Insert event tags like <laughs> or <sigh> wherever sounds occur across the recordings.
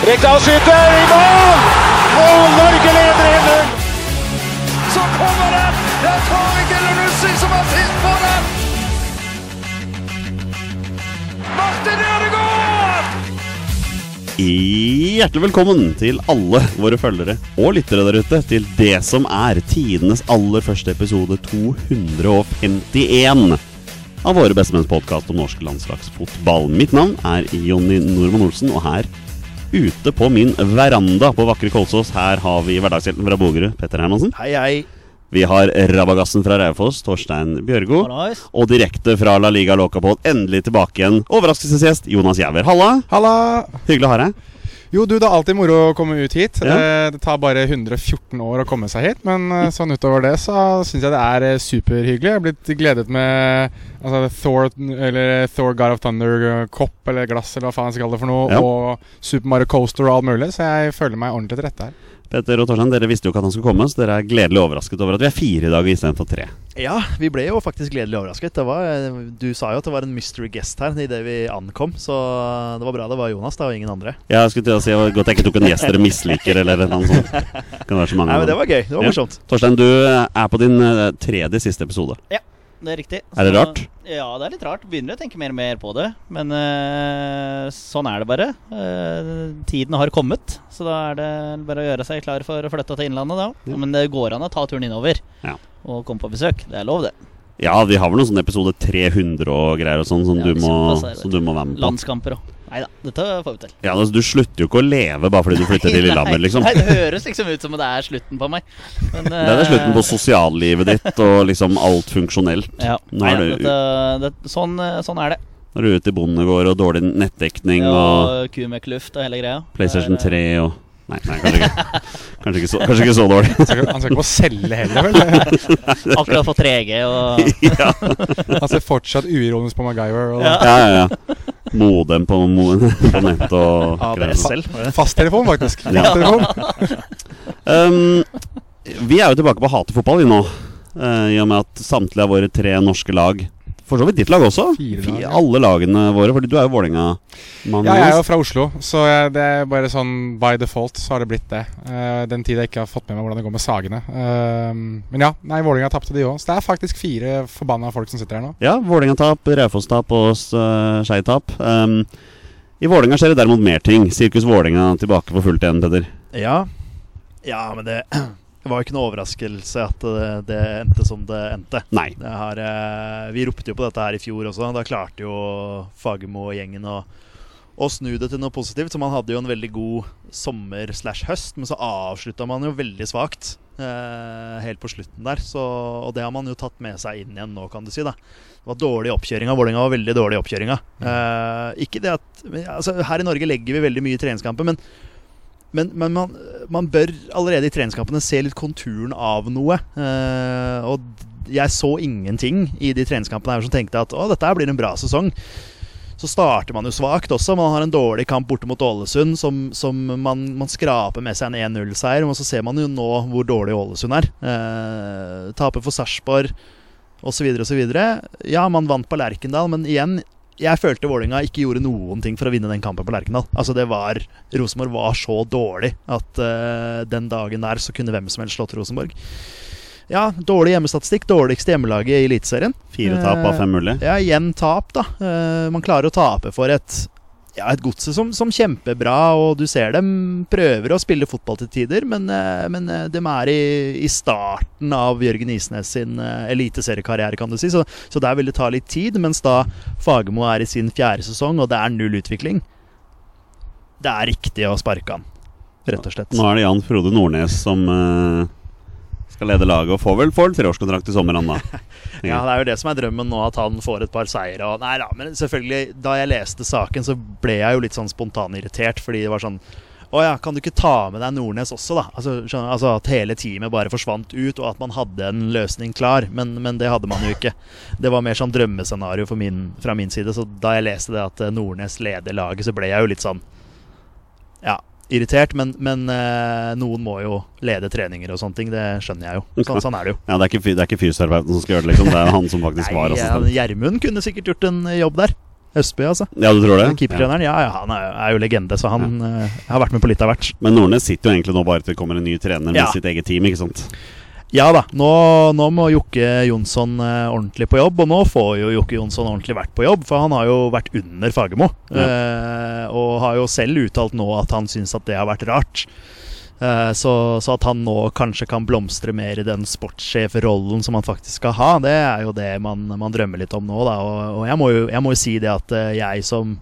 Rekdal skyter i mål! Og Norge leder 1-0! Så kommer den! Det er Tariq Elunussi som har sist på den! Martin Ødegaard! Hjertelig velkommen til alle våre følgere og lyttere der ute til det som er tidenes aller første episode 251 av våre bestemenns podkast om norsk landslagsfotball. Mitt navn er Jonny Normann Olsen, og her ute på min veranda på vakre Kolsås, her har vi hverdagshelten fra Bogerud, Petter Hermansen. Hei, hei. Vi har rabagassen fra Raufoss, Torstein Bjørgo. Hallais. Og direkte fra La Liga Locapod, endelig tilbake igjen, overraskelsesgjest Jonas Jæver. Halla! Halla! Hyggelig å ha deg. Jo, du, det er alltid moro å komme ut hit. Ja. Eh, Det tar bare 114 år å komme seg hit, men eh, sånn utover det så syns jeg det er eh, superhyggelig. Jeg har blitt gledet med altså, Thor, eller Thor God of Thunder-kopp eller glass eller hva faen jeg skal kalle det for noe, Ja. og Super Mario Coaster og alt mulig, så jeg føler meg ordentlig til rette her. Petter og Torstein, dere visste jo ikke at han skulle komme, så dere er gledelig overrasket over at vi er fire i dag istedenfor tre. Ja, vi ble jo faktisk gledelig overrasket. Det var, du sa jo at det var en mystery guest her idet vi ankom, så det var bra det var Jonas da, og ingen andre. Ja, Jeg skulle til å si det var godt jeg ikke tok en gjest dere misliker, eller noe sånt. Kan være så mange Nei, men Det var gøy. Det var Ja. morsomt. Torstein, du er på din eh, tredje siste episode. Det er riktig. Er det rart? Ja, det er litt rart. Begynner å tenke mer og mer på det. Men uh, sånn er det bare. Uh, tiden har kommet, så da er det bare å gjøre seg klar for å flytte til Innlandet, da. Ja. Men det går an å ta turen innover Ja. og komme på besøk. Det er lov, det. Ja, vi har vel noen sånne episode 300 og greier og sånn som, Ja, du må, som du må være med på. Landskamper og Nei da, dette får vi til. Ja, altså, Du slutter jo ikke å leve bare fordi du flytter til Lillehammer, liksom. Nei, det høres liksom ut som at det er slutten på meg. Men, <laughs> Det er det slutten på eh, sosiallivet ditt og liksom alt funksjonelt. Ja. Nei, du- dette, det, sånn, eh, sånn er det. Når du er ute i bondegård og dårlig nettdekning og Og ku med kluft og hele greia. PlayStation er, 3 og Nei, nei kanskje, ikke, kanskje, ikke så, kanskje ikke så dårlig. Han skal, ikke- han skal ikke på celle heller, vel? <laughs> Akkurat fått 3G og <laughs> ja, Han ser fortsatt uironisk på MacGyver. Og Ja. ja, ja, ja. Modem på, på nett og. ADSL. det? Fasttelefon, faktisk. Fasttelefon. Um, vi er jo tilbake på hatefotball vi nå. Uh, I og med at samtlige av våre tre norske lag For så vidt ditt lag også. Fire lag, ja. Alle lagene våre. Fordi du er jo Vålerenga-mann. Ja, jeg er jo fra Oslo, så jeg, det er bare sånn by default så har det blitt det. Uh, den tid jeg ikke har fått med meg hvordan det går med Sagene. Uh, men ja, nei, Vålerenga tapte de òg. Så det er faktisk fire forbanna folk som sitter her nå. Ja, Vålerenga-tap, Raufoss-tap og uh, Skei-tap. Um, I Vålerenga skjer det derimot mer ting. Sirkus Vålerenga tilbake på fullt igjen, Peder. Ja. ja, men det, <clears throat> det var jo ikke noe overraskelse at det, det endte som det endte. Nei. Det har, eh, vi ropte jo på dette her i fjor også. Da klarte jo Fagermo og gjengen å, å snu det til noe positivt. Så man hadde jo en veldig god sommer slash høst, men så avslutta man jo veldig svakt. eh, helt på slutten der. Så, og det har man jo tatt med seg inn igjen nå, kan du si. da Det var dårlig oppkjøringa. Vålerenga var veldig dårlig i oppkjøringa. Eh, ikke det at altså, Her i Norge legger vi veldig mye i treningskamper, men men, men man, man bør allerede i treningskampene se litt konturen av noe. Eh, og jeg så ingenting i de treningskampene her som tenkte at å, dette blir en bra sesong. Så starter man jo svakt også. Man har en dårlig kamp borte mot Ålesund som, som man, man skraper med seg en 1-0-seier. Og så ser man jo nå hvor dårlig Ålesund er. Eh, taper for Sarpsborg osv. osv. Ja, man vant på Lerkendal, men igjen jeg følte Vålerenga ikke gjorde noen ting for å vinne den kampen på Lerkendal. Altså det var Rosenborg var så dårlig at uh, den dagen der så kunne hvem som helst slått Rosenborg. Ja, dårlig hjemmestatistikk. Dårligste hjemmelaget i Eliteserien. Fire tap av fem mulig. Ja, igjen tap, da. Eh, man klarer å tape for et ja, et godset som, som kjempebra, og du ser dem prøver å spille fotball til tider, men, eh, men eh, de er i, i starten av Jørgen Isnes sin eh, eliteseriekarriere, kan du si. Så, så der vil det ta litt tid, mens da Fagermo er i sin fjerde sesong, og det er null utvikling. Det er riktig å sparke han, rett og slett. Nå er det Jan Frode Nordnes som eh, skal lede laget, og får vel får en treårskontrakt i sommer, han da. <laughs> Ja, det er jo det som er drømmen nå, at han får et par seire. Og, nei da, men selvfølgelig, da jeg leste saken, så ble jeg jo litt sånn spontanirritert, fordi det var sånn Å ja, kan du ikke ta med deg Nordnes også, da? Altså, skjønner, altså At hele teamet bare forsvant ut, og at man hadde en løsning klar. Men, men det hadde man jo ikke. Det var mer sånn drømmescenario min, fra min side. Så da jeg leste det at eh, Nordnes leder laget, så ble jeg jo litt sånn Ja, irritert. Men, men eh, noen må jo lede treninger og sånne ting. Det skjønner jeg jo. Sånn, sånn er det jo. Ja, det er ikke, fy- det er ikke fysioterapeuten som skal gjøre det, liksom. Det er han som faktisk <laughs> var Nei, assistent. eh, Gjermund kunne sikkert gjort en jobb der. Østby, altså. Ja, du tror det? Den Keepertreneren, ja, ja, han er, er jo legende, så han eh, har vært med på litt av hvert. Men Nordnes sitter jo egentlig nå bare til det kommer en ny trener med Ja. sitt eget team, ikke sant? Ja da, nå, nå må Jokke Jonsson eh, ordentlig på jobb, og nå får jo Jokke Jonsson ordentlig vært på jobb, for han har jo vært under Fagermo. Eh, og har jo selv uttalt nå at han syns at det har vært rart. Eh, så, så at han nå kanskje kan blomstre mer i den sportssjefrollen som han faktisk skal ha, det er jo det man, man drømmer litt om nå, da. Og, og jeg, må jo, jeg må jo si det at eh, jeg som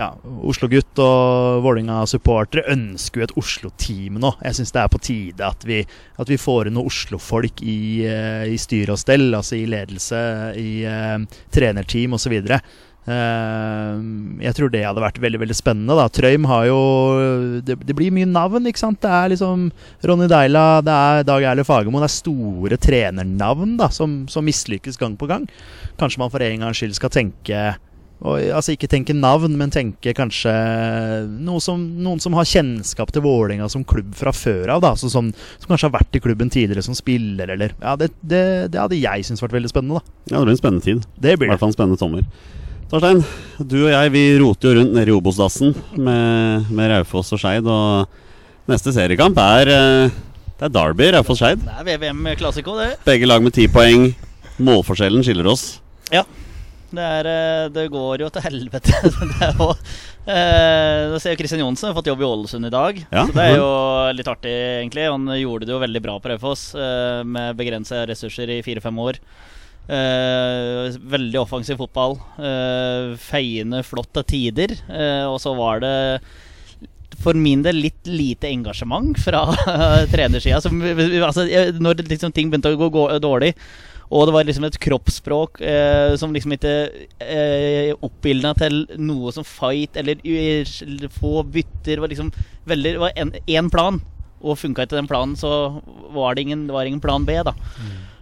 ja, Oslo-gutt og Vålerenga-supportere ønsker jo et Oslo-team nå. Jeg syns det er på tide at vi, at vi får inn noen Oslo-folk i, eh, i styre og stell, altså i ledelse, i uh, trenerteam osv. Uh, jeg tror det hadde vært veldig veldig spennende. da Trøym har jo det, det blir mye navn, ikke sant? Det er liksom Ronny Deila, det er Dag Erle Fagermo. Det er store trenernavn da som, som mislykkes gang på gang. Kanskje man for en gangs skyld skal tenke og, altså Ikke tenke navn, men tenke kanskje noe som, noen som har kjennskap til Vålerenga som klubb fra før av. da altså som, som kanskje har vært i klubben tidligere som spiller, eller Ja, det, det, det hadde jeg syntes vært veldig spennende. da Ja, det blir en spennende tid. Det blir I hvert fall en spennende sommer. Torstein, du og jeg vi roter jo rundt nede i Obos-dassen med, med Raufoss og Skeid. Og neste seriekamp er eh, Det er Derby, Raufoss-Skeid. Det er VVM Classico, det. Begge lag med ti poeng. Målforskjellen skiller oss. Ja. Det, er, eh, det går jo til helvete. <laughs> det jo, eh, ser jeg Kristian Johnsen har fått jobb i Ålesund i dag. Ja. Så det er jo litt artig, egentlig. Han gjorde det jo veldig bra på Raufoss eh, med begrensa ressurser i fire-fem år. Eh, veldig offensiv fotball. Eh, feiende flott til tider. Eh, og så var det for min del litt lite engasjement fra <laughs> trenersida. Altså, når liksom, ting begynte å gå, gå dårlig, og det var liksom et kroppsspråk eh, som liksom ikke eh, oppildna til noe som fight eller få bytter. Var liksom veldig var én plan, og funka ikke den planen, så var det ingen, det var ingen plan B, da.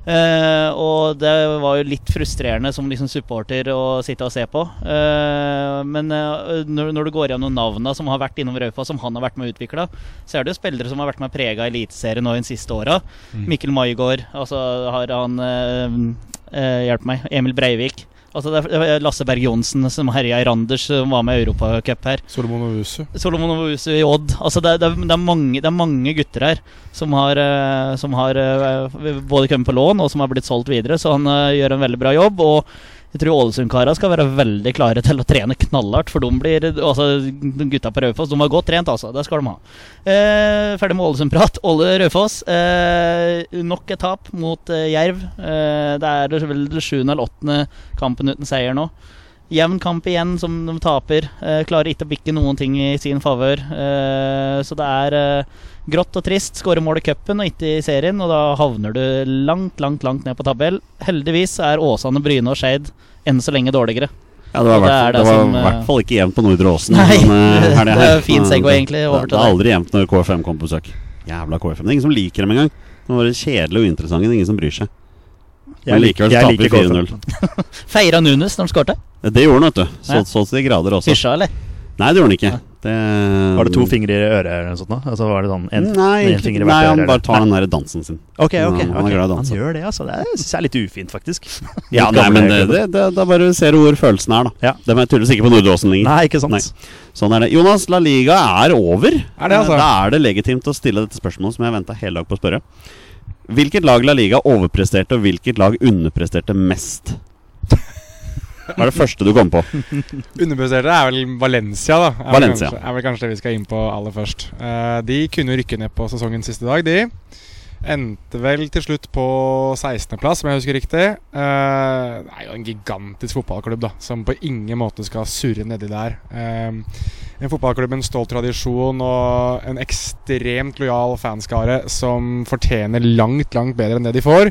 Eh, og det var jo litt frustrerende som liksom supporter å sitte og se på. Eh, men eh, når, når du går gjennom navnene som har vært innom Raufoss, som han har vært med og utvikla, så er det jo spillere som har vært med og prega Eliteserien nå de siste åra. Mikkel Maigård, altså har han Hjelp meg. Emil Breivik. Altså det er- Lasse Berg Johnsen som herja i Randers, som var med i Europacup her. Solomon Owusu. Solomon Owusu i Odd. Altså det, det, det, er mange, det er mange gutter her som har, eh, som har eh, både kommet på lån og som har blitt solgt videre, så han eh, gjør en veldig bra jobb. Og jeg tror Ålesund-kara skal være veldig klare til å trene knallhardt, for de blir Altså, gutta på Raufoss, de har godt trent, altså. Det skal de ha. Eh, ferdig med Ålesund-prat. Åle Raufoss. Eh, nok et tap mot eh, Jerv. Eh, det er vel sjuende eller åttende kampen uten seier nå. Jevn kamp igjen som de taper. Eh, klarer ikke å bikke noen ting i sin favør. Eh, så det er eh, grått og trist. Skårer mål i cupen og ikke i serien, og da havner du langt, langt langt ned på tabell. Heldigvis er Åsane, Bryne og Skeid enn så lenge dårligere. Ja, det var i hvert det er det det var som, i eh, hvert fall ikke jevnt på Nordre Åsen. Nei, denne helga <laughs> det er fin segway egentlig over det, til det er aldri jevnt når KFM kommer på besøk. Jævla KFM. Det er ingen som liker dem engang. De var kjedelige og uinteressante. Det er ingen som bryr seg. Men likevel så taper vi 4-0. <laughs> Feira Nunes når han skårte? Det gjorde han, vet du. Så, Ja. så til de grader også. Fisja, eller? Nei, det gjorde han ikke. Det, Var det to fingre i øret eller noe sånt? da? Altså var det sånn en, Nei, en finger i nei, han øre? bare tar den der dansen sin. Ok, ok, Han- han er Han gjør det, altså. Det syns jeg er litt ufint, faktisk. <laughs> Ja, nei, men det, det, det, er bare ser du hvor følelsen er, da. Ja. De er tydeligvis ikke på Nordåsen lenger. Nei, ikke sant? Nei. Sånn er det. Jonas, La Liga er over. Er det, altså? Da er det legitimt å stille dette spørsmålet som jeg venta hele dag på å spørre. Hvilket lag La Liga overpresterte, og hvilket lag underpresterte mest? <laughs> Hva er det første du kom på? Underpresterte er vel Valencia, da. Er Valencia. Vel kanskje, er vel kanskje det vi skal inn på aller først. Uh, de kunne rykke ned på sesongens siste dag, de. Endte vel til slutt på 16.-plass, om jeg husker riktig. Uh, det er jo en gigantisk fotballklubb da som på ingen måte skal surre nedi der. Uh, en fotballklubb med en stolt tradisjon og en ekstremt lojal fanskare som fortjener langt, langt bedre enn det de får.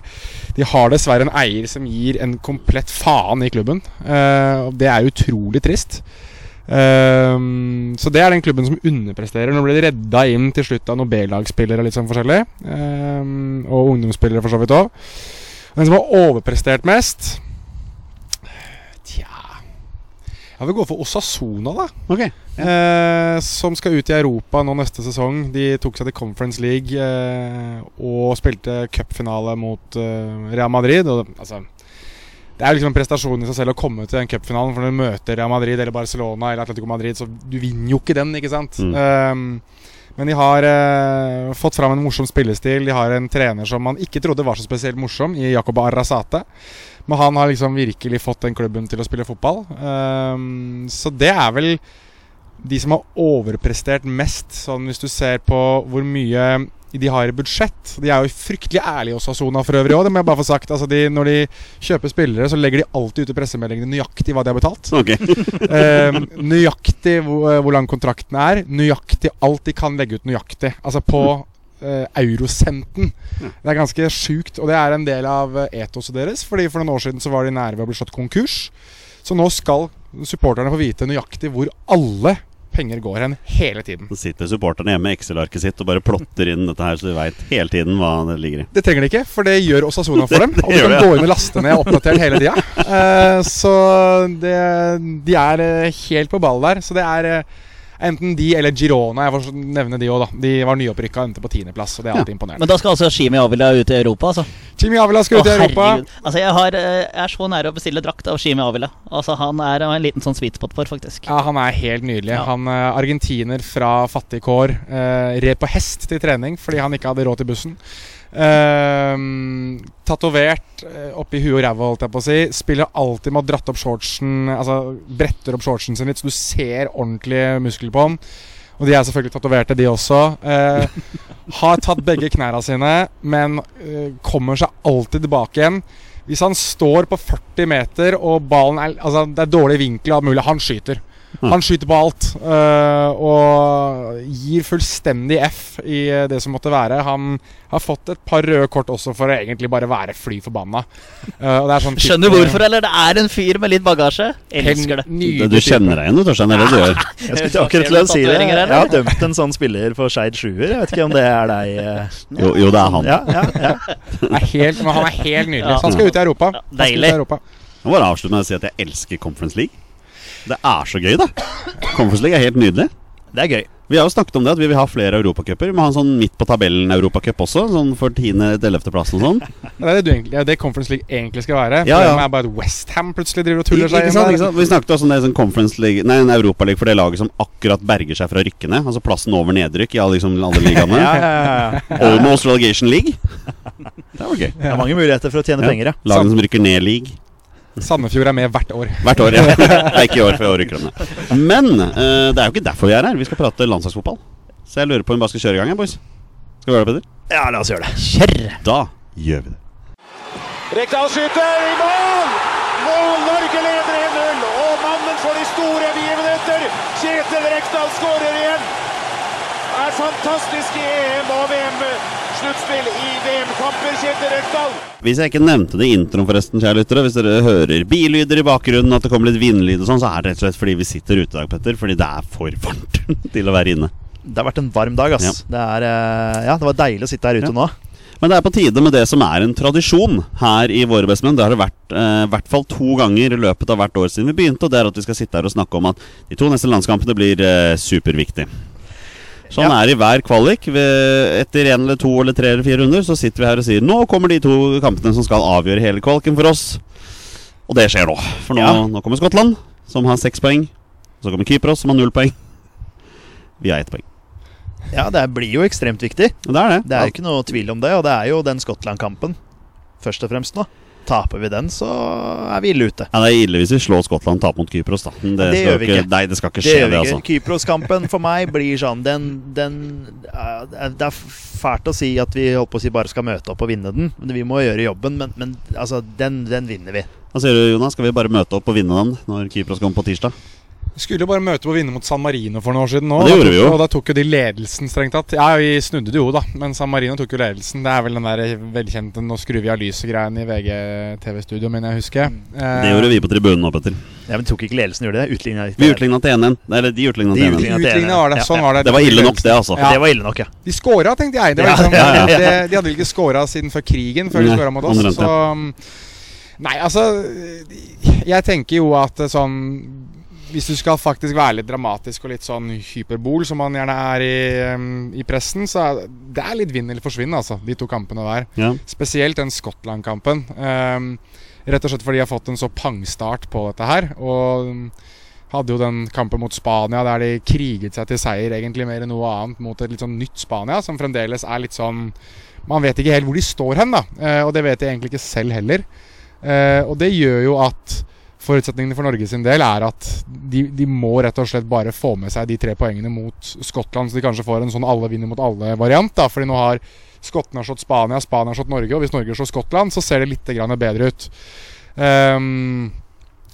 De har dessverre en eier som gir en komplett faen i klubben. Uh, det er utrolig trist. Ehm, så det er den klubben som underpresterer. Nå ble de redda inn til slutt av noen B-lagsspillere litt sånn forskjellig. Um, og ungdomsspillere for så vidt òg. Den som har overprestert mest Tja Jeg vil gå for Osasona, da. Ok. Uh, som skal ut i Europa nå neste sesong. De tok seg til Conference League uh, og spilte cupfinale mot uh, Real Madrid. Og, altså, det er liksom en prestasjon i seg selv å komme til den cupfinalen. For når du møter Real Madrid eller Barcelona eller Atletico Madrid, så du vinner jo ikke den, ikke sant? Mm. Um, men de har eh, fått fram en morsom spillestil. De har en trener som man ikke trodde var så spesielt morsom, i Jacob Arrazate. Men han har liksom virkelig fått den klubben til å spille fotball. Um, så det er vel de som har overprestert mest, sånn hvis du ser på hvor mye de har budsjett. De er jo fryktelig ærlige hos Asona for øvrig òg, det må jeg bare få sagt. Altså de, når de kjøper spillere, så legger de alltid ut i pressemeldingene nøyaktig hva de har betalt. Okay. <laughs> eh, nøyaktig hvor, hvor lang kontrakten er. Nøyaktig alt de kan legge ut nøyaktig. Altså på eh, eurosenten. Det er ganske sjukt, og det er en del av eh, etoset deres. Fordi For noen år siden så var de nære ved å bli slått konkurs. Så nå skal supporterne få vite nøyaktig hvor alle penger går hen hele tiden. Så sitter supporterne hjemme med Excel-arket sitt og bare plotter inn dette her, så de veit hele tiden hva det ligger i. Det trenger de ikke, for det gjør Osasona for dem. Og de kan det, ja. gå inn og laste ned oppdatert hele tida. <laughs> Eh, så det, de er eh, helt på ball der. Så det er eh, enten de eller Girona. Jeg får nevne de òg, da. De var nyopprykka og endte på tiendeplass, det er alltid imponerende. Men da skal altså Shimi Avila ut i Europa, altså? Shimi Avila skal ut i Europa. herregud. Altså, jeg, har, eh, jeg er så nære å bestille drakt av Shimi Avila. Altså, han er en liten sånn sweet spot for, faktisk. Ja, Han er helt nydelig. Ja. Han eh, Argentiner fra fattige kår. Eh, red på hest til trening fordi han ikke hadde råd til bussen. Eh, Tatovert eh, oppi huet og ræva, holdt jeg på å si. Spiller alltid med å dratt opp shortsen Altså bretter opp shortsen sin litt, så du ser ordentlige muskler på den. Og de er selvfølgelig tatoverte, de også. Eh, <laughs> har tatt begge knærne sine, men eh, kommer seg alltid tilbake igjen. Hvis han står på 40 meter og ballen er Altså det er dårlig vinkel og mulig, han skyter. Han skyter på alt. uh, og gir fullstendig F i eh, det som måtte være. Han har fått et par røde kort også for å egentlig bare være fly forbanna. Eh, og det er sånn Skjønner du hvorfor, eller? Det er en fyr med litt bagasje. Elsker det. Du kjenner deg igjen, du, Torstein. Det er det du gjør. <laughs> Jeg skulle akkurat til å si det. Jeg har dømt en sånn spiller for Skeid sjuer. Jeg vet ikke om det er deg. Uh, Jo, jo det er han. Ja, ja, ja. <laughs> Er helt, han er helt nydelig. Så han skal ut i Europa. Deilig. Nå bare avslutte med å si at jeg elsker Conference League. Det er så gøy, da. Conference League er helt nydelig. Det er gøy. Vi har jo snakket om det at vi vil ha flere europacuper. Vi må ha en sånn midt på tabellen-europacup også. Sånn for 10.-11.-plassen og sånn. <laughs> Det er det, du egentlig, det er det Conference League egentlig skal være. Ja, ja. Det er bare at Westham plutselig driver og tuller seg ikke inn sant, der. Vi snakket også om det sånn Conference League Nei, en Europaliga for det laget som akkurat berger seg fra rykkene. Altså plassen over nedrykk i alle, liksom, alle ligaene. <laughs> Ja, ja, ja, ja. Almost relegation league. Det var gøy. Det er mange muligheter for å tjene Ja. penger, ja. Lagene som rykker ned league. Sandefjord er med hvert år. Hvert år, ja. <laughs> Det er ikke i år, for i år rykker de ned. Men eh, det er jo ikke derfor vi er her. Vi skal prate landslagsfotball. Så jeg lurer på om vi bare skal kjøre i gang, jeg, boys. Skal vi gjøre det, Peder? Ja, la oss gjøre det. Kjør! Da gjør vi det. Rekdal skyter i mål! Mål! Norge leder 1-0, og mannen for de store begivenheter, Kjetil Rekdal skårer igjen. Er fantastisk i EM og VM-sluttspill i VM-kamper, Kjetil Rekdal. Hvis jeg ikke nevnte det i introen, forresten, kjære lyttere, hvis dere hører billyder i bakgrunnen, at det kommer litt vindlyd og sånn, så er det rett og slett fordi vi sitter ute i dag, Petter. Fordi det er for varmt <laughs> til å være inne. Det har vært en varm dag, ass. Det, er, eh, ja, det var deilig å sitte her ute Ja. nå. Men det er på tide med det som er en tradisjon her i Våre bestemenn. Det har det vært eh, i hvert fall to ganger i løpet av hvert år siden vi begynte. Og det er at vi skal sitte her og snakke om at de to neste landskampene blir eh, superviktige. Sånn Ja. er det i hver kvalik. Etter én eller to eller tre eller fire runder så sitter vi her og sier nå kommer de to kampene som skal avgjøre hele kvaliken for oss. Og det skjer nå. For nå, Ja. nå kommer Skottland, som har seks poeng. Så kommer Kypros, som har null poeng. Vi har ett poeng. Ja, det blir jo ekstremt viktig. Det er det. Det er jo ikke noe tvil om det, og det er jo den Skottland-kampen først og fremst nå. Taper vi den, så er vi ille ute. Ja, Det er ille hvis vi slår Skottland og taper mot Kypros. da Det, det gjør vi ikke. Nei, det skal ikke Det skje, det, ikke. altså. Kypros-kampen for meg blir sånn den, den Det er fælt å si at vi holdt på å si bare skal møte opp og vinne den. Vi må gjøre jobben, men, men altså, den, den vinner vi. Hva sier du, Jonas? Skal vi bare møte opp og vinne den når Kypros kommer på tirsdag? Skulle jo bare møte på å vinne mot San Marino for noen år siden nå. Ja, det gjorde vi jo. Og da tok jo de ledelsen, strengt tatt. Ja, vi snudde det jo, da. Men San Marino tok jo ledelsen. Det er vel den der velkjente 'nå skrur vi av lyset'-greien i VG-TV-studio, mener jeg husker. Det gjorde vi på tribunen nå, Petter. Ja, men tok ikke ledelsen, gjorde de det? Utligna Vi utligna til 1-1. Eller de utligna De til 1-1. utlignet. Utlignet var det. Sånn ja. var det. Det var ille nok, det, altså. Ja. Det var ille nok, ja. De scora, tenkte jeg. Det var liksom, ja, ja, ja. Det, de hadde vel ikke scora siden før krigen, før de scora mot oss. Så um, Nei, altså Jeg tenker jo at sånn Hvis du skal faktisk være litt dramatisk og litt sånn hyperbol, som man gjerne er i, i pressen, så er det er litt vinn eller forsvinn, altså, de to kampene der. Ja. Spesielt den Skottland-kampen. Um, rett og slett fordi de har fått en så pangstart på dette her. Og hadde jo den kampen mot Spania der de kriget seg til seier egentlig mer enn noe annet mot et litt sånn nytt Spania, som fremdeles er litt sånn Man vet ikke helt hvor de står hen, da. Uh, og det vet de egentlig ikke selv heller. Uh, og det gjør jo at forutsetningene for Norge sin del er at de, de må rett og slett bare få med seg de tre poengene mot Skottland, så de kanskje får en sånn alle vinner mot alle-variant. da, Fordi nå har skottene har slått Spania, Spania har slått Norge, og hvis Norge slår Skottland, så ser det litt bedre ut. Um,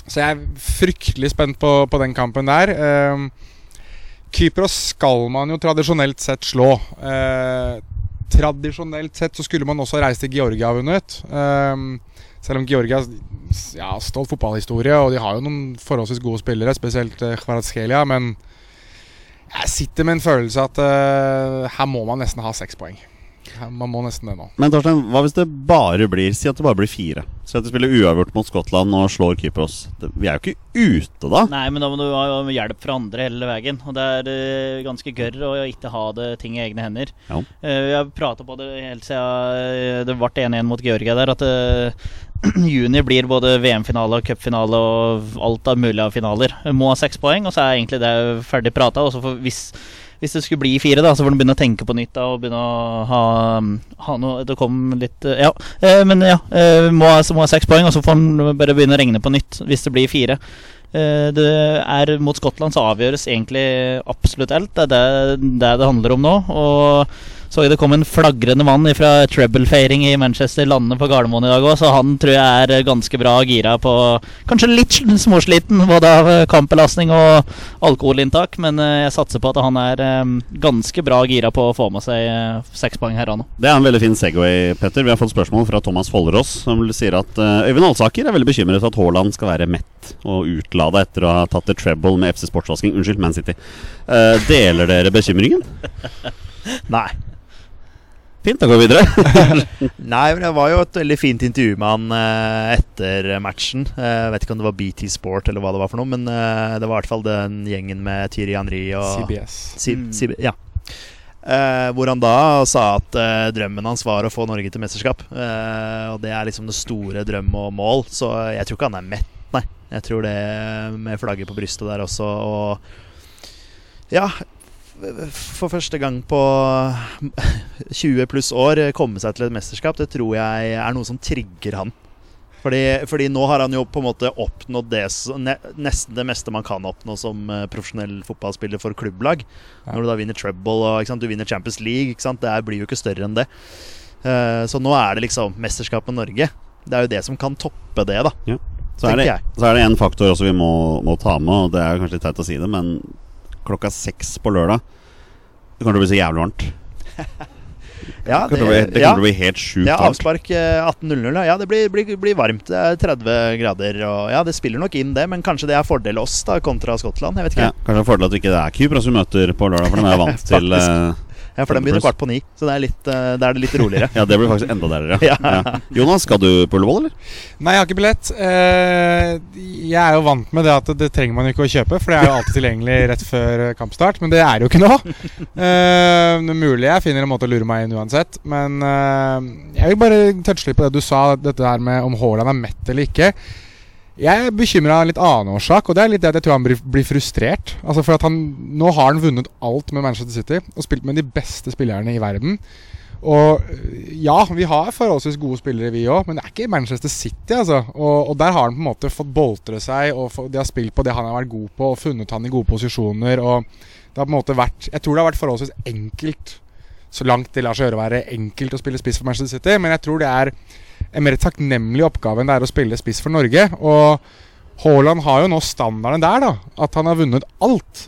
så jeg er fryktelig spent på, på den kampen der. Um, Kypros skal man jo tradisjonelt sett slå. Eh, tradisjonelt sett så skulle man også reist til Georgia og vunnet. Ehm, selv om Georgia ja, stolt fotballhistorie, og de har jo noen forholdsvis gode spillere, spesielt uh, Kvaratskhelia, men jeg sitter med en følelse at uh, her må man nesten ha seks poeng. Man må nesten det nå. Men Torstein, hva hvis det bare blir Si at det bare blir fire. Si at de spiller uavgjort mot Skottland og slår Kypros. Vi er jo ikke ute da. Nei, men da må du ha hjelp fra andre hele veien. Og det er uh, ganske gørr å ikke ha det ting i egne hender. Ja. Uh, vi har prata på det helt siden eh, det ble 1-1 mot Georgia der, at eh, <clears throat> juni blir både VM-finale og cupfinale og alt av mulige finaler. Må ha seks poeng, og så er egentlig det ferdig prata. Hvis hvis det skulle bli fire, da, så får du begynne å tenke på nytt da, og begynne å ha, ha noe Det kom litt eh, Ja, eh, men ja. Må må ha seks poeng, og så får han bare begynne å regne på nytt hvis det blir fire. Eh, Det er Mot Skottland så avgjøres egentlig absolutt alt. Det er det, det handler om nå. Og så det kom en flagrende mann fra treble-feiring i Manchester landende på Gardermoen i dag òg, så han tror jeg er ganske bra gira på Kanskje litt småsliten både av kampbelastning og alkoholinntak, men eh, jeg satser på at han er eh, ganske bra gira på å få med seg eh, seks poeng her nå. Det er en veldig fin Segway, Petter. Vi har fått spørsmål fra Thomas Follerås, som sier at eh, Øyvind Alsaker er veldig bekymret for at Haaland skal være mett og utlada etter å ha tatt det treble med FC Sportsvasking. Unnskyld, Man City. Eh, deler dere bekymringen? <laughs> Nei. Fint, da går vi videre. <laughs> Nei, men det var jo et veldig fint intervju med han eh, etter matchen. Eh, Jeg vet ikke om det var BT Sport eller hva det var for noe, men eh, det var i hvert fall den gjengen med Thierry Henry og CBS. C Mm. C ja. Eh, hvor han da sa at eh, drømmen hans var å få Norge til mesterskap. Eh, og det er liksom det store drøm og mål, så jeg tror ikke han er mett, nei. Jeg tror det med flagget på brystet der også, og ja For første gang på <laughs> 20 pluss år komme seg til et mesterskap, det tror jeg er noe som trigger han. Fordi, fordi nå har han jo på en måte oppnådd det nesten det meste man kan oppnå som eh, profesjonell fotballspiller for klubblag. Ja. Når du da vinner treble og du vinner Champions League. Det blir jo ikke større enn det. Eh, så nå er det liksom mesterskap med Norge. Det er jo det som kan toppe det, da. Så er, det, så er det en faktor også vi må, må ta med, og det er kanskje litt teit å si det, men klokka seks på lørdag Det kommer til å bli så jævlig varmt. <laughs> Ja, Det det, det kommer ja. bli helt sjukt Ja, varmt. avspark eh, 18.00. Ja, det blir, blir, blir varmt. Det er 30 grader. Og ja, det spiller nok inn, det. Men kanskje det er fordel oss da kontra Skottland. Jeg vet ikke. Ja, kanskje er fordel at det ikke er Kypros vi møter på lørdag, for de er vant <laughs> til eh, Ja, For den begynner kvart på ni, så det er litt, uh, det er det litt roligere. <laughs> Ja, det blir faktisk enda deiligere. <laughs> Ja. Ja. Jonas, skal du på Ullevål, eller? Nei, jeg har ikke billett. Eh, jeg er jo vant med det at det trenger man ikke å kjøpe, for det er jo alltid tilgjengelig rett før eh, kampstart. Men det er jo ikke nå. <laughs> Eh, det er mulig jeg finner en måte å lure meg inn uansett. Men jeg vil bare touche litt på det du sa, dette her med om Haaland er mett eller ikke. Jeg er bekymra av en litt annen årsak, og det er litt det at jeg tror han blir, frustrert. Altså for at han, Nå har han vunnet alt med Manchester City og spilt med de beste spillerne i verden. Og øh, ja, vi har forholdsvis gode spillere, vi òg, men det er ikke Manchester City, altså. Og, og der har han på en måte fått boltre seg, og de har spilt på det han har vært god på, og funnet han i gode posisjoner. Og det har på en måte vært Jeg tror det har vært forholdsvis enkelt, så langt det lar seg gjøre å være enkelt å spille spiss for Manchester City, men jeg tror det er en mer takknemlig oppgave enn det er å spille spiss for Norge. Og Haaland har jo nå standarden der, da. At han har vunnet alt.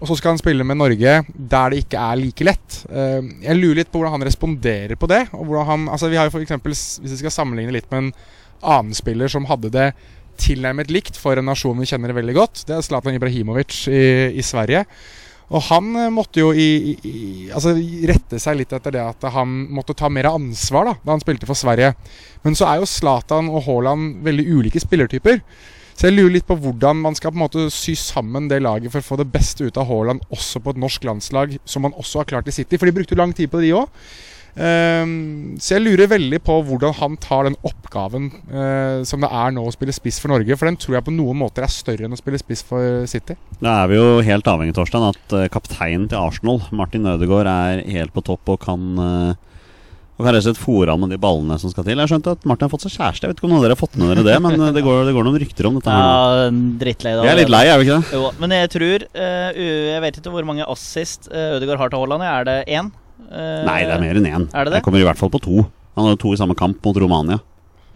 Og så skal han spille med Norge der det ikke er like lett. Eh, jeg lurer litt på hvordan han responderer på det. Og hvordan han, altså vi har jo for eksempel, Hvis vi skal sammenligne litt med en annen spiller som hadde det tilnærmet likt for en nasjon vi kjenner veldig godt, det er Zlatan Ibrahimovic i, i Sverige. Og han eh, måtte jo i, i, altså rette seg litt etter det at han måtte ta mer ansvar da, da han spilte for Sverige. Men så er jo Zlatan og Haaland veldig ulike spillertyper. Så jeg lurer litt på hvordan man skal på en måte sy sammen det laget for å få det beste ut av Haaland også på et norsk landslag, som man også har klart i City. For de brukte jo lang tid på det, de òg. Så jeg lurer veldig på hvordan han tar den oppgaven eh, som det er nå å spille spiss for Norge. For den tror jeg på noen måter er større enn å spille spiss for City. Da er vi jo helt avhengig, Torstein, at eh, kapteinen til Arsenal, Martin Ødegaard, er helt på topp og kan eh, og kan rett og slett fòre han med de ballene som skal til. Jeg skjønte at Martin har fått seg kjæreste. Jeg vet ikke om noen av dere har fått med dere det, men det går, det går noen rykter om dette. Ja, drittlei da Vi er litt lei, er vi ikke det? Jo, men jeg tror eh, Jeg vet ikke hvor mange assist uh, Ødegaard har til Haaland. Er det én? Eh, Nei, det er mer enn én. Er det det? Jeg kommer i hvert fall på to. Han har jo to i samme kamp mot Romania.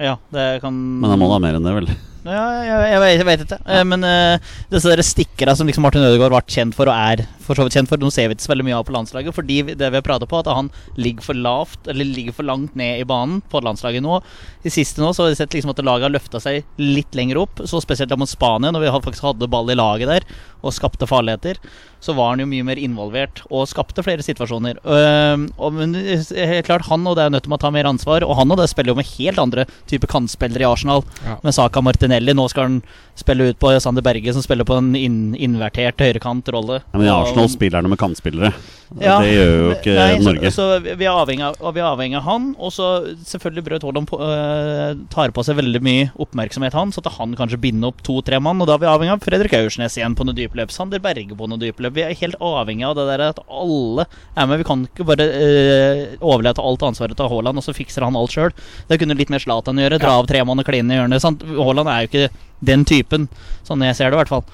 Ja, det kan Men han må da ha mer enn det, vel? Ja, jeg, jeg, vet, jeg vet ikke. Ja. Men uh, disse der stikkere som liksom Martin Ødegaard ble kjent for, og er for så vidt kjent for, nå ser vi ikke så veldig mye av på landslaget. Fordi det vi har pratet på, at han ligger for lavt Eller ligger for langt ned i banen på landslaget nå. I siste nå så har vi sett liksom at laget har løfta seg litt lenger opp. Så spesielt da mot Spania, når vi faktisk hadde ball i laget der og skapte farligheter. Så var han jo mye mer involvert og skapte flere situasjoner. Uh, og, men helt klart, han og det er nødt til å ta mer ansvar. Og han og det spiller jo med helt andre typer kantspillere i Arsenal. Ja. Med Saka Martinelli. Nå skal han spille ut på Sander Berge, som spiller på en inn, invertert høyrekantrolle. Ja, men i Og- Arsenal spiller han med kantspillere. Ja, det gjør jo ikke nei, Norge. Så, så vi, er av, vi er avhengig av han. Og så selvfølgelig Braut Haaland øh, tar på seg veldig mye oppmerksomhet, han. Så at han kanskje binder opp to-tre mann. Og da er vi avhengig av Fredrik Aursnes igjen på noe dypløp. Sander Berge på noe dypløp. Vi er helt avhengig av det der at alle er med. Vi kan ikke bare øh, overlate alt ansvaret til Haaland, og så fikser han alt sjøl. Det kunne litt mer Zlatan gjøre. Dra av tre mann og kline i hjørnet. Sant? Haaland er jo ikke den typen, sånn jeg ser det i hvert fall.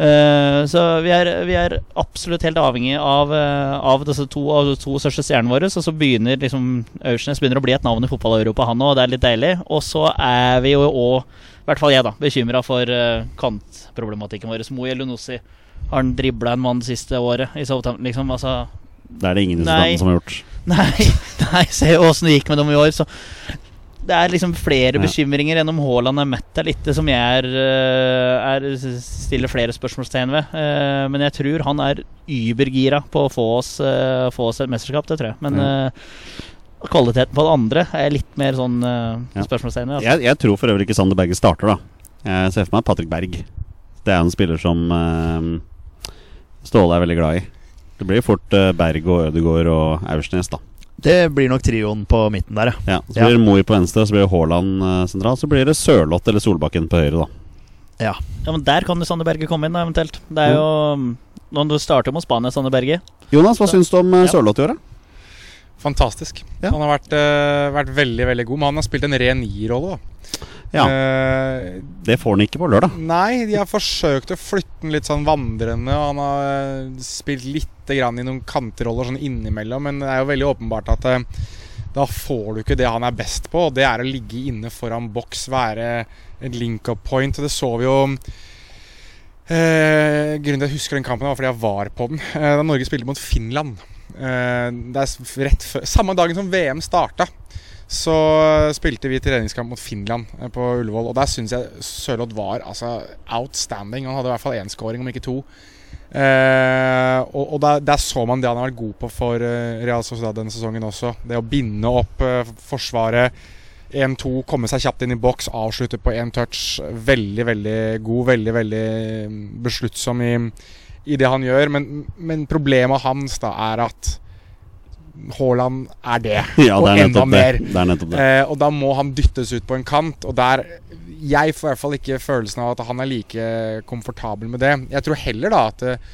Eh, så vi er, vi er absolutt helt avhengig av, eh, av disse to, av de to største stjernene våre. Og så begynner liksom Aursnes begynner å bli et navn i fotball-Europa, han òg. Det er litt deilig. Og så er vi jo òg, i hvert fall jeg, da, bekymra for uh, kantproblematikken vår. Mo Elunussi har han dribla en mann det siste året i Southampton, liksom. Altså Det er det ingen i. Southampton som har gjort. <laughs> Nei, nei se åssen det gikk med dem i år. Så det er liksom flere Ja. bekymringer enn om Haaland er mett eller ikke, som jeg er, eh, er stiller flere spørsmålstegn ved. Eh, Men jeg tror han er übergira på å få oss, eh, få oss et mesterskap, det tror jeg. Men eh, kvaliteten på det andre er litt mer sånn spørsmålstegn ved. Altså. Jeg, jeg tror for øvrig ikke Sander Berge starter, da. Jeg ser for meg Patrick Berg. Det er en spiller som Ståle er veldig glad i. Det blir fort Berg og Ødegaard og Aursnes, da. Det blir nok trioen på midten der, ja. Ja, Så blir det Moi på venstre, så blir det Haaland sentral sentralt. Så blir det Sørloth eller Solbakken på høyre, da. ja. Ja, men Der kan jo Sander Berge komme inn, da, eventuelt. Det er jo Når du starter mot Spania, Sander Berge. Jonas, hva syns du om eh, Ja. Sørloth i år, da? Fantastisk. Ja. Han har vært, uh, vært veldig veldig god, men han har spilt en ren nierrolle. Ja. Eh, Det får han ikke på lørdag. Nei, de har forsøkt å flytte den litt sånn vandrende. Og han har eh, spilt lite grann i noen kanteroller sånn innimellom, men det er jo veldig åpenbart at eh, da får du ikke det han er best på, og det er å ligge inne foran boks, være et link-up point. Og det så vi jo eh, Grunnen til at jeg husker den kampen, var fordi jeg var på den. Eh, da Norge spilte mot Finland. Eh, det er rett før, samme dagen som VM starta, så spilte vi treningskamp mot Finland eh, på Ullevål. Og der syns jeg Sørloth var altså, outstanding. Han hadde i hvert fall én scoring, om ikke to. Eh, og og der, der så man det han har vært god på for eh, Real Sociedad denne sesongen også. Det å binde opp eh, forsvaret. 1-2, komme seg kjapt inn i boks, avslutte på én touch. Veldig, veldig god. Veldig, veldig mm, besluttsom i, i det han gjør. Men, men problemet hans da er at Haaland er det, <laughs> Ja, og det er enda nettopp det. det, er det. Eh, og da må han dyttes ut på en kant. Og der Jeg får i hvert fall ikke følelsen av at han er like komfortabel med det. Jeg tror heller da at eh,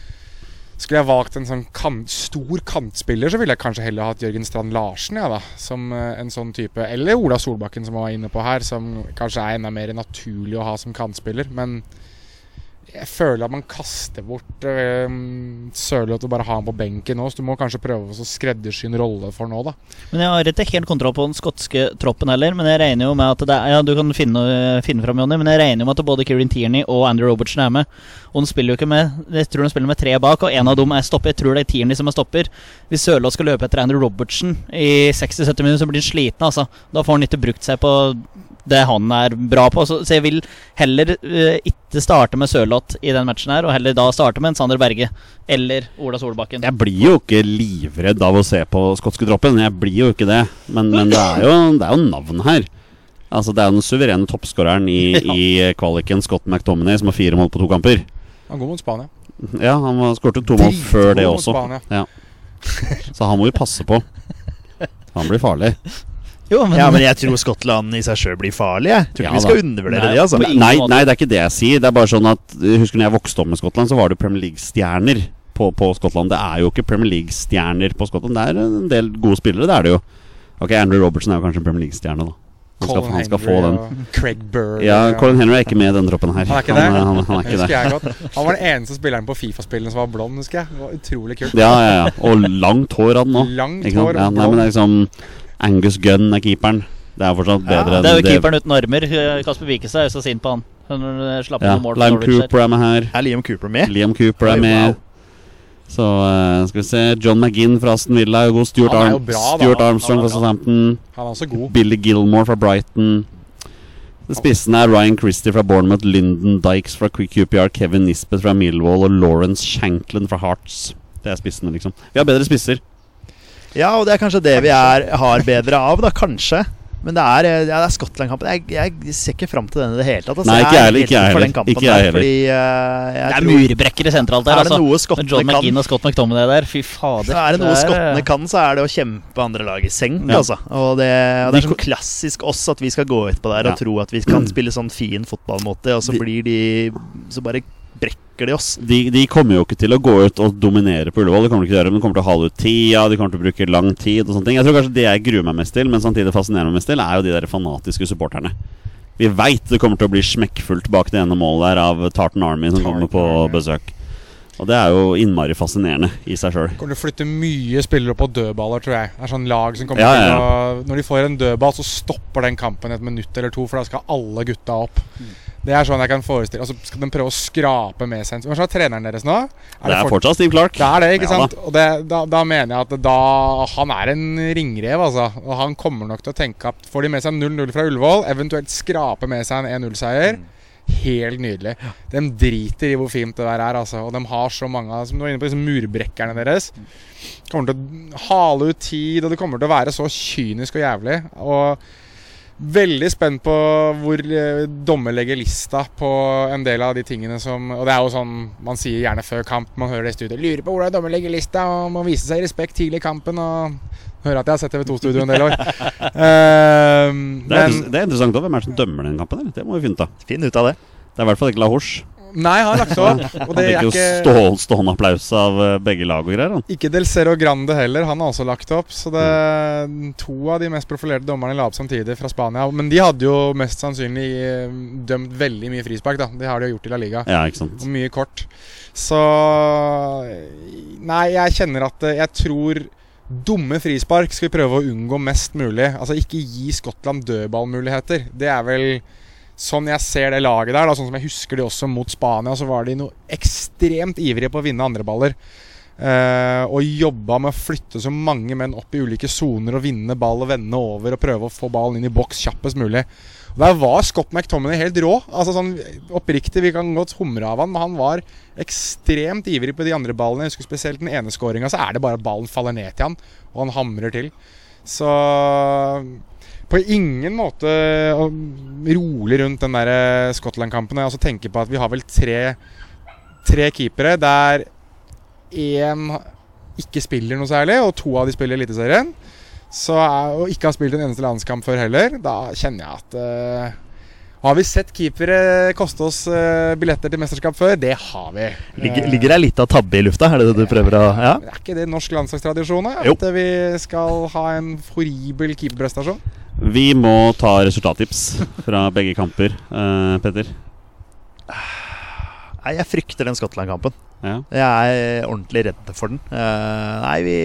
skulle jeg valgt en sånn kant, stor kantspiller, så ville jeg kanskje heller hatt Jørgen Strand Larsen ja, da, som eh, en sånn type. Eller Ola Solbakken, som han var inne på her, som kanskje er enda mer naturlig å ha som kantspiller. Men jeg føler at man kaster bort uh, Sørloth og bare ha han på benken nå. Så du må kanskje prøve å skreddersy en rolle for nå, da. Men Jeg har ikke helt kontroll på den skotske troppen heller. Men jeg regner jo med at det er Ja, du kan finne, finne fram, Jonny, men jeg regner jo med at både Kieran Tierney og Andrew Robertson er med. Og de spiller jo ikke med Jeg tror de spiller med tre bak, og en av dem er stopper. Jeg tror det er Tierney som er stopper. Hvis Sørloth skal løpe etter Andrew Robertson i 60-70 minutter, så blir han sliten, altså. Da får han ikke brukt seg på det han er bra på. Så jeg vil heller uh, ikke starte med Sørloth i den matchen her, og heller da starte med en Sander Berge eller Ola Solbakken. Jeg blir jo ikke livredd av å se på skotske troppen. Jeg blir jo ikke det. Men, men det, er jo, det er jo navn her. Altså Det er jo den suverene toppskåreren i, <laughs> Ja. i kvaliken, Scott McTominay, som har fire mål på to kamper. Han går mot Spania. Ja, han skåret to mål før det også. Ja. Så han må vi passe på. Han blir farlig. Jo, men, Ja, men jeg tror Skottland i seg sjøl blir farlig. Jeg tror ikke Ja, vi skal undervurdere Nei, det. altså Nei, nei, det er ikke det jeg sier. Det er bare sånn at Husker når jeg vokste opp med Skottland, så var det Premier League-stjerner på, på Skottland. Det er jo ikke Premier League-stjerner på Skottland. Det er en del gode spillere, det er det jo. Ok, Andrew Robertson er jo kanskje en Premier League-stjerne, da. Han skal, han skal få den. Craig Burr. Ja, Colin Henry er ikke med i den troppen her. Han er ikke det? Han, han, han er ikke det. Han var den eneste spilleren på Fifa-spillene som var blond, husker jeg. Det var utrolig kult. Ja, ja, ja. Og langt hår hadde han nå. Langt hår Ja, nei, men det er liksom Angus Gunn er keeperen. Det er fortsatt Ja, bedre det er jo keeperen uten armer. Kasper Wikestad er jo så sint på han. Han slapp Ja, mål Liam Lime Cooper er med her. Er Liam Cooper med? Liam Cooper er med. wow. Så uh, skal vi se John McGinn fra Aston Villa er jo god. Stuart, Arm bra. Stuart Armstrong fra. Southampton. Han er også god. Billy Gilmore fra Brighton. Spissene er Ryan Christie fra Bournemouth, Lyndon Dykes fra Quick QPR, Kevin Nisbet fra Millwall og Lawrence Shanklin fra Hearts. Det er spissene, liksom. Vi har bedre spisser. Ja, og det er kanskje det vi er, har bedre av, da. Kanskje. Men det er, eh, ja, er Skottland-kampen. Jeg, jeg ser ikke fram til den i det hele tatt. altså. Nei, ikke jeg heller, er ikke jeg heller. Ikke jeg der, heller. Fordi uh, jeg Det er tror- murbrekkere sentralt der, Er det altså. noe skottene John kan, McGinn og Scott McTominay der. Fy fader. så er det noe er, skottene kan, så er det å kjempe andre lag i senk. Ja. Altså. Og det, og det er sånn klassisk oss at vi skal gå utpå der Ja. og tro at vi kan spille sånn fin fotball mot det, og så blir de Så bare brekker de oss. De, de kommer jo ikke til å gå ut og dominere på Ullevål. De kommer ikke til å gjøre Men de kommer til å hale ut tida, de kommer til å bruke lang tid og sånne ting. Jeg tror kanskje det jeg gruer meg mest til, men samtidig fascinerer meg mest til, er jo de der fanatiske supporterne. Vi veit det kommer til å bli smekkfullt bak det ene målet der av Tartan Army som kommer på besøk. Og det er jo innmari fascinerende i seg sjøl. Kommer til å flytte mye spillere på dødballer, tror jeg. Det er sånn lag som kommer Ja, ja, til å Når de får en dødball, så stopper den kampen et minutt eller to, for da skal alle gutta opp. Det er sånn jeg kan forestille Og så skal de prøve å skrape med seg Hva er treneren deres nå? Det er fortsatt Steve Clark. Det er det, ikke Ja, sant? Og det, da, da mener jeg at da Han er en ringrev, altså. Og han kommer nok til å tenke at får de med seg 0-0 fra Ullevål, eventuelt skrape med seg en 1-0-seier Helt nydelig. De driter i hvor fint det der er, altså. Og de har så mange Som du var inne på, disse murbrekkerne deres. Kommer til å hale ut tid, og det kommer til å være så kynisk og jævlig. Og veldig spent på hvor eh, dommer legger lista på en del av de tingene som Og det er jo sånn man sier gjerne før kamp, man hører det i studio. Lurer på hvordan dommer legger lista, og må vise seg respekt tidlig i kampen. Og hører at jeg har sett TV2-studio en del år. uh, <laughs> Det er, men det er interessant òg. Hvem er det som dømmer den kampen? Der? Det må vi finne ut av. Finn ut av det. Det er i hvert fall ikke La Lahors. Nei, han har lagt opp. <laughs> Og Han det fikk er jo stål, stående applaus av eh, begge lag og greier. Han. Ikke Del Cerro Grande heller, han har også lagt opp. Så det to av de mest profilerte dommerne la opp samtidig fra Spania. Men de hadde jo mest sannsynlig eh, dømt veldig mye frispark, da. Det har de jo gjort i La Liga. Ja, ikke sant. Og mye kort. Så Nei, jeg kjenner at eh, jeg tror Dumme frispark skal vi prøve å unngå mest mulig. Altså ikke gi Skottland dødballmuligheter. Det er vel sånn jeg ser det laget der. Da, sånn som jeg husker de også mot Spania, så var de noe ekstremt ivrige på å vinne andreballer. Uh, og jobba med å flytte så mange menn opp i ulike soner og vinne ball og vende over og prøve å få ballen inn i boks kjappest mulig. Og Der var Scott McTominay helt rå. Altså sånn Oppriktig, vi kan godt humre av han, men han var ekstremt ivrig på de andre ballene. Jeg husker spesielt den ene skåringa, så er det bare at ballen faller ned til han, og han hamrer til. Så på ingen måte rolig rundt den der eh, Skottland-kampen. Jeg også tenker på at vi har vel tre, tre keepere der én ikke spiller noe særlig, og to av de spiller Eliteserien. Så, er- og ikke har spilt en eneste landskamp før heller. Da kjenner jeg at uh, Har vi sett keepere koste oss eh, billetter til mesterskap før? Det har vi. Ligger, Eh, ligger det litt av tabbe i lufta? Er det det du prøver å Ja? Er ikke det norsk landslagstradisjon? At Jo. Vi skal ha en horribel keeperprestasjon? Vi må ta resultattips fra begge kamper, Uh, Petter. Nei, jeg frykter den Skottland-kampen. Ja. Jeg er ordentlig redd for den. Uh, nei, vi,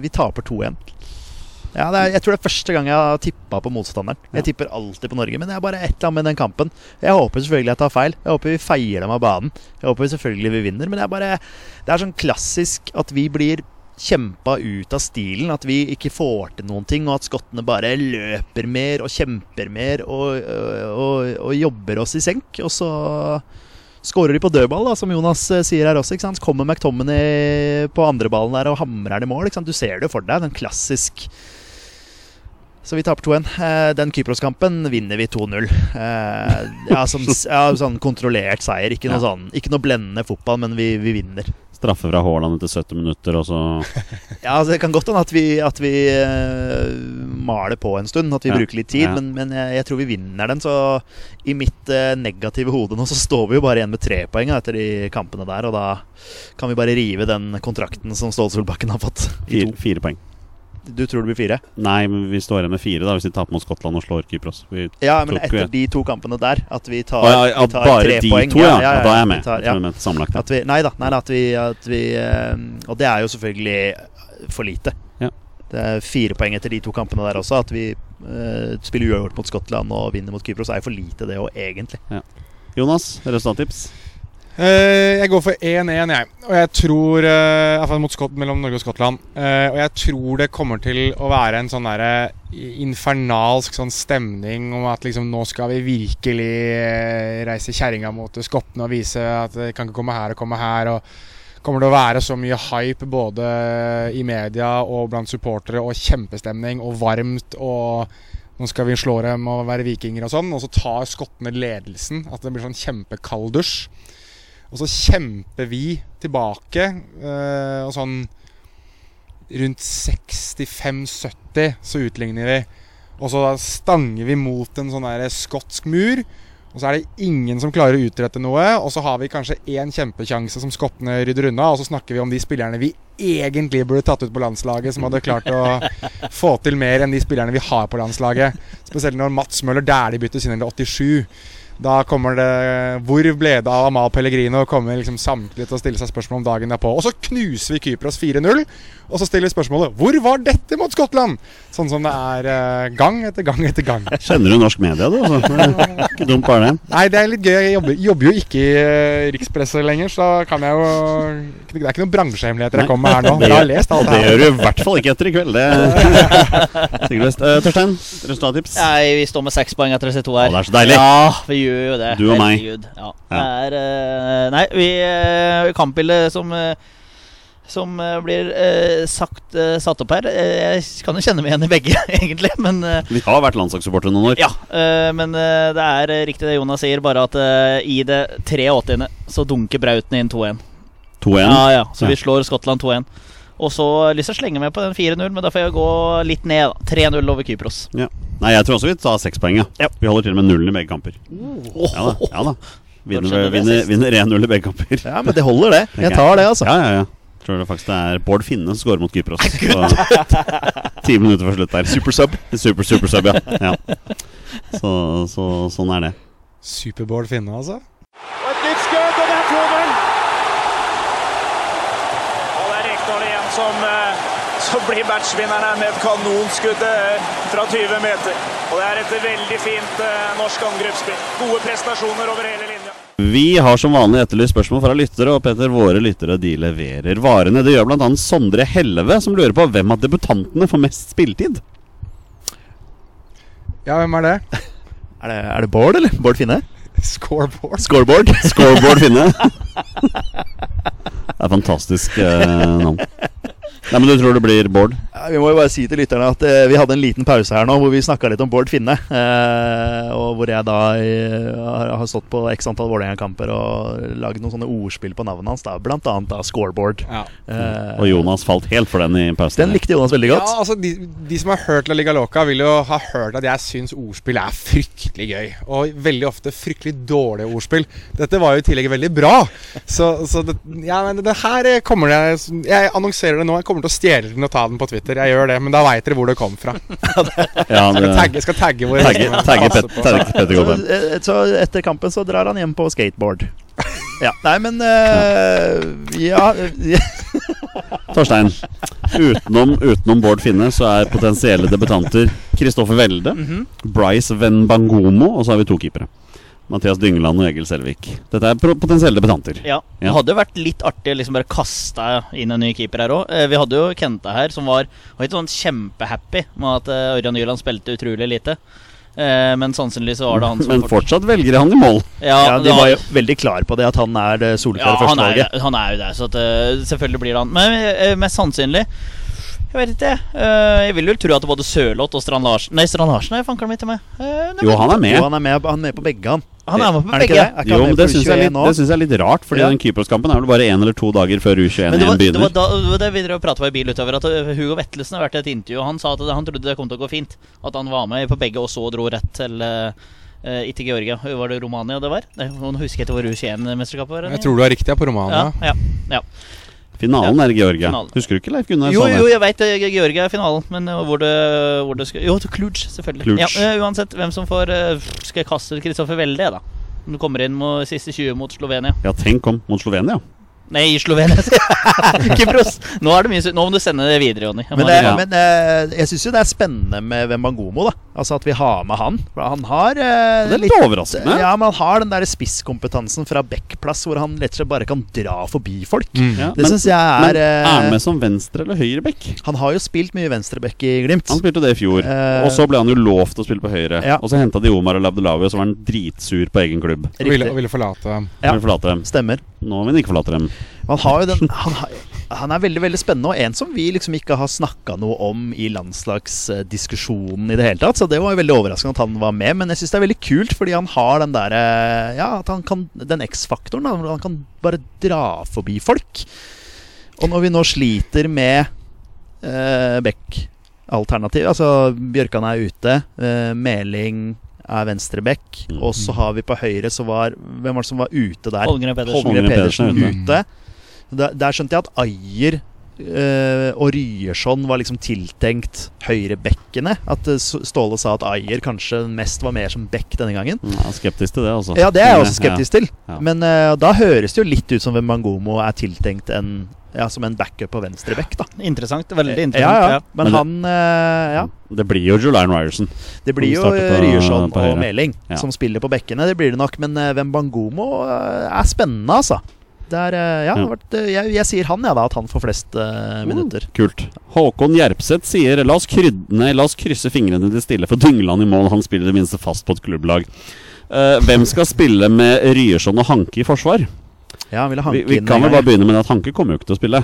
vi taper 2-1. Ja, er, jeg tror det er første gang jeg har tippa på motstanderen. Ja. Jeg tipper alltid på Norge, men det er bare et eller annet med den kampen. Jeg håper selvfølgelig jeg tar feil. Jeg håper vi feier dem av banen. Jeg håper selvfølgelig vi vinner, men det er bare Det er sånn klassisk at vi blir kjempa ut av stilen. At vi ikke får til noen ting, og at skottene bare løper mer og kjemper mer og, og, og jobber oss i senk. Og så skårer de på dødball, da, som Jonas eh, sier her også. Kommer McTominay på andreballen der og hamrer den i mål. Du ser det for deg. Den klassisk så vi taper 2-1. Eh, Den Kypros-kampen vinner vi 2-0. Eh, ja, ja, sånn kontrollert seier. Ikke noe, sånn, ikke noe blendende fotball, men vi, vi vinner. Straffe fra Haaland etter 70 minutter, og så <laughs> Ja, altså, Det kan godt hende at vi, at vi uh, maler på en stund, at vi Ja, bruker litt tid. ja. Men, men jeg, jeg tror vi vinner den. Så i mitt uh, negative hode nå så står vi jo bare igjen med tre poeng etter de kampene der. Og da kan vi bare rive den kontrakten som Ståle Solbakken har fått. I fire, fire poeng. Du tror det blir fire? Nei, men vi står igjen med fire da hvis vi taper mot Skottland og slår Kypros. Vi, Ja, men etter de to kampene der, at vi tar, ja, ja, vi tar bare tre de poeng. to, ja. ja, Da er jeg med. tar- Jeg mente sammenlagt. At vi, nei da. Nei, da at vi, at vi eh, Og det er jo selvfølgelig for lite. Ja. Det er fire poeng etter de to kampene der også. At vi uh, spiller uavgjort mot Skottland og vinner mot Kypros, er jo for lite, det òg, egentlig. Jonas, resultattips? Eh, jeg går for 1-1, jeg. Og jeg tror uh, Iallfall mot Skott, mellom Norge og Skottland. Eh, og jeg tror det kommer til å være en sånn derre infernalsk sånn stemning om at liksom nå skal vi virkelig eh, reise kjerringa mot skottene og vise at det kan ikke komme her og komme her. Og kommer det å være så mye hype både i media og blant supportere og kjempestemning og varmt og nå skal vi slå dem og være vikinger og sånn. Og så tar skottene ledelsen. At det blir sånn kjempekald dusj. Og så kjemper vi tilbake, eh, og sånn rundt 65-70 så utligner vi. Og så stanger vi mot en sånn der skotsk mur. Og så er det ingen som klarer å utrette noe. Og så har vi kanskje én kjempekjanse som skottene rydder unna. Og så snakker vi om de spillerne vi egentlig burde tatt ut på landslaget, som hadde klart å <laughs> få til mer enn de spillerne vi har på landslaget. Spesielt når Mats Møller Dæhlie byttes inn i 87. Da kommer det Hvor ble det av Amal Pellegrino? Kommer liksom samtlige til å stille seg spørsmål om dagen derpå. Og så knuser vi Kypros 4-0. Og så stiller vi spørsmålet Hvor var dette mot Skottland? Sånn som det er eh, gang etter gang etter gang. Kjenner du norsk media, du? Er Ikke dumt bare det. Nei, det er litt gøy. Jeg jobber, jobber jo ikke i uh, rikspresset lenger, så kan jeg jo Det er ikke noen bransjehemmeligheter jeg kommer med her nå. Dere har lest alt Det det gjør du i hvert fall ikke etter i kveld. Det <laughs> sikkert best. Eh, Torstein, resultattips? Nei, vi står med seks poeng etter disse to her. Å, det er så deilig. Ja, vi gjør jo det. Du og meg. Ja. Ja. Det er eh, Nei, vi uh, Kampbildet som eh, som eh, blir eh, sagt eh, satt opp her. Eh, jeg kan jo kjenne meg igjen i begge, <laughs> egentlig. Men eh, Vi har vært landslagssupportere noen år. ja. eh, men det er riktig det Jonas sier, bare at i det 83. så dunker Brauten inn 2-1. 2-1. Ja, ja, så Ja. vi slår Skottland 2-1. Og så har jeg lyst til å slenge med på den 4-0, men da får jeg gå litt ned. da 3-0 over Kypros. Ja. Nei, jeg tror også vi tar seks poeng. Ja. Ja. Vi holder til og med nullen i begge kamper. Ja da. Ja, da. Vinner 1-0 i begge kamper. Ja, men det holder, det. Jeg tar det, altså. Ja, ja, ja. Tror det faktisk det er Bård Finne som skårer mot Kypros. Så, Ti minutter før slutt der. Super sub. Super, super sub, ja. ja. Så, så sånn er det. Super-Bård Finne, altså. Og et nytt skudd, og det er 2-0! Og det er Rekdal igjen som, eh, som blir matchvinneren her med et kanonskudd eh, fra 20 meter. Og det er et veldig fint eh, norsk angrepsspill. Gode prestasjoner over hele linja. Vi har som vanlig etterlyst spørsmål fra lyttere, og Peter, våre lyttere de leverer varene. Det gjør bl.a. Sondre Helleve, som lurer på hvem av debutantene får mest spilletid. Ja, hvem er det? <laughs> Er det, er det Bård, eller? Bård Finne? Scoreboard. Scoreboard? <laughs> Scoreboard Finne. <laughs> Det er fantastisk eh, navn. Nei, men Du tror det blir Bård? Ja, vi må jo bare si til lytterne at eh, vi hadde en liten pause her nå hvor vi snakka litt om Bård Finne. Eh, og hvor jeg da eh, har, har stått på x antall Vålerenga-kamper og lagd noen sånne ordspill på navnet hans. da Blant annet da scoreboard. Ja. Eh, Og Jonas falt helt for den i pausen. Den likte Jonas veldig Ja, godt. altså de, de som har hørt La Liga Loca, vil jo ha hørt at jeg syns ordspill er fryktelig gøy. Og veldig ofte fryktelig dårlige ordspill. Dette var jo i tillegg veldig bra. Så, så det, ja, men det her kommer det Jeg annonserer det nå. Jeg kommer til å stjele den og ta den på Twitter. jeg gjør det. Men da veit dere hvor det kom fra. <laughs> Ja, Jeg det, tagge, skal tagge hvor tagge, tagge, Pet, på. tagge Petter Så, eh, så etter kampen så drar han hjem på skateboard. Ja, Nei, men uh, Ja. <laughs> Torstein, utenom, utenom Bård Finne så er potensielle debutanter Kristoffer Welde, Bryce Venbangomo, og så har vi to keepere. Mathias Dyngeland og Egil Selvik. Dette er potensielle debutanter. Ja. Det hadde jo vært litt artig å liksom bare kaste inn en ny keeper her òg. Vi hadde jo Kenta her, som var, var ikke sånn kjempehappy med at eh, Ørjan Nyland spilte utrolig lite. Eh, Men sannsynligvis så var det han som Men fortsatt velger han i mål. Ja, Ja, De var jo veldig klar på det, at han er det ja, soleklare han, er, førstevalget. han er jo det, så at, eh, selvfølgelig blir det han. Men eh, mest sannsynlig Jeg vet ikke. eh, Jeg vil jo tro at både Sørloth og Strand Larsen Nei, Strand Larsen er fanken min til meg. Eh, nei, Jo, han er Jo, med. han er med, han er med på begge, han. Han er med på begge. det? Jo, men det syns jeg, er litt- U21 nå? det synes jeg er litt rart, Fordi Ja. den keeperskampen er vel bare én eller to dager før U21 Men det var, igjen det var begynner. da, det vi drev og pratet på i bil utover At uh, Hugo Vettelsen har vært i et intervju Og han sa at han trodde det kom til å gå fint At han var med på begge og så dro rett til uh, uh, Ikke Georgia, var det Romania det var? Noen husker ikke hvor U21-mesterskapet var Jeg tror du har riktig ja, på Romania. ja, ja, ja. Finalen er Georgia. Finalen. Husker du ikke Leif Gunnar Jo, jo, jeg vet uh, Georgia er finalen Men uh, hvor det, hvor det skal Jo, til Cluj, selvfølgelig Kluge. ja, uh, Uansett, hvem som får uh, Skal jeg kaste Kristoffer Welde, da Når du kommer inn med siste 20 mot Slovenia Ja, tenk om mot Slovenia. Nei, Slovenia <laughs> Kypros Nå er det mye Nå må du sende det videre, Jonny Men, det, Ja. men uh, jeg syns jo det er spennende med Wembangomo. da Altså At vi har med han. For Han har uh, Det er litt overraskende. Ja, men han har den der spisskompetansen fra backplass hvor han rett og slett bare kan dra forbi folk. Mm. Ja, Det syns jeg er Men er eh, han med som venstre- eller høyreback? Han har jo spilt mye venstreback i Glimt. Han spilte det i fjor. Eh, og så ble han jo lovt å spille på høyre. Ja. Og så henta de Omar og Labdelawi, og så var han dritsur på egen klubb. Og ville, og ville forlate dem. Ja. Ville forlate dem. Stemmer. Nå vil han ikke forlate dem. Han, den, han, han er veldig veldig spennende, og en som vi liksom ikke har snakka noe om i landslagsdiskusjonen i det hele tatt. Så det var jo veldig overraskende at han var med. Men jeg syns det er veldig kult, fordi han har den derre Ja, at han kan Den X-faktoren. Han kan bare dra forbi folk. Og når vi nå sliter med eh, Beck-alternativ Altså Bjørkan er ute, eh, Meling er venstreback, Mm. og så har vi på høyre så var Hvem var det som var ute der? Holmgren Pedersen. Holmgren Pedersen Pedersen er ute. Der, der skjønte jeg at Ayer eh, og Ryerson var liksom tiltenkt høyrebekkene. At eh, Ståle sa at Ayer kanskje mest var mer som bekk denne gangen. Mm, Jeg er skeptisk til det, altså. Ja, det er jeg også skeptisk til. Ja. Men eh, da høres det jo litt ut som Wembangomo er tiltenkt en, ja, som en backup på venstre bekk, da. Interessant, veldig interessant ja. Men, Men det- han eh, Ja. Det blir jo Julian Ryerson. Det blir jo Ryerson og høyre. Meling Ja. som spiller på bekkene. Det blir det nok. Men uh, Wembangomo eh, er spennende, altså. Det er, eh, ja, eh, jeg, jeg sier han, ja, da. At han får flest uh, minutter. Kult. Håkon Gjerpseth sier La oss, krydde, nei, la oss krysse fingrene til stille for Dyngeland i mål. Han spiller i det minste fast på et klubblag. Uh, hvem skal spille med Ryerson og Hanke i forsvar? Ja, han ville Vi, hanke vi inn kan vel bare begynne med at Hanke kommer jo ikke til å spille.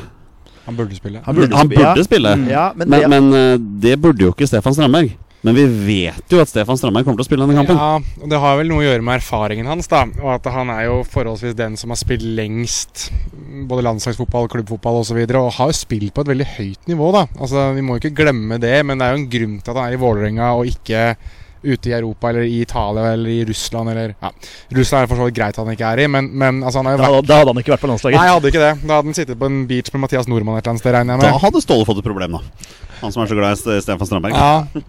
Han burde spille. Han burde Han burde ja. spille, Ja, men, men, det, men eh, det burde jo ikke Stefan Strandberg. Men vi vet jo at Stefan Strandberg kommer til å spille denne kampen. Ja, og Det har vel noe å gjøre med erfaringen hans. da Og at han er jo forholdsvis den som har spilt lengst både landslagsfotball, klubbfotball osv. Og, så videre, og har jo spilt på et veldig høyt nivå. da Altså Vi må jo ikke glemme det, men det er jo en grunn til at han er i Vålerenga og ikke ute i Europa eller i Italia eller i Russland eller Ja, Russland er for så vidt greit at han ikke er i, men, men altså han er jo da, vært da hadde han ikke vært på landslaget. Nei, jeg hadde ikke det. Da hadde han sittet på en beach med Mathias Nordmann et eller annet sted, regner jeg Da hadde Ståle fått et problem, da. Han som er så glad i Ste- Stefan Strandberg. Ja.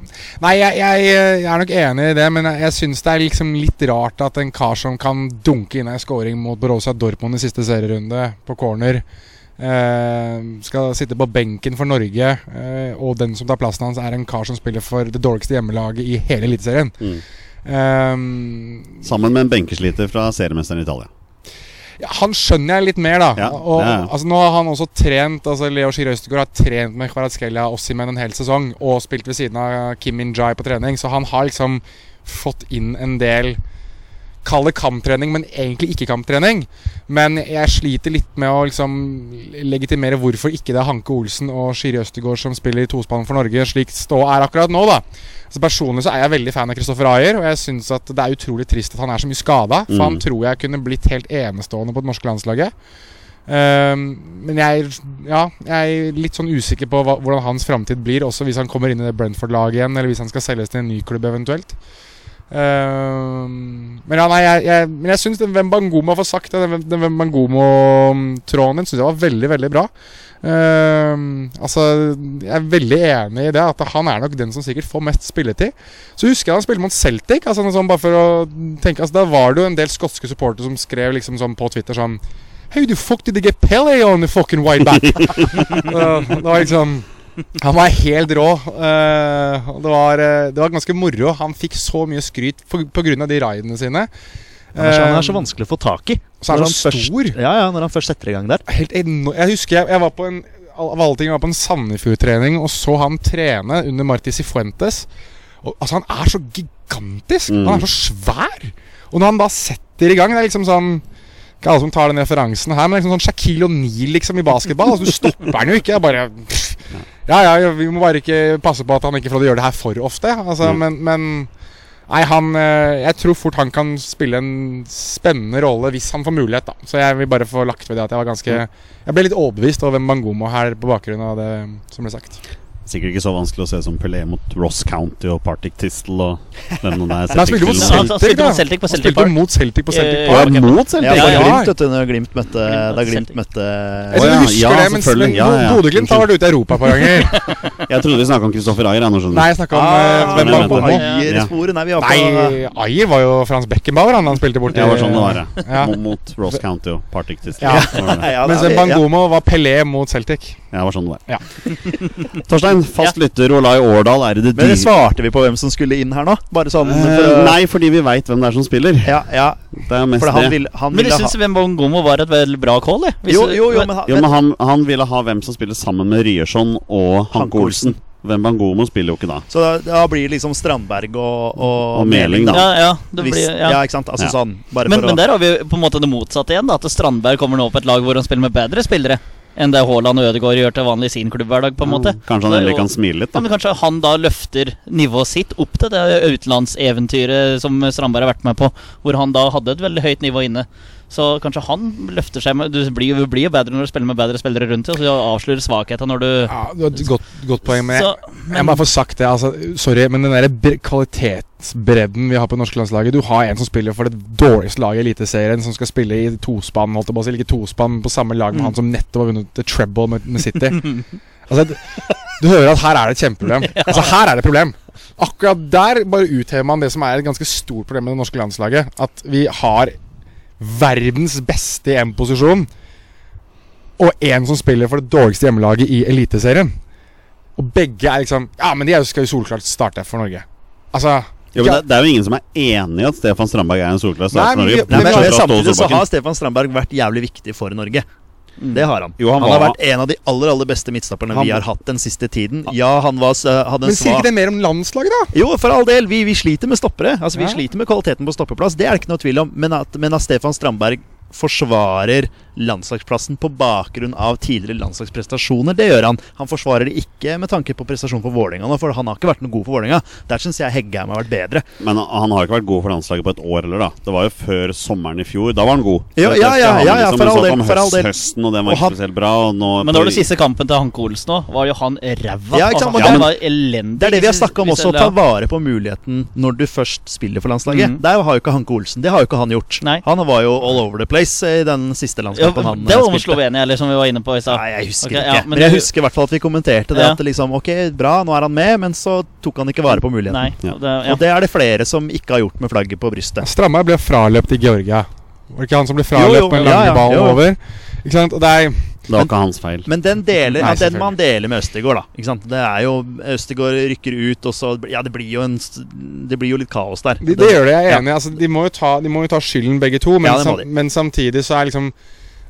Nei, jeg, jeg, jeg er nok enig i det, men jeg, jeg syns det er liksom litt rart at en kar som kan dunke inn ei scoring mot Borussia Dortmund i siste serierunde på corner, skal sitte på benken for Norge, eh, og den som tar plassen hans, er en kar som spiller for det dårligste hjemmelaget i hele Eliteserien. Mm. Eh, Sammen med en benkesliter fra seriemesteren i Italia. ja, han skjønner jeg litt mer, da. Ja, og, er- altså, nå har han også trent Altså Leo Skiri Østegård har trent med Kvaratskhelia Ossimen en hel sesong og spilt ved siden av Kim Min-jai på trening, så han har liksom fått inn en del Kall det kamptrening, men egentlig ikke kamptrening. Men jeg sliter litt med å liksom legitimere hvorfor ikke det er Hanke Olsen og Skiri Østegård som spiller i tospann for Norge, slik stå er akkurat nå, da. Så Personlig så er jeg veldig fan av Kristoffer Ayer, og jeg syns at det er utrolig trist at han er så mye skada. For han Mm. tror jeg kunne blitt helt enestående på det norske landslaget. Um, men jeg, ja, jeg er litt sånn usikker på hva, hvordan hans framtid blir, også hvis han kommer inn i det Brentford-laget igjen, eller hvis han skal selges til en ny klubb eventuelt. Eh, men ja, nei, jeg, jeg, men jeg syns Wembangomo får sagt det. Den, den Wembangomo-tråden din syns jeg var veldig, veldig bra. Uh, altså, Jeg er veldig enig i det, at han er nok den som sikkert får mest spilletid. Så husker jeg han spilte mot Celtic. Altså, sånn bare for å tenke altså, Da var det jo en del skotske supportere som skrev liksom sånn på Twitter sånn How the fuck did they get Pele on the fucking white back? uh, <laughs> det var liksom Han var helt rå. Uh, det, var, uh, det var ganske moro. Han fikk så mye skryt pga. de raidene sine. Han er, så, han er så Uh, vanskelig å få tak i. så er han først- stor. Ja, ja, når han først setter i gang der. Helt eno jeg husker jeg, jeg var på en Av alle ting, jeg var på en Sandefjord-trening og så han trene under Marti Cifuentes. Og, altså, han er så gigantisk! Mm. Han er så svær! Og når han da setter i gang Det er liksom sånn Ikke alle som tar den referansen her, men liksom sånn Shaquille O'Neal liksom i basketball. Altså, du stopper han jo ikke. Jeg bare Ja, ja, vi må bare ikke passe på at han ikke får gjøre det her for ofte. Altså, Mm. men, men Nei, han eh, Jeg tror fort han kan spille en spennende rolle hvis han får mulighet, da. Så jeg vil bare få lagt ved det at jeg var ganske Jeg ble litt overbevist over Bangomo her på bakgrunn av det som ble sagt. Sikkert ikke så vanskelig å se som Pelé mot Ross County og Partick Tistel og hvem det er. <laughs> Han spilte mot Celtic, da! Han spilte mot Celtic på Han spilte Park. mot Celtic på Celtic Eh, Park. ja, mot Celtic? Ja, ja. Glimt, vet du, når Glimt møtte, da Glimt møtte Jeg ja, du husker ja, det, men selvfølgelig. Ja, ja, ja. Bodø-Glimt har vært ute i Europa et par ganger. <laughs> Jeg trodde vi snakka om Kristoffer Ayer. Nå skjønner Nei, jeg snakka om Ah. Ayer-sporet. Nei, var på Nei, Ayer var jo Frans Beckenbauer han, han spilte borti Det var sånn det var, ja. Ja. Mot, Ross County og Partick. Ja. Ja, Mens ja. Bangomo var Pelé mot Celtic. Ja, det var sånn det var. Ja. <laughs> Torstein, fast lytter Olai Årdal, er det det Men dyre svarte vi på hvem som skulle inn her nå? Bare sånn for uh, Nei, fordi vi veit hvem det er som spiller. Ja, ja. Det er mest han det. han Men jeg syns Wembongomo var et veldig bra call. jeg. Jo, jo, jo, men, han- Jo, men han, han ville ha hvem som spiller sammen med Ryerson og Hanke Olsen. Wembangomo spiller jo ikke da. Så da, da blir det liksom Strandberg og, og, Og Meling, da. Ja, ja, det blir, ja. ja. ikke sant? Altså Ja. sånn Bare Men, for men å der har vi på en måte det motsatte igjen. da At Strandberg kommer nå på et lag hvor han spiller med bedre spillere enn det Haaland og Ødegaard gjør til vanlig i sin klubbhverdag. på en måte Kanskje han er endelig kan smile litt, Ja, men Kanskje han da løfter nivået sitt opp til det utenlandseventyret som Strandberg har vært med på, hvor han da hadde et veldig høyt nivå inne. Så kanskje han løfter seg med Du blir, jo- bedre når du spiller med bedre spillere rundt deg, og du avslører svakheter når du Ja, du har et godt, godt poeng. Men Så, jeg må bare få sagt det. Altså, sorry, men den der kvalitetsbredden vi har på det norske landslaget Du har en som spiller for det dårligste laget i Eliteserien, som skal spille i tospann, holdt jeg på å si, ikke tospann, på samme lag med Mm. han som nettopp har vunnet the treble med, med City. <laughs> altså, du, du hører at her er det et kjempeproblem. <laughs> Altså, her er det et problem. Akkurat der bare uthever man det som er et ganske stort problem med det norske landslaget. At vi har verdens beste i en posisjon, og en som spiller for det dårligste hjemmelaget i Eliteserien. Og begge er liksom Ja, men de skal jo solklart starte for Norge. Altså Jo, men det, det er jo ingen som er enig i at Stefan Strandberg er en solklar Nei, start for men Norge. Nei, men, Men men men samtidig så har Stefan Strandberg vært jævlig viktig for Norge. Mm. Det har han. Jo, han han, har var- vært en av de aller aller beste midtstopperne Han- vi har hatt den siste tiden. Ja, han var, hadde en Men sier ikke det mer om landslaget, da? Jo, for all del. Vi, vi sliter med stoppere. Altså, Vi Ja. sliter med kvaliteten på stoppeplass. Det er det ikke noe tvil om. Men at, men at Stefan Strandberg forsvarer landslagsplassen på bakgrunn av tidligere landslagsprestasjoner, det gjør han. Han forsvarer det ikke med tanke på prestasjon for Vålerenga nå, for han har ikke vært noe god for Vålerenga. Der syns jeg Heggheim har vært bedre. Men han har ikke vært god for landslaget på et år heller, da. Det var jo før sommeren i fjor. Da var han god. Jo, ja, ja, ja, ja, liksom for all del, om for all del. Høsten, og den var ikke spesielt bra. Og nå Men da var det siste kampen til Hanke Olsen òg. Var jo han ræva. Ja, ikke sant, Altså, men han det- var elendig. Det er det vi har snakka om også, å ta vare på muligheten når du først spiller for landslaget. Mhm. Der har jo ikke Hanke Olsen Det har jo ikke han gjort. Nei. Han var jo all over the place i den siste Ja, det var mot. Slovenia, eller som vi var inne på i stad. Jeg husker okay, ikke. ja, men, men jeg du- husker i hvert fall at vi kommenterte det. Ja. At det liksom, ok, bra, nå er han med, men så tok han ikke vare på muligheten. Nei, Ja. det, ja. Og det er det flere som ikke har gjort med flagget på brystet. Strammer ble fraløpt i Georgia. Var det ikke han som ble fraløpt med den ja, lange ballen jo. over? Ikke sant? Og det er Det var ikke hans feil. Men den, deler, Nei, ja, den man deler med Østegård, da. Ikke sant? Det er jo Østegård rykker ut, og så Ja, det blir jo, en, det blir jo litt kaos der. De, det gjør det, jeg er enig. Altså, de, må jo ta, de må jo ta skylden begge to. Men, Ja, sam, men samtidig så er liksom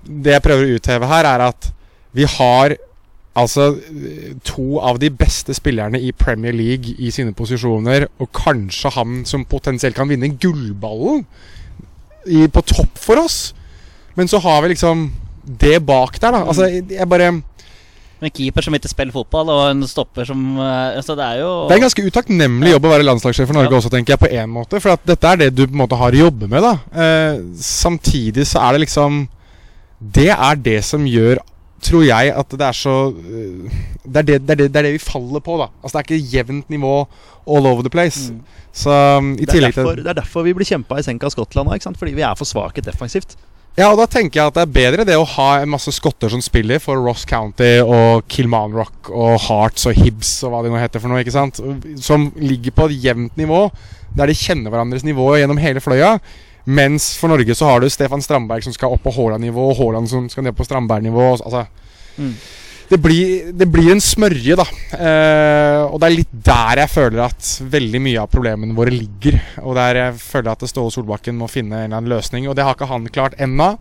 Det jeg prøver å utheve her, er at vi har altså to av de beste spillerne i Premier League i sine posisjoner, og kanskje han som potensielt kan vinne gullballen i, på topp for oss. Men så har vi liksom det bak der, da. Altså, jeg bare En keeper som ikke spiller fotball, og en stopper som eh, Altså, det er jo Det er en ganske utakknemlig jobb å være landslagssjef for Norge Ja. også, tenker jeg, på én måte. For at dette er det du på en måte har å jobbe med, da. Eh, samtidig så er det liksom Det er det som gjør tror jeg at det er så øh, det, er det, det, er det, det er det vi faller på, da. Altså Det er ikke jevnt nivå all over the place. Så um, i tillegg til det er derfor vi blir kjempa i senk av Skottland òg, fordi vi er for svake defensivt. Ja, og da tenker jeg at det er bedre det å ha en masse skotter som spiller for Ross County og Kilmanrock og Hearts og Hibs og hva det nå heter for noe, ikke sant? Som ligger på et jevnt nivå, der de kjenner hverandres nivå gjennom hele fløya. Mens for Norge så har du Stefan Strandberg som skal opp på Haaland-nivå, og Haaland som skal ned på Strandberg-nivå. Altså, Mm. det, blir, det blir en smørje, da. Eh, og det er litt der jeg føler at veldig mye av problemene våre ligger. Og der jeg føler at Ståle Solbakken må finne en eller annen løsning. Og det har ikke han klart ennå.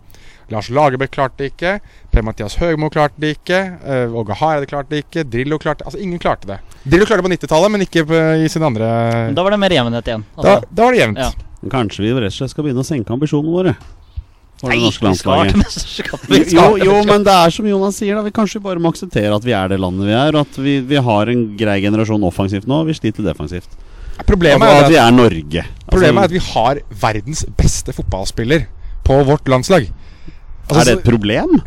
Lars Lagerbäck klarte det ikke. Per-Mathias Høgmo klarte det ikke. Uh, Åge Hareide klarte det ikke. Drillo klarte Altså, ingen klarte det. Drillo klarte det på 90-tallet, men ikke i sin andre Da var det mer jevnhet igjen. da, Altså, da var det jevnt. Ja. Kanskje vi rett og slett skal begynne å senke ambisjonene våre? Nei, vi skal til landslaget. mesterskapet. Jo, jo, men det er som Jonas sier, da. Vi kanskje bare må akseptere at vi er det landet vi er. Og at vi, vi har en grei generasjon offensivt nå. Vi sliter defensivt. Problemet, er at vi er Norge. Altså, problemet er at vi har verdens beste fotballspiller på vårt landslag. Altså, er det et problem?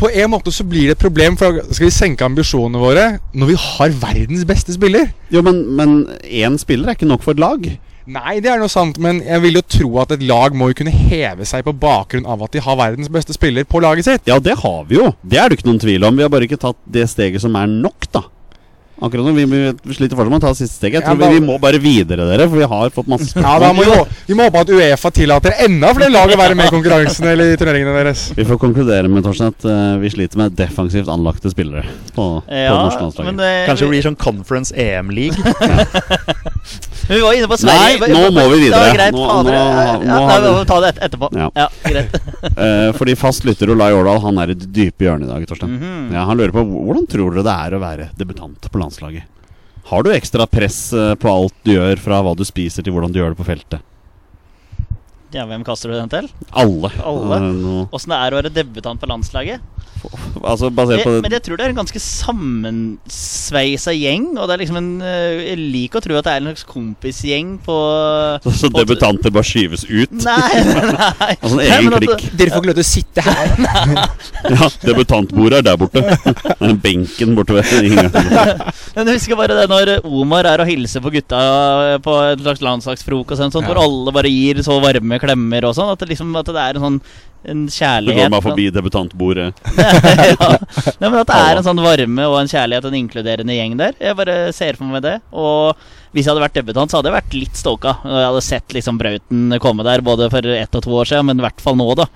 På en måte så blir det et problem, for skal vi senke ambisjonene våre når vi har verdens beste spiller? Jo, men, men én spiller er ikke nok for et lag. Nei, det er noe sant, men jeg vil jo tro at et lag må jo kunne heve seg på bakgrunn av at de har verdens beste spiller på laget sitt. Ja, det har vi jo. Det er det ikke noen tvil om. Vi har bare ikke tatt det steget som er nok, da. Akkurat nå, vi, vi, sliter fortsatt med å ta siste steget. Jeg Ja, tror vi, vi må bare videre, dere, for vi har fått masse Ja, da spørsmål. må vi, vi må håpe at Uefa tillater enda flere lag å være med i konkurransen eller i turneringene deres. Vi får konkludere med Torsten at uh, vi sliter med defensivt anlagte spillere på, Ja, på norsk landslag. det, Kanskje det blir sånn Conference EM-league. <laughs> <laughs> vi var inne på Nei, Sverige. nå må vi videre. Greit. Nå- nå- ja, nei, vi- vi må ta det et, etterpå. Ja. Ja, greit. uh, <laughs> fordi fast lytter Olai Årdal Han er i det dype hjørnet i dag, Torsten. Mm -hmm. ja, han lurer på hvordan tror dere det er å være debutant på landslaget? Har du ekstra press eh, på alt du gjør, fra hva du spiser til hvordan du gjør det på feltet? Ja, hvem kaster du den til? Alle. Alle? Eh, Åssen det er å være debutant på landslaget? altså basert på det, men jeg tror det er en ganske sammensveisa gjeng. Og det er liksom en eh, Jeg liker å tro at det er en slags kompisgjeng på så, så på- debutanter bare skyves ut? Nei, nei. <laughs> Altså en egen nei, klikk? Dere får ikke lov til å sitte her. <laughs> Ja, debutantbordet er der borte. Den <laughs> benken borte ved inngangen. Men jeg husker bare det når Omar er og hilser på gutta på en slags landslagsfrokost, sånt, hvor alle bare gir så varme klemmer og sånn. At det liksom at det er en sånn en Du går meg forbi debutantbordet. <laughs> ja. Nei, men At det er en sånn varme og en kjærlighet en inkluderende gjeng der. Jeg bare ser for meg det. Og hvis jeg hadde vært debutant, så hadde jeg vært litt stoka. Og Jeg hadde sett liksom Brauten komme der både for ett og to år siden, men i hvert fall nå, da.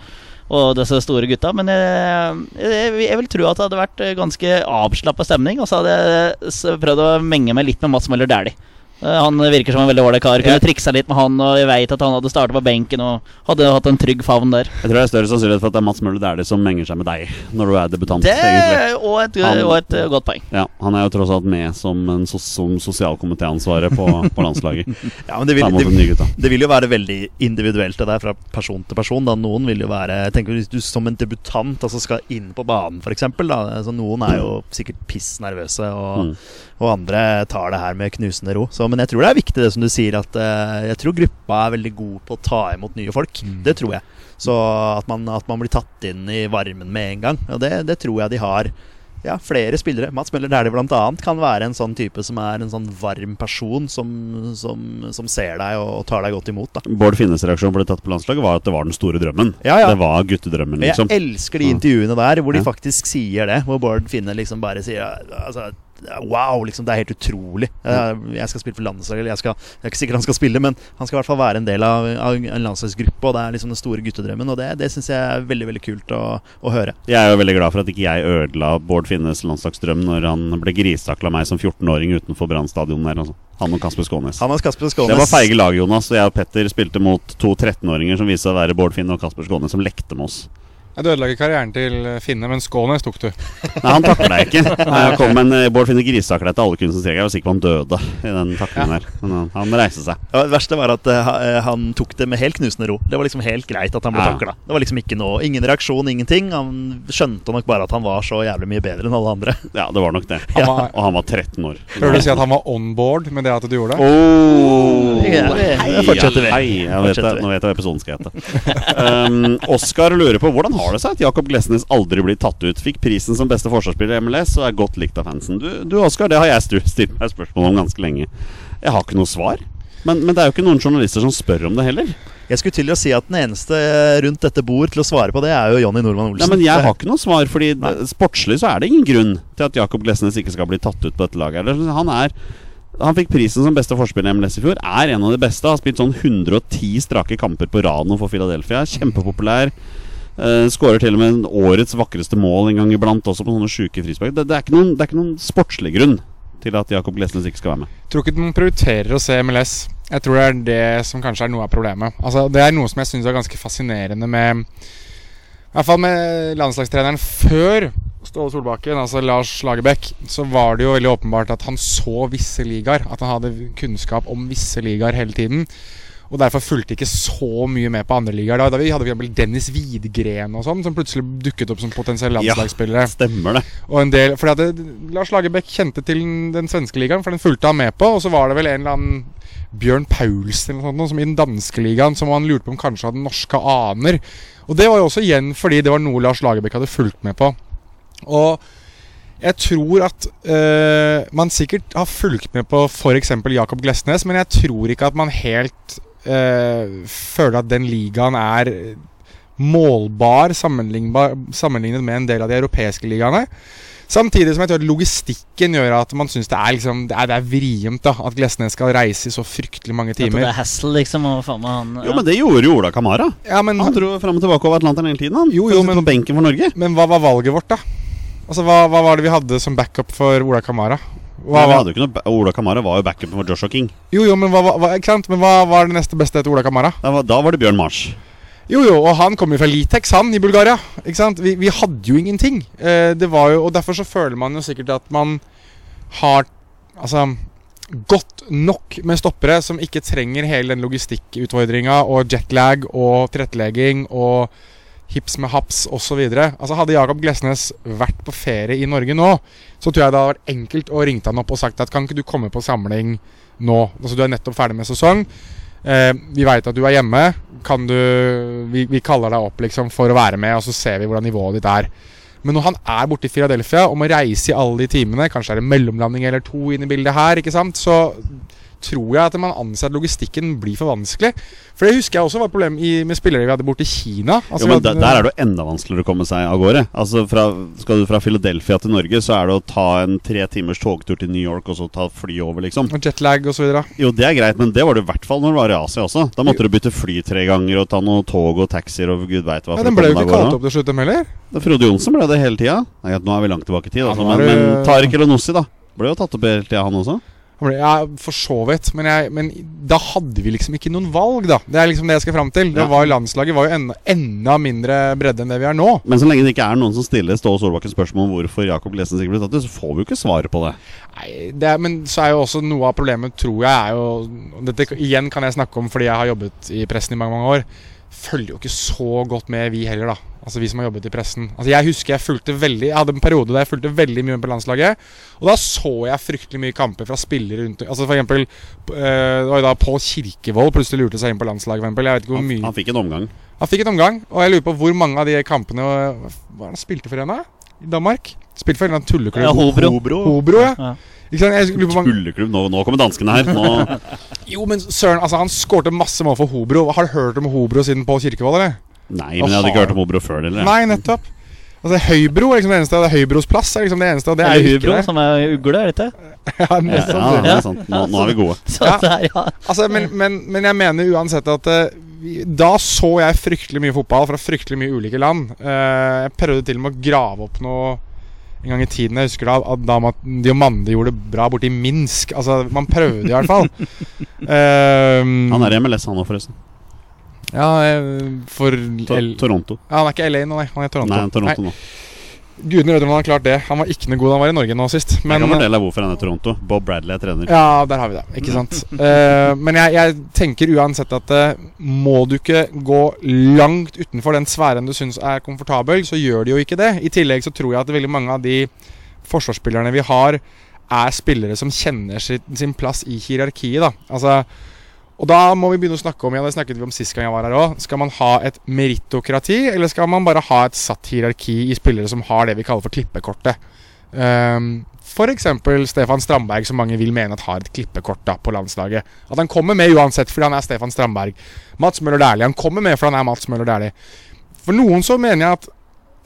Og disse store gutta. Men jeg, jeg, jeg vil tro at det hadde vært ganske avslappa stemning. Og så hadde jeg prøvd å menge meg litt med Mats Møller Dæhlie. Eh, Han virker som en veldig ålreit kar. Kunne Ja. triksa litt med han, og jeg veit at han hadde starta på benken og hadde hatt en trygg favn der. Jeg tror det er større sannsynlighet for at det er Mats Møller Dæhlie som menger seg med deg når du er debutant. Det er og et, Han- og et eh, godt poeng. Ja, Han er jo tross alt med som, en som sosialkomitéansvaret på, på landslaget. <laughs> Ja, men det vil, det, det vil jo være veldig individuelt det der fra person til person. Da. Noen vil jo være tenker Hvis du som en debutant altså skal inn på banen, f.eks. Altså, noen er jo sikkert piss nervøse, og, Mm. og andre tar det her med knusende ro. Så, men jeg tror det er viktig det som du sier, at uh, jeg tror gruppa er veldig god på å ta imot nye folk. Det tror jeg. Så at man, at man blir tatt inn i varmen med en gang. Og det, det tror jeg de har. Ja, flere spillere. Mats Møller Dæhlie annet kan være en sånn type som er en sånn varm person som, som, som ser deg og, og tar deg godt imot. da Bård Finnes' reaksjon på å tatt på landslaget var at det var den store drømmen. Ja, ja. Det var guttedrømmen, Jeg liksom. elsker de intervjuene der hvor de faktisk sier det. Hvor Bård Finne liksom bare sier altså, Wow, liksom, det er helt utrolig. Jeg, skal spille for landslaget. Eller jeg, skal, jeg er ikke sikker han skal spille, men han skal i hvert fall være en del av, av en landslagsgruppe. Og det er liksom den store guttedrømmen. Og det, det syns jeg er veldig veldig kult å, å høre. Jeg er jo veldig glad for at ikke jeg ødela Bård Finnes' landslagsdrøm når han ble gristakla meg som 14-åring utenfor Brann stadion der. Altså. Han og Kasper Skånes. Han og Kasper Skånes Det var feige lag, Jonas. Og jeg og Petter spilte mot to 13-åringer som viste seg å være Bård Finne og Kasper Skånes, som lekte med oss. Du ødela ikke karrieren til Finne, men Skånes tok du. Nei, han takla jeg ikke. Nei, jeg kom, men eh, Bård Finne gristakla etter alle kunstens regler. Jeg var sikker på han døde i den taklingen der. Men han, han reiste seg. Ja, det verste var at uh, eh, han tok det med helt knusende ro. Det var liksom helt greit at han ble Ja. takla. Det var liksom ikke noe Ingen reaksjon, ingenting. Han skjønte nok bare at han var så jævlig mye bedre enn alle andre. Ja, det var nok det. Han var, Og han var 13 år. Hører du si at han var on board med det at du gjorde det? Oh, Ja, det fortsetter vi. Hei, jeg vet det, nå vet jeg hva episoden skal hete. Um, Oskar lurer på hvordan har har det seg at Jakob Glesnes aldri blir tatt ut. Fikk prisen som beste forsvarsspiller i MLS og er godt likt av fansen. Du, du Oskar, det har jeg stilt meg spørsmål om ganske lenge. Jeg har ikke noe svar. Men, men det er jo ikke noen journalister som spør om det heller. Jeg skulle til å si at den eneste rundt dette bord til å svare på det, er jo Jonny Normann Olsen. Nei, men jeg har ikke noe svar, fordi Nei. sportslig så er det ingen grunn til at Jakob Glesnes ikke skal bli tatt ut på dette laget. Han er han fikk prisen som beste forspiller i MLS i fjor. Er en av de beste. Har spilt sånn 110 strake kamper på rad nå for Philadelphia. Kjempepopulær. Uh, Skårer til og med årets vakreste mål en gang iblant, også på sånne sjuke frispark. Det, det, er noen, det er ikke noen sportslig grunn til at Jakob Glesnes ikke skal være med. Jeg tror ikke de prioriterer å se MLS. Jeg tror det er det som kanskje er noe av problemet. Altså, det er noe som jeg syns er ganske fascinerende med I hvert fall med landslagstreneren før Ståle Solbakken, altså Lars Lagerbäck, så var det jo veldig åpenbart at han så visse ligaer. At han hadde kunnskap om visse ligaer hele tiden. Og derfor fulgte ikke så mye med på andre ligaer. Da, da vi hadde eksempel Dennis Widgren og sånn, som plutselig dukket opp som potensielle Ja. landslagsspillere. Stemmer det. Og en del, fordi at det, Lars Lagerbäck kjente til den, den svenske ligaen, for den fulgte han med på. Og så var det vel en eller annen Bjørn Paulsen eller noe sånt, som i den danske ligaen, som han lurte på om kanskje hadde norske aner. Og det var jo også igjen fordi det var noe Lars Lagerbäck hadde fulgt med på. Og jeg tror at øh, man sikkert har fulgt med på f.eks. Jakob Glesnes, men jeg tror ikke at man helt øh, føler at den ligaen er målbar sammenlignet med en del av de europeiske ligaene. Samtidig som jeg tror at logistikken gjør at man syns det er liksom Det er, det er vrient da at Glesnes skal reise i så fryktelig mange timer. det er hassle, liksom. Og faen han Jo, men det gjorde jo Ola Kamara. Ja, men, Han dro fram og tilbake over Atlanteren hele tiden. Han Jo, jo, men- på benken for Norge. men hva var valget vårt, da? Altså, Hva, hva var det vi hadde som backup for Ola Kamara? Hva, Nei, vi hadde jo ikke noe Ola Kamara var jo backupen for Joshua King. jo, jo, men hva, hva, ikke sant? Men hva var det neste beste etter Ola Kamara? Da var, da var det Bjørn Mars. Jo, jo, og han kom jo fra Litex, han, i Bulgaria. Ikke sant? Vi, vi hadde jo ingenting. Eh, det var jo, og Derfor så føler man jo sikkert at man har Altså godt nok med stoppere som ikke trenger hele den logistikkutfordringa og jetlag og tilrettelegging og hips med haps osv. Altså, hadde Jakob Glesnes vært på ferie i Norge nå, så tror jeg det hadde vært enkelt å ringe han opp og sagt at kan ikke du komme på samling nå? Altså, du er nettopp ferdig med sesong. Eh, vi veit at du er hjemme. Kan du vi, vi kaller deg opp liksom for å være med, og så ser vi hvordan nivået ditt er. Men når han er borte i Philadelphia og må reise i alle de timene, kanskje er det mellomlanding eller to inn i bildet her, ikke sant, så tror jeg at man anser at logistikken blir for vanskelig. For det husker jeg også var et problem i, med spillere vi hadde borte i Kina. Altså, Jo, men der, hadde- der er det jo enda vanskeligere å komme seg av gårde. Altså fra, Skal du fra Philadelphia til Norge, så er det å ta en tre timers togtur til New York og så ta fly over, liksom. og jetlag og så videre. Jo, det er greit, men det var det i hvert fall når du var i Asia også. Da måtte du bytte fly tre ganger og ta noe tog og taxier og gud veit hva. Ja, Den ble jo ikke kalt opp til slutt, dem heller. Da Frode Johnsen ble det hele tida. Nå er vi langt tilbake i tid, altså, ja, men, men Tariq Elonossi, da. Ble jo tatt opp hele tida, han også. Ble- Ja, for så vidt. Men, jeg, men da hadde vi liksom ikke noen valg, da. Det er liksom det jeg skal fram til. Det Ja. var Landslaget var jo enda, enda mindre bredde enn det vi er nå. Men så lenge det ikke er noen som stiller Ståle Solbakken spørsmål om hvorfor Jakob Lesen ikke ble tatt ut, så får vi jo ikke svaret på det. Nei, det er, men så er jo også noe av problemet, tror jeg, er jo Dette igjen kan jeg snakke om fordi jeg har jobbet i pressen i mange, mange år. Følger jo ikke så godt med, vi heller, da. Altså vi som har jobbet i pressen. Altså Jeg husker jeg fulgte veldig Jeg hadde en periode der jeg fulgte veldig mye med på landslaget. Og da så jeg fryktelig mye kamper fra spillere rundt Altså for eksempel eh, Det var jo da Pål Kirkevold plutselig lurte seg inn på landslaget. For eksempel. jeg vet ikke hvor mye han fikk en omgang. Han fikk en omgang, og jeg lurer på hvor mange av de kampene Hva var det han spilte for da? I Danmark? Spilte for en eller annen tulleklubb. Ja, Hobro. Hobro. Hobro, ja. Ja. Ikke sant? Jeg på Tulleklubb. Nå, nå kommer danskene her. Nå, <laughs> Jo, men søren, altså han skårte masse mål for Hobro. Har du hørt om Hobro siden Pål Kirkevold, eller? nei, men jeg hadde ikke hørt om Hobro før. Eller? Nei, nettopp. Altså Høybro er liksom det eneste. Det er Høybros plass er liksom det eneste. Og det er er det det. som er ugle, er det ikke? <laughs> Ja, Ja, ja, det er sant. Nå, nå er vi gode. <laughs> Så Ja. der, ja. Altså, men, men, men jeg mener uansett at uh, vi- da så jeg fryktelig mye fotball fra fryktelig mye ulike land. Uh, jeg prøvde til og med å grave opp noe en gang i tiden. Jeg husker da da Diomande gjorde det bra borti Minsk. Altså, man prøvde i hvert fall. um, <laughs> Han er i MLS, han òg, forresten. Ja, eh, for To L Toronto. ja, Han er ikke LA nå, nei. Han er Toronto. Nei, Toronto nå. Gudene vet om han har klart det. Han var ikke noe god da han var i Norge nå sist. jeg kan fortelle hvorfor han er i Toronto. Bob Bradley er trener. ja, der har vi det. Ikke sant. uh, <laughs> men jeg, jeg tenker uansett at uh, må du ikke gå langt utenfor den sfæren du syns er komfortabel, så gjør de jo ikke det. I tillegg så tror jeg at veldig mange av de forsvarsspillerne vi har, er spillere som kjenner sin, sin plass i hierarkiet. da Altså Og da må vi begynne å snakke om igjen, det snakket vi om sist gang jeg var her også. Skal man ha et merittokrati, eller skal man bare ha et satt hierarki i spillere som har det vi kaller for klippekortet? Um, F.eks. Stefan Strandberg, som mange vil mene at har et klippekort da på landslaget. At han kommer med uansett fordi han er Stefan Strandberg. Mats Møller Dæhlie. Han kommer med fordi han er Mats Møller Dæhlie. For noen så mener jeg at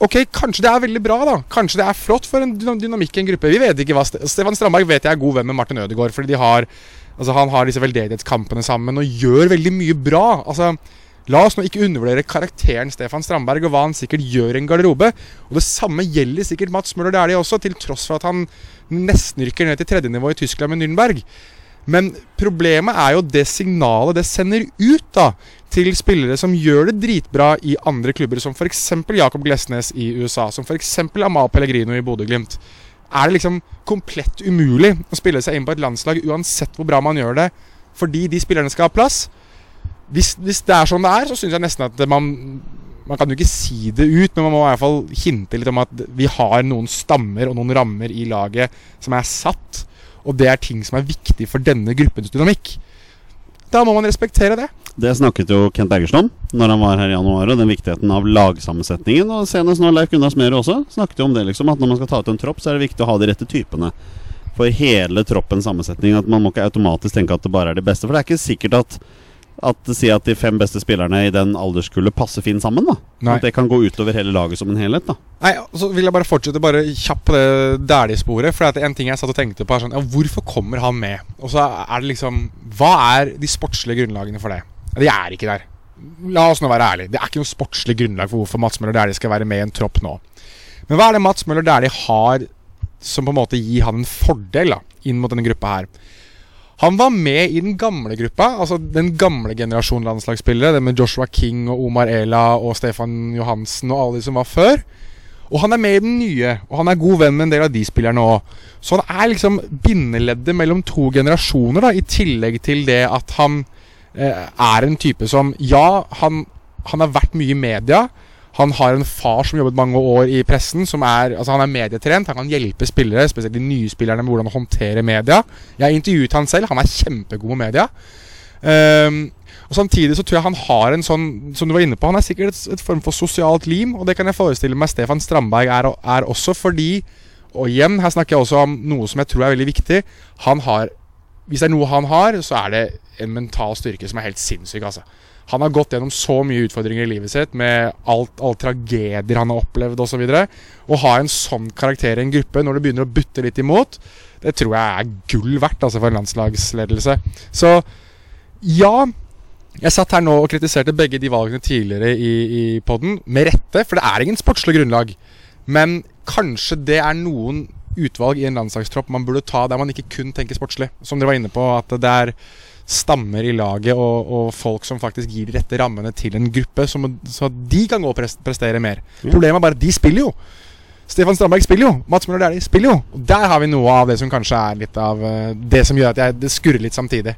Ok, kanskje det er veldig bra, da. Kanskje det er flott for en dynamikk i en gruppe. Vi vet ikke hva Ste Stefan Strandberg vet jeg er god venn med Martin Ødegaard, fordi de har Altså Han har disse veldedighetskampene sammen og gjør veldig mye bra. Altså La oss nå ikke undervurdere karakteren Stefan Strandberg og hva han sikkert gjør i en garderobe. Og det samme gjelder sikkert Mats Møller Dæhlie også, til tross for at han nesten rykker ned til tredjenivå i Tyskland med Nürnberg. Men problemet er jo det signalet det sender ut da til spillere som gjør det dritbra i andre klubber, som f.eks. Jakob Glesnes i USA, som f.eks. Amal Pellegrino i Bodø-Glimt. Er det liksom komplett umulig å spille seg inn på et landslag uansett hvor bra man gjør det, fordi de spillerne skal ha plass? Hvis, hvis det er sånn det er, så syns jeg nesten at man Man kan jo ikke si det ut, men man må i hvert fall hinte litt om at vi har noen stammer og noen rammer i laget som er satt, og det er ting som er viktig for denne gruppens dynamikk. Da må man respektere det. Det snakket jo Kent Bergersen om når han var her i januar, og den viktigheten av lagsammensetningen. Og senest nå Leif Gunnar Smerud også snakket jo om det, liksom, at når man skal ta ut en tropp, så er det viktig å ha de rette typene. For hele troppens sammensetning. At man må ikke automatisk tenke at det bare er de beste. For det er ikke sikkert at at si at de fem beste spillerne i den alderskullet passer fint sammen. da. At det kan gå utover hele laget som en helhet. da Nei, Så vil jeg bare fortsette bare kjapt på det Dæhlie-sporet. For det er en ting jeg satt og tenkte på, er sånn Ja, hvorfor kommer han med? Og så er det liksom Hva er de sportslige grunnlagene for det? De er ikke der. La oss nå være ærlige. Det er ikke noe sportslig grunnlag for hvorfor Mats Møller Dæhlie skal være med i en tropp nå. Men hva er det Mats Møller Dæhlie har som på en måte gir han en fordel da inn mot denne gruppa her? Han var med i den gamle gruppa, altså den gamle generasjonen landslagsspillere. Det med Joshua King og Omar Ela og Stefan Johansen og alle de som var før. Og han er med i den nye, og han er god venn med en del av de spillerne òg. Så han er liksom bindeleddet mellom to generasjoner, da, i tillegg til det at han eh, er en type som Ja, han, han har vært mye i media. Han har en far som jobbet mange år i pressen. Som er, altså Han er medietrent. Han kan hjelpe spillere, spesielt de nye spillerne, med hvordan å håndtere media. Jeg intervjuet han selv. Han er kjempegod med media. Um, og Samtidig så tror jeg han har en sånn Som du var inne på, han er sikkert et, et form for sosialt lim. Og det kan jeg forestille meg Stefan Strandberg er, er også fordi Og igjen, her snakker jeg også om noe som jeg tror er veldig viktig. Han har Hvis det er noe han har, så er det en mental styrke som er helt sinnssyk. altså han har gått gjennom så mye utfordringer i livet sitt, med alt, alle tragedier han har opplevd osv. Å ha en sånn karakter i en gruppe når det begynner å butte litt imot, det tror jeg er gull verdt altså for en landslagsledelse. Så ja. Jeg satt her nå og kritiserte begge de valgene tidligere i, i poden, med rette, for det er ingen sportslig grunnlag. Men kanskje det er noen utvalg i en landslagstropp man burde ta der man ikke kun tenker sportslig. Som dere var inne på, at det er stammer i laget og, og folk som faktisk gir de rette rammene til en gruppe, så, så at de kan gå og prestere mer. Problemet er bare at de spiller jo. Stefan Strandberg spiller jo. Mats Møller Dæhlie spiller jo. Og Der har vi noe av det som kanskje er litt av eh, det som gjør at jeg, det skurrer litt samtidig.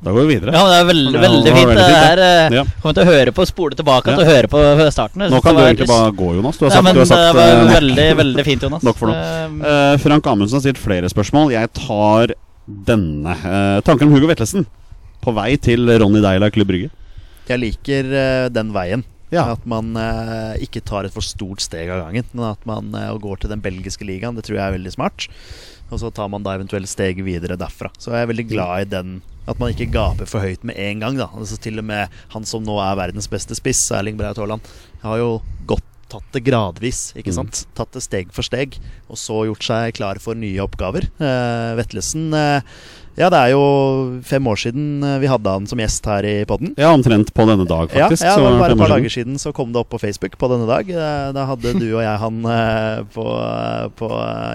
Da går vi videre. Ja, det er veldig, Ja, veldig fint. Det her er eh, Ja. Kommer til å høre på, spole tilbake Ja. til å høre på starten. Nå kan du egentlig bare gå, Jonas. Du har Ja, sagt, men du har det var uh, veldig, veldig fint, Jonas. Nok for nå. Eh, Eh, Frank Amundsen har stilt flere spørsmål. Jeg tar denne. Eh, tanker om Hugo Vetlesen på vei til Ronny Deila Klubb Brygge. Jeg liker eh, den veien. Ja. At man eh, ikke tar et for stort steg av gangen, men at man eh, går til den belgiske ligaen. Det tror jeg er veldig smart. Og så tar man da eventuelt steg videre derfra. Så jeg er veldig glad i den at man ikke gaper for høyt med en gang. da altså Til og med han som nå er verdens beste spiss, Erling Braut Haaland, har jo gått tatt det gradvis. ikke sant? Tatt det steg for steg, og så gjort seg klar for nye oppgaver. Eh, Vetlesen eh, Ja, det er jo fem år siden eh, vi hadde han som gjest her i podden. Ja, omtrent på denne dag, Ja, faktisk. ja, det var bare et par dager siden så kom det opp på Facebook på denne dag. Eh, Da hadde du og jeg han eh, på, på,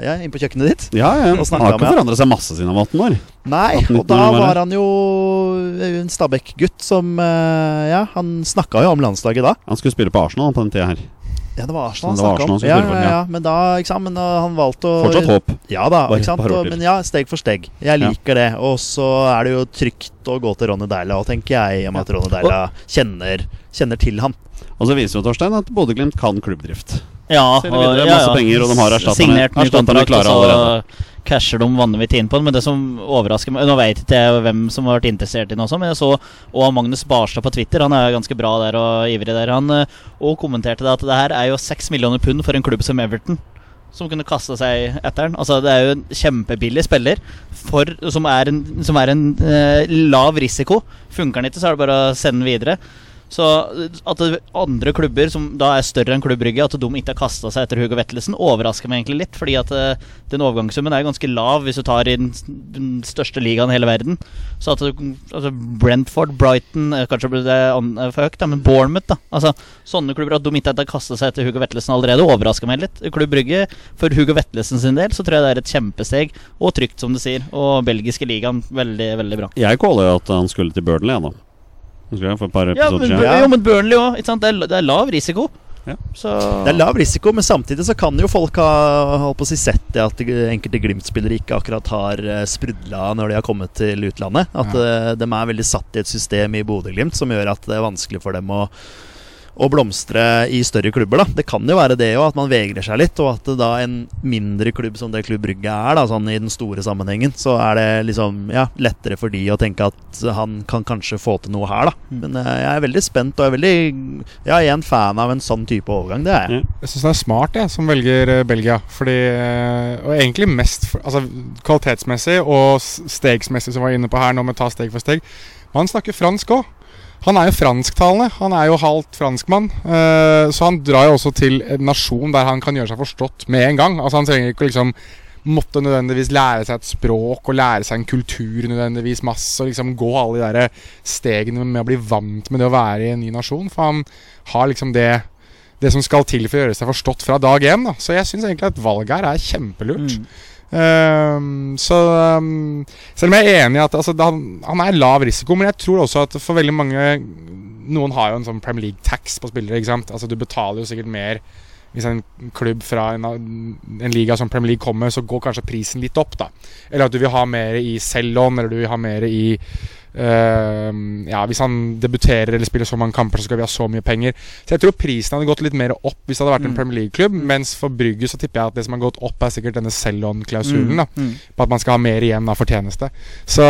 ja, inn på kjøkkenet ditt. Ja, ja. Og Han har ikke forandra seg masse siden han var 18 år. Nei, 18-19 og da var han jo en Stabæk-gutt som Ja, han snakka jo om landslaget da. Han skulle spille på Arsenal på den tida her. Ja, det var Arsenal han Det var Arsenal om. Ja, ja, ja. men da, ikke sant, men da han valgte å Fortsatt håp. Ja da, ikke sant? Og, men ja, steg for steg. Jeg liker det. Og så er det jo trygt å gå til Ronny Deila, og tenker jeg, i og med at Ronny Deila kjenner, kjenner til han. Og så viser jo Torstein at Bodø-Glimt kan klubbdrift. Ja, og, videre, masse penger, og de har erstatterne. Klare allerede. Casher de vanvittig inn på den. Men det som overrasker meg Nå vet ikke jeg hvem som har vært interessert i den også, men jeg så og Magnus Barstad på Twitter. Han er ganske bra der og ivrig der. Han eh, og kommenterte det at det her er jo seks millioner pund for en klubb som Everton. Som kunne kaste seg etter den. Altså Det er jo en kjempebillig spiller for, som er en, som er en eh, lav risiko. Funker den ikke, så er det bare å sende den videre. Så at andre klubber som da er større enn Klubb Brygge, at de ikke har kasta seg etter Hugo Vettelsen, overrasker meg egentlig litt. Fordi at eh, den overgangssummen er ganske lav hvis du tar i den, største ligaen i hele verden. Så at altså Brentford, Brighton eh, Kanskje det an- eh, for høyt, men Bournemouth, da. Altså Sånne klubber at de ikke har kasta seg etter Hugo Vettelsen allerede, overrasker meg litt. Klubb Brygge, for Hugo Vettelsen sin del, så tror jeg det er et kjempesteg. Og trygt, som du sier. Og belgiske ligaen, veldig, veldig bra. Jeg caller at han skulle til Burnley, jeg. Husker jeg, for et par Ja, episoder men, siden. Ja. jo, men Burnley òg. Det, er- det er lav risiko. Ja. Så Det er lav risiko, men samtidig så kan jo folk ha holdt på å si sett det at enkelte Glimt-spillere ikke akkurat har eh, sprudla når de har kommet til utlandet. At eh, de er veldig satt i et system i Bodø-Glimt som gjør at det er vanskelig for dem å å blomstre i større klubber. da Det kan jo være det òg, at man vegrer seg litt. Og at da en mindre klubb som det Klubb Brygge er, da sånn i den store sammenhengen, så er det liksom ja, lettere for de å tenke at han kan kanskje få til noe her, da. Men eh, jeg er veldig spent, og jeg er veldig Ja, jeg er en fan av en sånn type overgang. Det er jeg. Jeg syns det er smart, jeg, som velger eh, Belgia. Fordi eh, Og egentlig mest altså, kvalitetsmessig og stegsmessig, som vi var inne på her nå, med ta steg for steg. Man snakker fransk òg. Han er jo fransktalende. Han er jo halvt franskmann. eh, så han drar jo også til en nasjon der han kan gjøre seg forstått med en gang. Altså Han trenger ikke liksom måtte nødvendigvis lære seg et språk og lære seg en kultur nødvendigvis masse. Og liksom gå alle de der stegene med å bli vant med det å være i en ny nasjon. For han har liksom det det som skal til for å gjøre seg forstått fra dag én. Da. Så jeg syns egentlig at valget her er kjempelurt. Ehm, så um, selv om jeg er enig i at altså, det- han, er lav risiko, men jeg tror også at for veldig mange Noen har jo en sånn Premier League-tax på spillere. ikke sant? Altså Du betaler jo sikkert mer hvis en klubb fra en, en liga som Premier League kommer, så går kanskje prisen litt opp. da Eller at du vil ha mer i selvlån, eller du vil ha mer i Ja, Hvis han debuterer eller spiller så mange kamper, så skal vi ha så mye penger. Så jeg tror prisen hadde gått litt mer opp hvis det hadde vært en Premier League-klubb. Mens for Brygge så tipper jeg at det som har gått opp, er sikkert denne Cellon-klausulen. da Mm. På at man skal ha mer igjen av fortjeneste. Så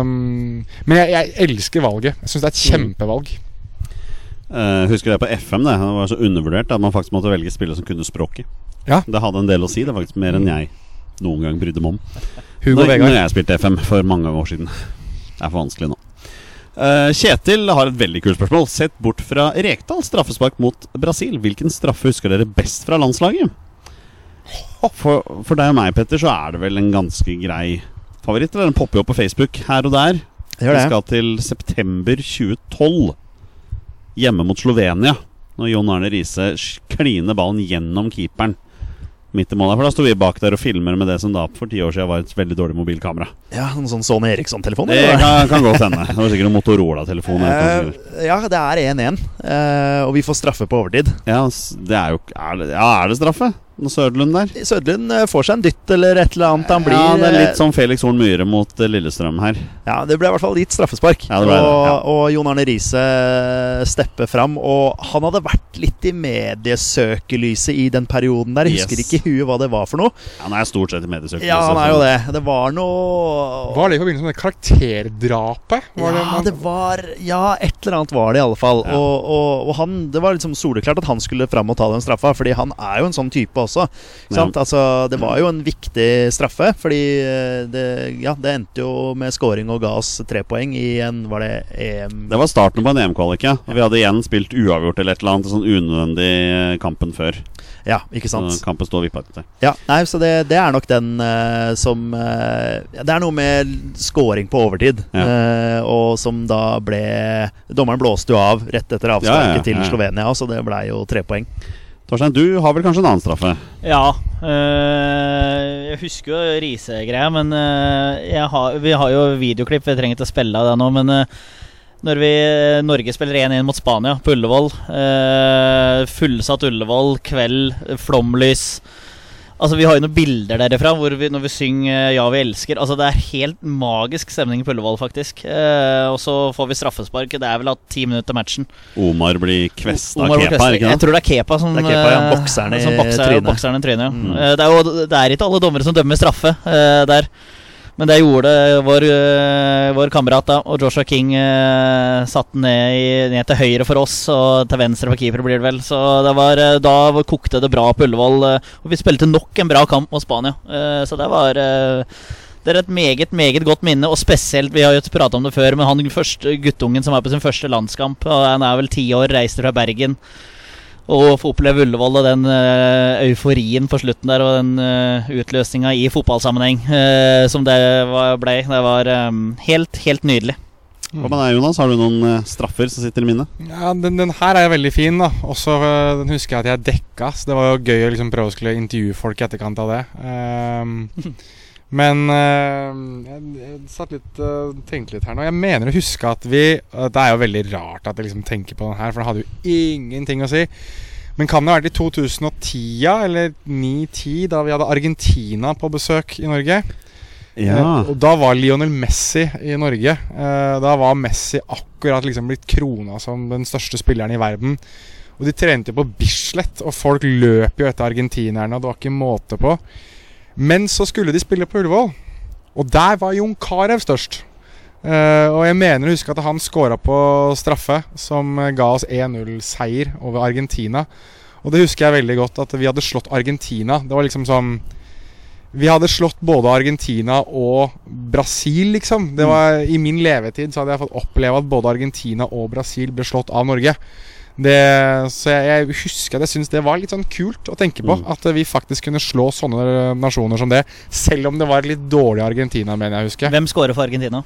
um, Men jeg, jeg elsker valget. Jeg syns det er et kjempevalg. Uh, husker det på FM, det. Det var så undervurdert at man faktisk måtte velge spillere som kunne språket. Ja. Det hadde en del å si. Det var faktisk mer enn jeg noen gang brydde meg om. Hugo når, når Vegard. jeg spilte FM for mange år siden. Det er for vanskelig nå. Eh, Kjetil har et veldig kult spørsmål. Sett bort fra Rekdal straffespark mot Brasil. Hvilken straffe husker dere best fra landslaget? For, for deg og meg, Petter, så er det vel en ganske grei favoritt. Eller den popper jo opp på Facebook her og der. Vi skal til september 2012. Hjemme mot Slovenia. Når Jon Arne Riise kliner ballen gjennom keeperen midt i målet. For da sto vi bak der og filmer med det som da for ti år siden var et veldig dårlig mobilkamera. Ja, En sånn Sony Eriksson-telefon? Det kan, kan godt hende. <laughs> Det var sikkert en Motorola-telefon. Eh, ja, det er 1-1, uh, og vi får straffe på overtid. Ja, det er jo er det, Ja, er det straffe? Når Søderlund der? Sødlund eh, får seg en dytt eller et eller annet. Han blir ja, det er litt sånn som Felix Horn Myhre mot eh, Lillestrøm her. Ja, det ble i hvert fall gitt straffespark. Ja, det ble det, og, ja. og Jon Arne Riise stepper fram. Og han hadde vært litt i mediesøkelyset i den perioden der. Jeg husker Yes. ikke i huet hva det var for noe. Han er stort sett i mediesøkelyset. Ja, han er jo det. Det var noe Var det i forbindelse med det karakterdrapet? Var ja, det, man- det var Ja, et eller annet var det i alle fall. Ja. Og, og, og han, det var liksom soleklart at han skulle fram og ta den straffa, fordi han er jo en sånn type også. Sant? Altså, det var jo en viktig straffe, fordi eh, det, ja, det endte jo med scoring og ga oss tre poeng i en Var det EM Det var starten på en EM-kvalik, ja. Vi hadde igjen spilt uavgjort eller et eller annet sånn unødvendig eh, kampen før. Ja, ikke sant? Så kampen står vippa etter. Ja, nei, så det, det er nok den uh, som uh, Det er noe med scoring på overtid, Ja. uh, og som da ble Dommeren blåste jo av rett etter avsparket Ja, ja, til ja. Slovenia, så det blei jo tre poeng. Torstein, du har vel kanskje en annen straffe? Ja. øh, jeg husker jo Riise-greia, men øh, har, vi har jo videoklipp. Vi trenger ikke å spille av det nå, men øh, når vi, Norge spiller 1-1 mot Spania på Ullevål, fullsatt Ullevål, kveld, flomlys Altså Vi har jo noen bilder derifra hvor vi, når vi synger eh, 'Ja, vi elsker'. Altså Det er helt magisk stemning på Ullevål, faktisk. Eh, og så får vi straffespark. Det er vel hatt ti minutter til matchen. Omar blir kvesta av Kepa, ikke Jeg tror det er Kepa som Det er Kepa, ja. eh, som bokser, trynet. Bokseren i trynet ja. Mm. Eh, det, er jo, det er ikke alle dommere som dømmer straffe eh, der. Men det gjorde vår, eh, vår kamerat, da. Og Joshua King uh, satt ned, ned til høyre for oss, og til venstre for keeper, blir det vel. Så det var, eh, da kokte det bra på Ullevål. eh, og vi spilte nok en bra kamp mot Spania. Eh, så det var eh, det er et meget meget godt minne, og spesielt Vi har jo pratet om det før, men han første guttungen som er på sin første landskamp, og han er vel ti år, reiste fra Bergen. Og få oppleve Ullevål og den eh, euforien på slutten der, og den uh, utløsninga i fotballsammenheng eh, som det var, ble. Det var eh, helt, helt nydelig. Hva med deg, Jonas? Har du noen eh, straffer som sitter i minnet? Ja, den, den her er jo veldig fin, da. Også den husker jeg at jeg dekka, så det var jo gøy å liksom prøve å skulle intervjue folk i etterkant av det. <laughs> Ehm, men øh, jeg, jeg satt litt øh, tenkte litt her nå. Jeg mener å huske at vi øh, Det er jo veldig rart at jeg liksom tenker på den her, for den hadde jo ingenting å si. Men kan det ha vært i 2010 eller 9-10, da vi hadde Argentina på besøk i Norge? Ja. Eh, Og da var Lionel Messi i Norge. Eh, da var Messi akkurat liksom blitt krona som den største spilleren i verden. Og de trente jo på Bislett, og folk løp jo etter argentinerne, og det var ikke måte på. Men så skulle de spille på Ullevål, og der var Jon Carew størst. Uh, og jeg mener å huske at han scora på straffe, som ga oss 1-0-seier over Argentina. Og det husker jeg veldig godt, at vi hadde slått Argentina. Det var liksom sånn vi hadde slått både Argentina og Brasil, liksom. Det var, I min levetid så hadde jeg fått oppleve at både Argentina og Brasil ble slått av Norge. Det, så jeg, jeg husker at jeg syntes det var litt sånn kult å tenke på. Mm. At vi faktisk kunne slå sånne nasjoner som det. Selv om det var et litt dårlig Argentina, mener jeg å huske. Hvem scorer for Argentina?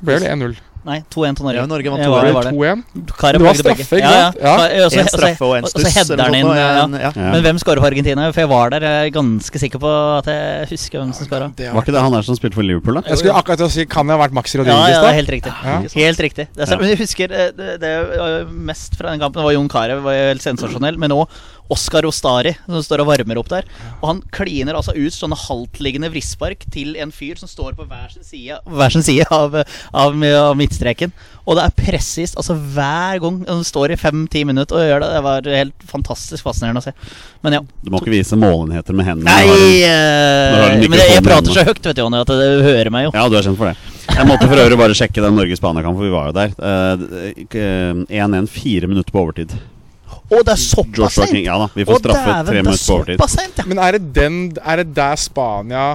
Det ble vel 1-0. Nei, 2-1 til Norge. Ja, Norge vant 2-1. var det, Det var 2-1. Karev lagde begge. straffe, ikke Ja, ja. Ja. Også, En straffe og en stuss. og så header han inn. Ja. ja. Ja. Men hvem skårer for Argentina? For jeg var der. Jeg er ganske sikker på at jeg husker hvem som skåra. Det Var ikke det han der som spilte for Liverpool, da? Jeg skulle akkurat til å si Kan det ha vært Maxi Ja, da? ja, da? helt riktig. Ja. Helt riktig. Det er, sant, men jeg husker eh, det, det mest fra den kampen var Jon Carew, var helt sensasjonell. Men òg Oskar Ostari, som står og varmer opp der. Og han kliner altså ut sånne haltliggende vrispark til en fyr som står på hver sin side, hver sin side av, av, av midtstreken. Og det er presist altså hver gang. Han står i fem-ti minutter og gjør det. Det var helt fantastisk fascinerende å se. Men ja. Du må ikke vise målenheter med hendene. Nei du- eh, Men jeg, jeg prater så høyt, vet du, Jonny, at du hører meg jo. Ja, du er kjent for det. Jeg måtte for øvrig bare sjekke den Norge-Spania-kampen, for vi var jo der. Eh, ikke- 1-1, fire minutter på overtid. Å, det er såpass seint! ja da, vi får straffe tre det er minutter på overtid. sent, ja. Men er det, den, er det der Spania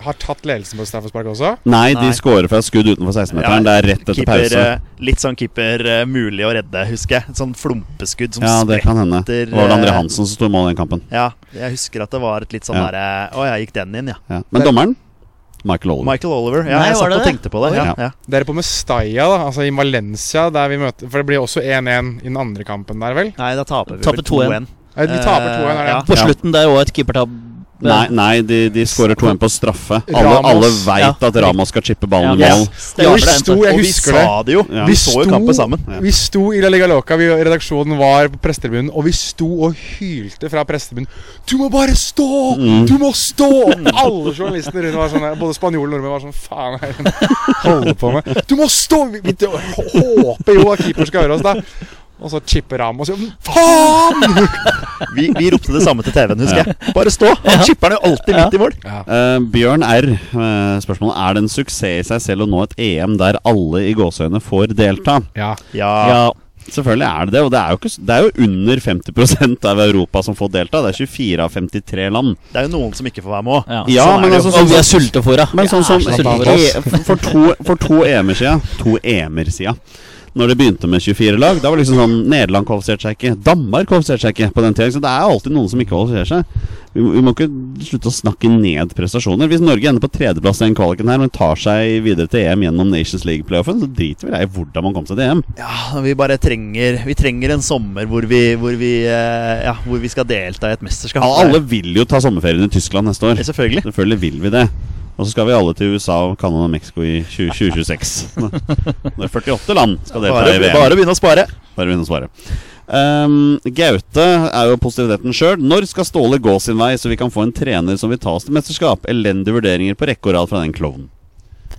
har tatt ledelsen på straffespark også? Nei, de skårer fra skudd utenfor 16-meteren. det er rett etter keeper, pause. eh, Litt sånn keeper uh, mulig å redde, husker jeg. Et sånn flumpeskudd som Ja, det kan hende. Det var det André eh, Hansen som sto i mål i den kampen. Ja, jeg husker at det var et litt sånn Ja. derre Å ja, gikk den inn, ja. Ja. Men dommeren? Michael Oliver. Michael Oliver. Ja, Nei, jeg satt og tenkte på det. Ja, Ja. ja. Dere på Mestalla, da, altså i Valencia, der vi møter For det blir også 1-1 i den andre kampen der, vel? Nei, da taper vi Taper 2-1. 2-1. Eh, De taper 2-1, er det? ja. På Ja. slutten der òg et keepertab. Nei, nei de, de skårer 2-1 på straffe. Alle, Ramos. alle veit Ja. at Ramos skal chippe ballen i Ja. mål. Yes. Ja, var vi det sto, jeg Og vi husker det. sa det jo. Ja. Vi så jo kampen sammen. Ja. Vi sto i La Liga Loca, vi, redaksjonen var på prestetribunen, og vi sto og hylte fra prestetribunen. Du må bare stå! Mm. Du må stå! Alle journalistene rundt var sånn, både spanjoler og nordmenn var sånn Faen, hva er det holder på med? Du må stå! Vi, vi håper jo at keeper skal høre oss, da. Og så chipper Ramos. Faen! Vi, vi ropte det samme til TV-en, husker jeg. Bare stå! Han chipper'n jo alltid midt i mål. Uh, Bjørn R. Uh, spørsmålet Er det en suksess i seg selv å nå et EM der alle i gåseøyne får delta? Ja. Ja. Ja. Selvfølgelig er det det, og det er jo, ikke, det er jo under 50% av Europa som får delta. Det er 24 av 53 land. Det er jo noen som ikke får være med òg. Ja. Ja, Sånn men altså Og sånn vi er sultefòra. Men sånn som i, for, to, for to EM-er siden To EM-er siden Når det begynte med 24 lag Da var det liksom sånn Nederland kvalifiserte seg ikke. Danmark kvalifiserte seg ikke på den tiden Så det er alltid noen som ikke kvalifiserer seg. Vi må, vi må ikke slutte å snakke ned prestasjoner. Hvis Norge ender på tredjeplass i den kvaliken her Men tar seg videre til EM gjennom Nations League-playoffen Så driter vi i hvordan man kom seg til EM. Ja, vi bare trenger Vi trenger en sommer hvor vi, hvor vi, eh, ja, hvor vi skal delta i et mesterskap. Ja, Alle vil jo ta sommerferien i Tyskland neste år. Ja, Selvfølgelig. Selvfølgelig vil vi det og så skal vi alle til USA, Canada og Mexico i 20, 2026. <laughs> Det er 48 land skal delta Bare, i VM. bare begynne å spare. Bare begynne å spare. Um, Gaute er jo positiviteten sjøl. Når skal Ståle gå sin vei, så vi kan få en trener som vil ta oss til mesterskap? Elendige vurderinger på rekke og rad fra den klovnen.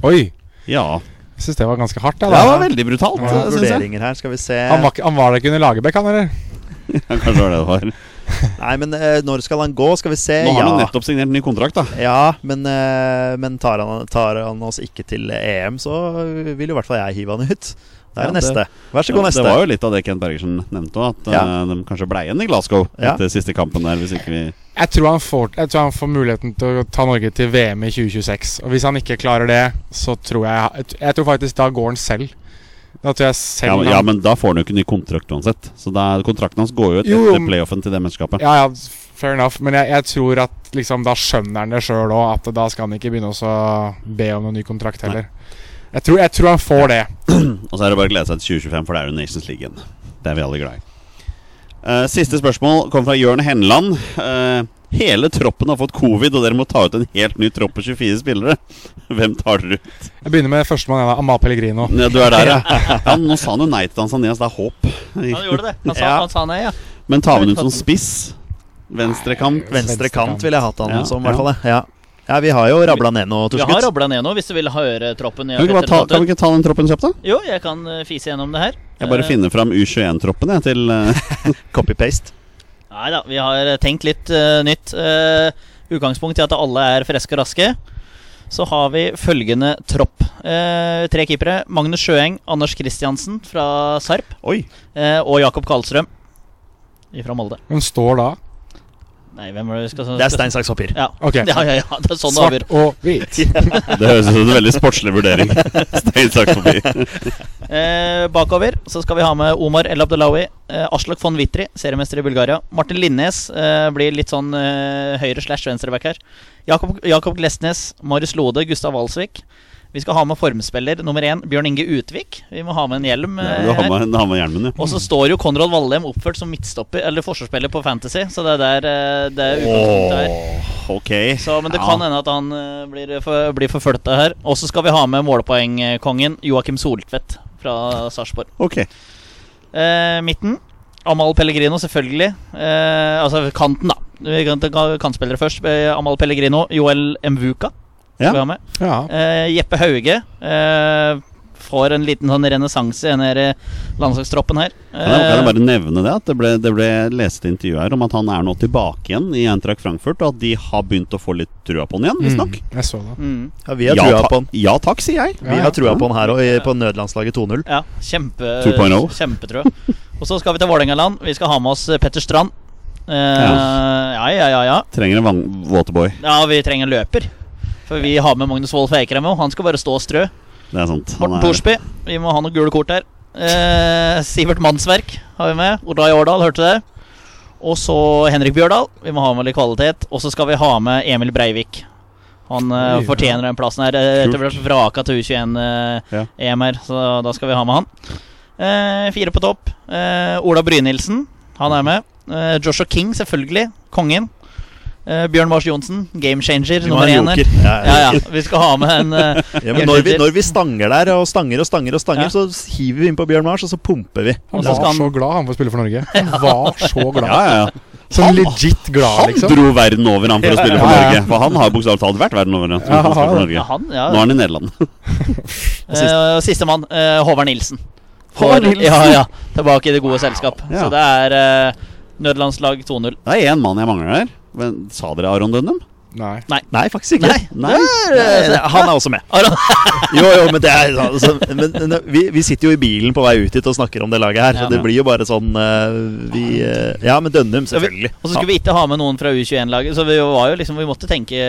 Oi, Ja. jeg syns det var ganske hardt. Ja, Det var veldig brutalt, Ja, vurderinger her, skal vi se Han, var, han var der ikke under Lagerbäck, han, eller? <laughs> Ja, kanskje det var det det var. Nei, men eh, når skal han gå? Skal vi se. Nå har han ja. nettopp signert ny kontrakt, da. Ja, men, eh, men tar, han, tar han oss ikke til EM, så vil jo i hvert fall jeg hive han ut. Det er Ja, neste. Vær så god, Ja, neste. Det var jo litt av det Kent Bergersen nevnte òg, at Ja. eh, de kanskje ble igjen i Glasgow Ja. etter siste kampen der, hvis ikke vi Jeg tror, han får, jeg tror han får muligheten til å ta Norge til VM i 2026. Og hvis han ikke klarer det, så tror jeg Jeg, jeg tror faktisk da går han selv. Tror jeg selv ja, men- ja, men da får han jo ikke ny kontrakt uansett. Så da, kontrakten hans går jo Jo, etter playoffen til det mesterskapet. Ja, ja, fair enough. Men jeg, jeg tror at liksom, da skjønner han det sjøl òg, at da skal han ikke begynne å be om noen ny kontrakt heller. Jeg tror, jeg tror han får det. <clears throat> Og så er det bare å glede seg til 2025, for det er jo Nations League igjen. Det er vi alle glad i. Uh, siste spørsmål kommer fra Jørn Henland. Eh, hele troppen har fått covid, og dere må ta ut en helt ny tropp på 24 spillere. <laughs> Hvem tar dere ut? Jeg begynner med førstemann, Amal Pellegrino. Ja, du er der, ja. <laughs> ja. Nå sa han jo nei til Tanzanias, så det er håp. Han gjorde det. Han sa, Ja. han sa nei, ja. Men tar vi ut som spiss? Venstrekant? Venstre kant ville jeg hatt han Ja, som, i hvert fall. Ja. ja, vi har jo rabla ned noe, Vi har rabla ned nå, hvis du vil høre troppen. Kan vi, ikke bare ta, kan vi ikke ta den troppen kjapt, da? Jo, jeg kan eh, fise gjennom det her. Jeg bare Eh, finner fram U21-troppen jeg til eh, <laughs> Copy-paste. Nei da, vi har eh, tenkt litt uh, nytt. Uh, utgangspunkt i at alle er friske og raske. Så har vi følgende tropp. Uh, tre keepere. Magnus Sjøeng, Anders Kristiansen fra Sarp Oi! eh, og Jakob Karlstrøm fra Molde. Hvem står da? Nei, hvem er det vi skal Det er stein, saks, papir. Ja. Okay. <laughs> ja, ja, ja. Det er sånn. Svart og hvit. <laughs> <laughs> Det høres ut som en veldig sportslig vurdering. Stein, saks, papir. Eh, bakover så skal vi ha med Omar El Abdelawi, eh, Aslak von Witry, seriemester i Bulgaria. Martin Linnes eh, blir litt sånn eh, høyre slash venstreback her. Jakob, Jakob Glesnes, Marius Lode, Gustav Walsvik. Vi skal ha med formspiller nummer én, Bjørn Inge Utvik. Vi må ha med en hjelm. Ja, eh, har her. med, har med hjelmen, ja. Og så står jo Konrad Vallem oppført som midtstopper Eller forsvarsspiller på Fantasy, så det er der eh, det er utgangspunktet her. Åh, ok. Så, men det Ja. kan hende at han eh, blir, for, blir forfulgt her. Og så skal vi ha med målpoengkongen Joakim Soltvedt fra Sarpsborg. Ok. Eh, midten Amal Pellegrino, selvfølgelig. Eh, altså kanten, da. Vi kan ta kantspillere først. Amahl Amal Pellegrino, Joel Mvuka Ja. ha med. Ja. Uh, Jeppe Hauge uh, får en liten sånn renessanse i denne landslagstroppen her. Jeg, kan jeg Eh, bare nevne det? At det ble, det ble lest intervju her om at han er nå tilbake igjen i Eintracht Frankfurt, og at de har begynt å få litt trua på han igjen, visstnok. Mm, jeg så det. mm, Ja, vi har Ja, trua på han. ja takk, sier jeg. Vi har trua på han her òg, på nødlandslaget 2-0. ja, kjempe, 2.0. kjempetrø. Og så skal vi til Vålerengaland. Vi skal ha med oss Petter Strand. Uh, ja, ja, ja, ja. Trenger en våteboy. Ja, vi trenger en løper. For vi har med Magnus Wolff Eikrem òg. Han skal bare stå og strø. Det er sant. Morten er- Thorsby. Vi må ha noen gule kort her. Eh, Sivert Mannsverk har vi med. Oddar Årdal, hørte du det? Og så Henrik Bjørdal. Vi må ha med litt kvalitet. Og så skal vi ha med Emil Breivik. Han uh, fortjener den plassen her. eh, Etter hvert vraka til U21-EM Ja. her, så da skal vi ha med han. Uh, fire på topp. Eh, Ola Brynildsen. Han er med. Eh, Joshua King, selvfølgelig. Kongen. Eh, Bjørn Mars Johnsen, game changer Vi må ha nummer én Ja, Ja, ja. Vi skal ha med en <laughs> uh, Ja, men når vi, når vi stanger der og stanger og stanger, og stanger Ja. så hiver vi inn på Bjørn Mars, og så pumper vi. Han var han- så glad han får spille for Norge. <laughs> Han var så glad. Ja, ja, ja. Sånn legit glad, Han liksom. dro verden over han for å spille for Ja, ja. Norge. For han har bokstavelig talt vært verden over. Han, Ja, for for han- Norge. Ja, han, ja. Nå er han i Nederland. <laughs> uh, Sistemann, uh, Håvard Nilsen. Håvard Nilsen. Ja, ja. Tilbake i det gode selskap. Ja. Så det er uh, nødlandslag 2-0. Det er én mann jeg mangler her. Men, sa dere Aron Dunham? Nei. Nei, faktisk ikke. Nei. Nei. Eh, Han er også med. <laughs> Jo, jo, men det er altså, men, vi, vi sitter jo i bilen på vei ut hit og snakker om det laget her, Ja. så det blir jo bare sånn eh, vi, eh, Ja, men Dønnum, selvfølgelig. Og så skulle vi ikke ha med noen fra U21-laget, så vi var jo liksom Vi måtte tenke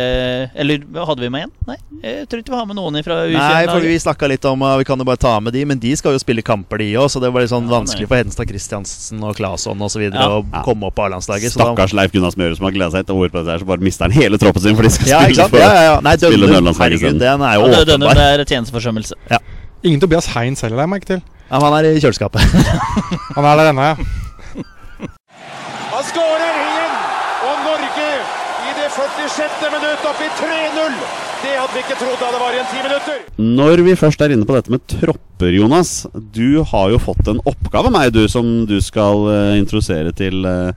Eller hadde vi med en? Nei, jeg tror ikke vi har med noen fra U21-laget. Nei, for vi snakka litt om uh, Vi kan jo bare ta med de, men de skal jo spille kamper, de òg, så det var litt sånn Ja, vanskelig for Hedenstad Christiansen og Claesson osv. Ja. å Ja. komme opp på A-landslaget. så da- Stakkars Leif Gunnar Smøre som har gleda seg et år på dette, så bare mister han hele troppen sin for de skal Ja, spille for Ja, ja, Nei, Nei, spille Dønnum, nødlandslaget den er jo Ja, det, denne, er tjenesteforsømmelse. Ingen Tobias Heinz heller, la jeg til. Ja, men han er i kjøleskapet. <laughs> Han er der ennå, ja. Han skårer igjen! Og Norge i det 46. minutt opp i 3-0. Det hadde vi ikke trodd da det var igjen ti minutter. Når vi først er inne på dette med tropper, Jonas. Du har jo fått en oppgave av meg, du, som du skal uh, introdusere til eh,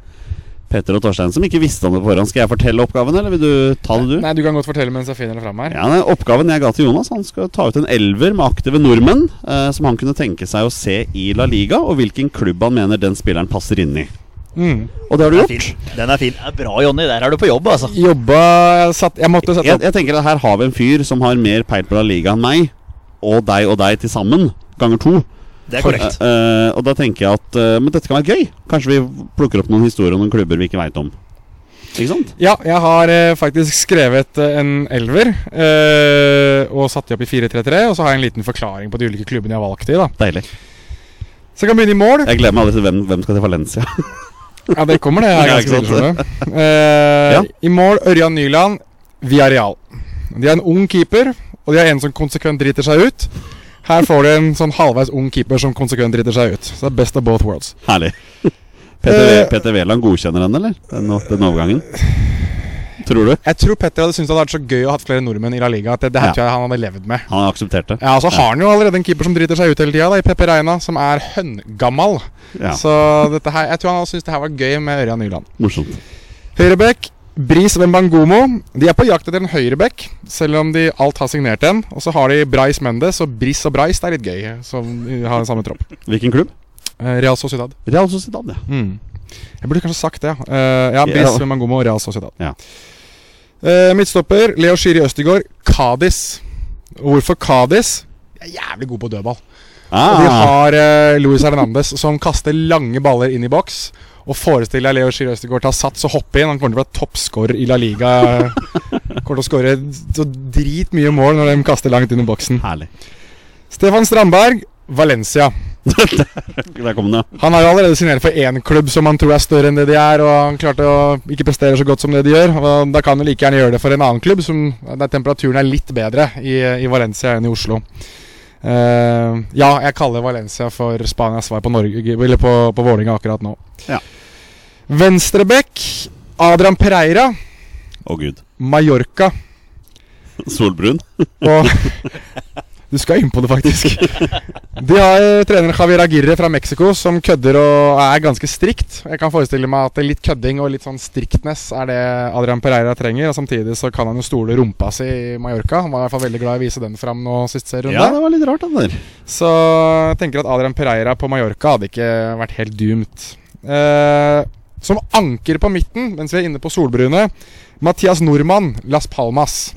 Petter og Torstein, som ikke visste om det på forhånd. Skal jeg fortelle oppgaven, eller vil du ta det, du? Nei, du kan godt fortelle mens jeg finner det fram her. Ja, den Oppgaven jeg ga til Jonas, han skal ta ut en elver med aktive nordmenn eh, som han kunne tenke seg å se i La Liga, og hvilken klubb han mener den spilleren passer inn i. Mm. Og det har du Den er gjort. fin. Den er fin. Det er bra, Jonny. Der er du på jobb, altså. Jobba satt, Jeg måtte sette Jeg, opp jeg tenker at her har vi en fyr som har mer peil på La Liga enn meg, og deg og deg til sammen. Ganger to. Det er korrekt. Uh, eh, og da tenker jeg at uh, Men dette kan være gøy. Kanskje vi plukker opp noen historier om noen klubber vi ikke veit om. Ikke sant? Ja, jeg har eh, faktisk skrevet eh, en elver. eh, og satt de opp i 4-3-3. Og så har jeg en liten forklaring på de ulike klubbene jeg har valgt i. da Deilig. Så jeg kan begynne i mål. Jeg gleder meg aldri til hvem, hvem skal til Valencia. <laughs> Ja, det kommer, det. Jeg er <laughs> ganske ikke sikker på det. Eh, Ja. I mål Ørjan Nyland, Villarreal. De har en ung keeper, og de har en som konsekvent driter seg ut. Her får du en sånn halvveis ung keeper som konsekvent driter seg ut. Så det er best of both worlds. Herlig. Petter V- Eh, Wæland godkjenner den, eller? Den, den overgangen? Tror du? Jeg tror Petter hadde syntes det hadde vært så gøy å ha flere nordmenn i La Liga. At det, det her Ja. tror jeg han hadde levd med. Han akseptert det? Ja, så har han jo allerede en keeper som driter seg ut hele tida, i Pepe Reina, som er høngammal. Ja, Så her, jeg tror han hadde syntes det her var gøy med Ørjan Nyland. Morsomt. Høyrebekk, Bris Wembangomo. De er på jakt etter en høyreback, selv om de alt har signert en. Og så har de Brais Mendes, og Bris og Brais det er litt gøy, som har den samme tropp. Hvilken klubb? Eh, Real Sociedad. Real Sociedad, ja. Mm. Jeg burde kanskje sagt det, ja. Eh, ja, Ja. Bris Wembangomo og Real Sociedad. Ja. Uh, midtstopper, Leo Shiri Østegård, Kadis. Og hvorfor Kadis? De er jævlig gode på dødball. Og de Ah, har uh, Luis Hernandez som kaster lange baller inn i boks. Og forestill deg Leo Shiri Østegård tar sats og hoppe inn. Han kommer til å bli toppscorer i La Liga. <laughs> kommer til å skåre så dritmye mål når de kaster langt inn i boksen. herlig. Stefan Strandberg, Valencia. <laughs> Der kom den, ja. Han har jo allerede signert for én klubb som han tror er større enn det de er, og han klarte å ikke prestere så godt som det de gjør. Og Da kan han like gjerne gjøre det for en annen klubb, som, der temperaturen er litt bedre i, i Valencia enn i Oslo. Eh, ja, jeg kaller Valencia for Spanias svar på Norge Eller på, på Vålinga akkurat nå. Ja. Venstrebekk, Adrian Pereira, Å, gud. Mallorca. <laughs> Solbrun. Og <laughs> Du skal inn på det, faktisk. De har trener treneren Javier Aguirre fra Mexico som kødder og er ganske strikt. Jeg kan forestille meg at litt kødding og litt sånn striktness er det Adrian Pereira trenger. Og Samtidig så kan han jo stole rumpa si i Mallorca. Han var i hvert fall veldig glad i å vise den fram nå sist serierunde. Ja, det var litt rart, den der. Så jeg tenker at Adrian Pereira på Mallorca hadde ikke vært helt doomed. Eh, som anker på midten, mens vi er inne på solbrune, Mathias Nordmann, Las Palmas.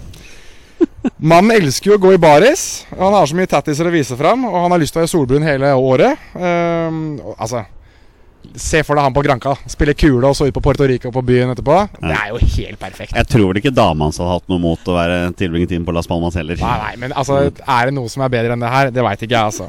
Mannen elsker jo å gå i baris. Han har så mye tattiser å vise fram, og han har lyst til å være solbrun hele året. Um, altså Se for deg han på Granca. Spille kule og så ut på Puerto Rico på byen etterpå. Det er jo helt perfekt. Jeg tror vel ikke dama hans hadde hatt noe mot å være tilbringe tiden på Las Palmas heller. Nei, nei, men altså, er det noe som er bedre enn det her? Det veit ikke jeg, altså.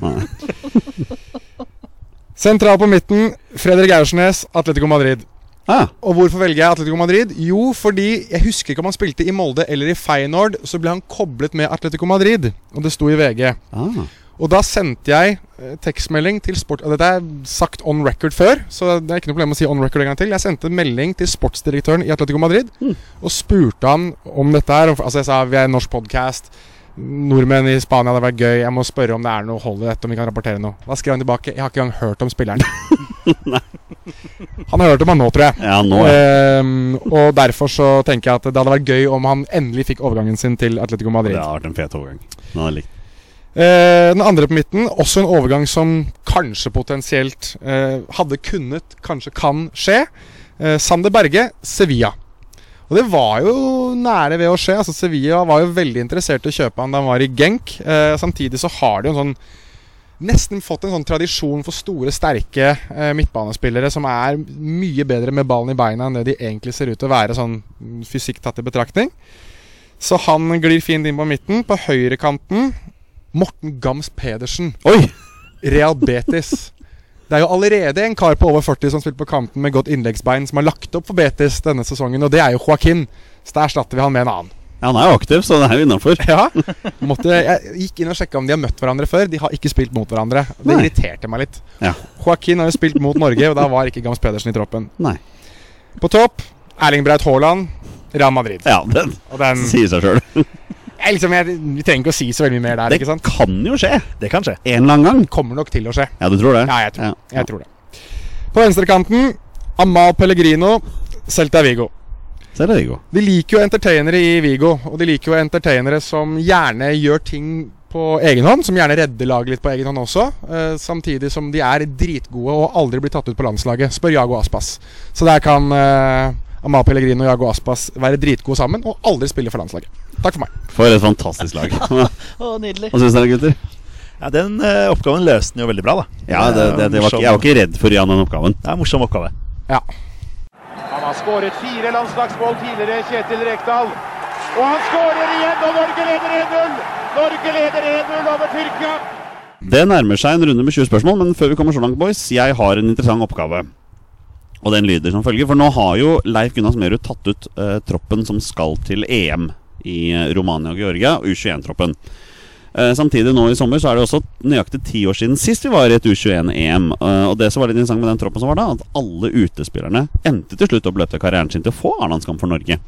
Sentral på midten, Fredrik Aursnes, Atletico Madrid. Ah, Og hvorfor velger jeg Atletico Madrid? Jo, fordi jeg husker ikke om han spilte i Molde eller i Feyenoord. Så ble han koblet med Atletico Madrid, og det sto i VG. ah. Og da sendte jeg eh, tekstmelding til sport... Dette er sagt on record før, så det er ikke noe problem å si on record en gang til. Jeg sendte melding til sportsdirektøren i Atletico Madrid og spurte han om dette her. Altså Jeg sa vi er en norsk podkast. Nordmenn i Spania hadde vært gøy. Jeg må spørre om det er noe hold i dette, om vi kan rapportere noe. Da skrev han tilbake. Jeg har ikke engang hørt om spilleren. <laughs> <laughs> han har hørt om han nå, tror jeg. Ja, nå, ja. Um, og derfor så tenker jeg at det hadde vært gøy om han endelig fikk overgangen sin til Atletico Madrid. Det har vært en fet overgang. Den hadde likt. Uh, den andre på midten, også en overgang som kanskje potensielt uh, hadde kunnet, kanskje kan skje. Uh, Sander Berge, Sevilla. Og det var jo nære ved å skje. Altså Sevilla var jo veldig interessert i å kjøpe han da han var i Genk. Eh, samtidig så har de jo en sånn nesten fått en sånn tradisjon for store, sterke eh, midtbanespillere som er mye bedre med ballen i beina enn det de egentlig ser ut til å være, sånn mm, fysikk tatt i betraktning. Så han glir fint inn på midten. På høyrekanten Morten Gams Pedersen. Oi! Real Betis. Det er jo allerede en kar på over 40 som spiller på kanten med godt innleggsbein, som har lagt opp for Betis denne sesongen, og det er jo Joaquin. Så da erstatter vi han med en annen. Ja, han er jo aktiv, så det er jo innafor. Ja, <laughs> måtte, Jeg gikk inn og sjekka om de har møtt hverandre før. De har ikke spilt mot hverandre. Det Nei. irriterte meg litt. Ja. Joaquin har jo spilt mot Norge, og da var ikke Gams Pedersen i troppen. Nei. På topp Erling Braut Haaland, Real Madrid. Ja, den den <laughs> sier seg sjøl. <laughs> Liksom, Vi trenger ikke å si så veldig mye mer der. Det kan jo skje Det kan skje. en eller annen gang. Kommer nok til å skje. Ja, du tror det? Ja, jeg tror, Ja. jeg tror det. På venstrekanten Amal Pellegrino, Celta Vigo. Så er det Viggo. De liker jo entertainere i Vigo, og de liker jo entertainere som gjerne gjør ting på egen hånd, som gjerne redder laget litt på egen hånd også. Eh, samtidig som de er dritgode og aldri blir tatt ut på landslaget. Spør Jago Aspas. Så der kan eh, Amal Pellegrino og Jago Aspas være dritgode sammen og aldri spille for landslaget. Takk for meg. For et fantastisk lag. <laughs> oh, nydelig. syns dere, gutter? Ja, Den eh, oppgaven løste den jo veldig bra, da. Ja, det, det, det var Jeg var ikke redd for å gi han den oppgaven. Det er en morsom oppgave. Ja. Han har skåret fire landslagsmål tidligere, Kjetil Rekdal. Og han skårer igjen, og Norge leder 1-0! Norge leder 1-0 over Tyrkia. Det nærmer seg en runde med 20 spørsmål, men før vi kommer så langt, boys, jeg har en interessant oppgave. Og den lyder som følger. For nå har jo Leif Gunnar Smerud tatt ut eh, troppen som skal til EM i eh, Romania og Georgia, U21-troppen. Eh, samtidig nå i sommer så er det også nøyaktig ti år siden sist vi var i et U21-EM. Eh, og det som var litt interessant med den troppen som var da, at alle utespillerne endte til slutt opp løpet av karrieren sin til å få A-landskamp for Norge.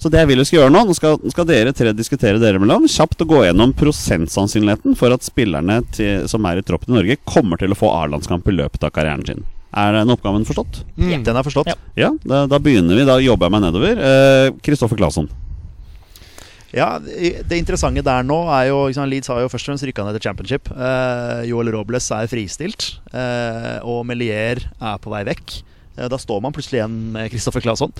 Så det jeg vil vi skal gjøre nå, nå skal, skal dere tre diskutere dere mellom, kjapt å gå gjennom prosentsannsynligheten for at spillerne til, som er i troppen i Norge, kommer til å få A-landskamp i løpet av karrieren sin. Er den oppgaven forstått? Mm. Den er forstått. Ja. Ja, da, da begynner vi. Da jobber jeg meg nedover. Kristoffer Claesson. Ja, Det interessante der nå er jo liksom, Leeds har jo først og fremst rykka ned til championship. Eh, Joel Robles er fristilt, eh, og Melier er på vei vekk. Eh, da står man plutselig igjen med Kristoffer Claesson.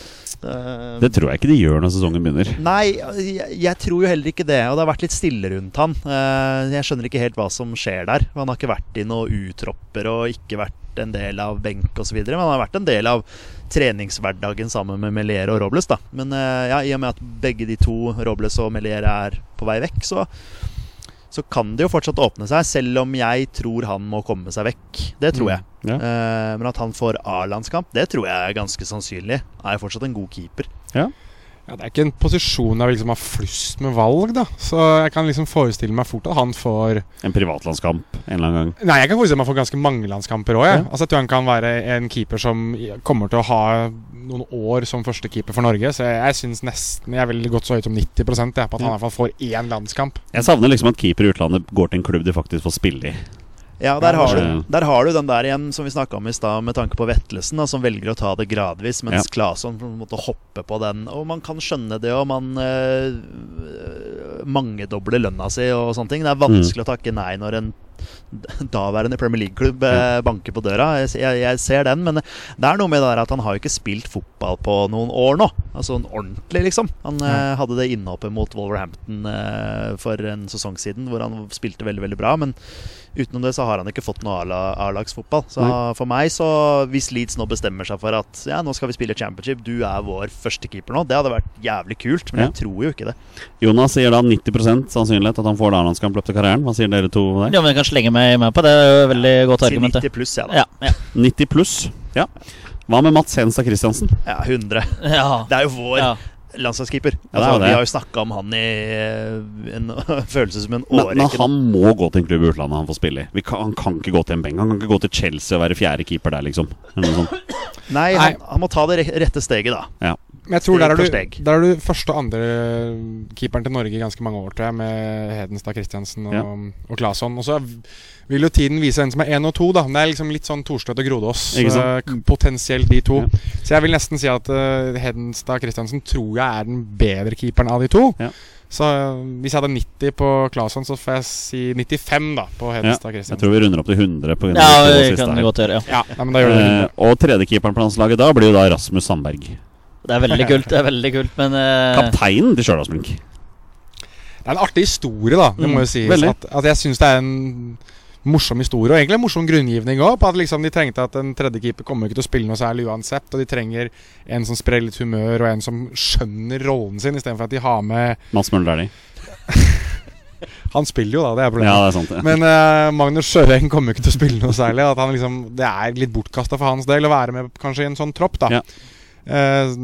Eh, Det tror jeg ikke de gjør når sesongen begynner. Nei, jeg, jeg tror jo heller ikke det. Og det har vært litt stille rundt han. Eh, jeg skjønner ikke helt hva som skjer der. Han har ikke vært i noen utropper og ikke vært en del av benk osv. Men han har vært en del av treningshverdagen sammen med Melier og Robles. da Men eh, ja, i og med at begge de to, Robles og Melier, er på vei vekk, så så kan det jo fortsatt åpne seg, selv om jeg tror han må komme seg vekk. Det tror jeg. Ja. Eh, men at han får A-landskamp, det tror jeg er ganske sannsynlig. Han Er jo fortsatt en god keeper. Ja, Det er ikke en posisjon jeg liksom har flust med valg, da. Så jeg kan liksom forestille meg fort at han får En privatlandskamp en eller annen gang. Nei, jeg kan forestille meg for ganske mange landskamper òg. Ja. Altså, jeg tror han kan være en keeper som kommer til å ha noen år som førstekeeper for Norge. Så jeg, jeg syns nesten Jeg vil gått så høyt som 90 jeg, på at han i hvert fall får én landskamp. Jeg savner liksom at keeper i utlandet går til en klubb de faktisk får spille i. Ja, der har, du, der har du den der igjen som vi snakka om i stad, med tanke på Vetlesen, da, som velger å ta det gradvis, mens Ja. Claesson måtte hoppe på den. Og man kan skjønne det, og man øh, mangedobler lønna si og sånne ting. Det er vanskelig å takke nei når en daværende Premier League-klubb eh, banker på døra. Jeg, jeg, jeg ser den, men det er noe med det der at han har jo ikke spilt fotball på noen år nå. Altså en ordentlig, liksom. Han eh, hadde det innhoppet mot Wolverhampton eh, for en sesong siden, hvor han spilte veldig, veldig bra. Men utenom det så har han ikke fått noe A-lagsfotball. Så Nei. for meg, så hvis Leeds nå bestemmer seg for at ja, nå skal vi spille championship, du er vår første keeper nå, det hadde vært jævlig kult, men Ja. jeg tror jo ikke det. Jonas sier da 90% sannsynlighet at han får A-landskamp i løpet av karrieren. Hva sier dere to der? Ja, men jeg kan slenge meg med på det. Det er jo veldig godt argument. 90 pluss, jeg, da. Ja, ja. 90 pluss. Ja. Hva med Mats Henstad Christiansen? Ja, 100. ja. Det er jo vår ja. Landslagskeeper. Er Altså, vi har jo snakka om han i eh, en <laughs> følelse som en Men, men han må gå til en klubb i utlandet han får spille i. Vi kan, han kan ikke gå til en beng. Han kan ikke gå til Chelsea og være fjerde keeper der, liksom. Eller noe. <coughs> Nei, han, han må ta det rette steget, da. Ja. Men jeg tror der er, du, der er du første og andre keeperen til Norge i ganske mange år, tror jeg, med Hedenstad Christiansen og, Ja. og Claesson. Og så vil jo tiden vise hvem som er én og to, da. Det er liksom litt sånn Thorstvedt og Grodås. Eh, Potensielt de to. Ja. Så jeg vil nesten si at uh, Hedenstad Christiansen tror jeg er den bedre keeperen av de to. Ja. Så eh, hvis jeg hadde 90 på Claesson, så får jeg si 95 da på Ja. Hedenstad Jeg tror vi runder opp til 100 på ja, det kan vi det godt gjøre. Ja. Ja, nei, men da gjør det. Eh, og tredjekeeperen på landslaget da blir jo da Rasmus Sandberg. Det er veldig kult, det er veldig kult, men uh... Kapteinen til Stjørdals Blink. Det er en artig historie, da. Det Mm, må jo sies. At, at jeg syns det er en morsom historie, og egentlig en morsom grunngivning òg. På at liksom de trengte at en tredjekeeper kommer ikke til å spille noe særlig uansett. Og de trenger en som sprer litt humør, og en som skjønner rollen sin, istedenfor at de har med Mats Møller Dæhlie. <laughs> Han spiller jo, da. Det er problemet. Ja, det er sant. ja. Men uh, Magnus Sjøeng kommer ikke til å spille noe særlig. At han liksom, det er litt bortkasta for hans del å være med kanskje i en sånn tropp. da Ja. uh,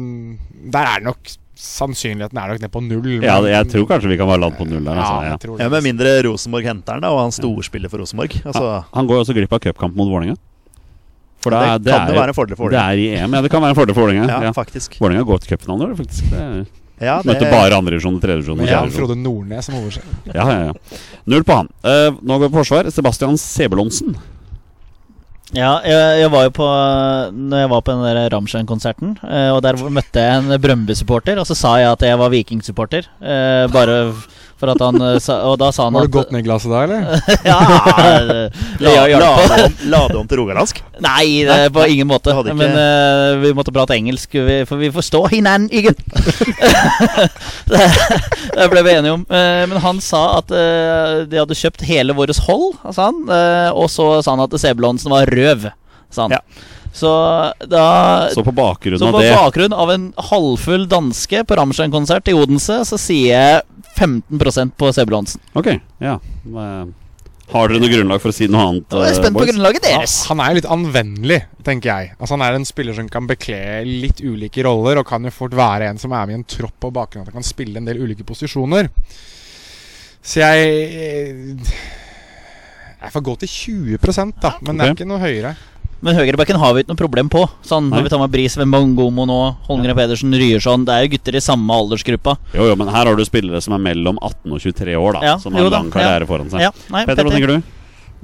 Der er det nok Sannsynligheten er nok ned på null. Ja, jeg tror kanskje vi kan være land på null der. Altså, ja. Ja. Med mindre Rosenborg henter han, og han storspiller for Rosenborg. Altså, Han går også glipp av cupkamp mot Vålerenga. For da, det, kan jo være en fordel for det er i EM. Ja, det kan være en fordel for Vålerenga. Ja, Ja. faktisk. Vålerenga går til cupfinalen i år, faktisk. Det er Ja, det- Møtte bare andredivisjon og tredjedivisjon. Ja, Frode Nordnes som overser. Ja, ja, ja. Null på han. Uh, nå går vi på forsvar. Sebastian Sebulonsen. Ja, jeg, jeg var jo på Når jeg var på den der Ramstein-konserten, eh, og der møtte jeg en Brøndby-supporter, og så sa jeg at jeg var Viking-supporter. Eh, bare han eh, sa Og da sa han Var at du gått ned glasset da, eller? <laughs> <laughs> Ja, La, la, om, la det om til rogalandsk? Nei, det på ingen måte. Ikke- Men uh, vi måtte prate engelsk, vi, for vi forstår hinan ikke. <laughs> det, det ble vi enige om. Uh, men han sa at uh, de hadde kjøpt hele vårt hold, sa han. eh, og så sa han at Sebulonsen var røv, sa han. Ja. Så da Så på bakgrunn så av på det bakgrunn av en halvfull danske på Ramstein-konsert i Odense, så sier jeg 15% på Hansen. Ok, ja. Har dere noe grunnlag for å si noe annet? Jeg er spent boys? på grunnlaget grunnlaget Ja, deres. han er jo litt anvendelig, tenker jeg. Altså Han er en spiller som kan bekle litt ulike roller, og kan jo fort være en som er med i en tropp på bakgrunn av at han kan spille en del ulike posisjoner. Så jeg Jeg får gå til 20% da, men det er ikke noe høyere. Men høyrebacken har vi ikke noe problem på. Sånn, Nei. når vi tar med Bris, Wembongomo nå, Holmgren Pedersen, Ryerson Det er jo gutter i samme aldersgruppa. Jo, jo, men her har du spillere som er mellom 18 og 23 år, da. Ja, som har jo da, lang karriere foran seg. Ja, nei, Petter, hva tenker du?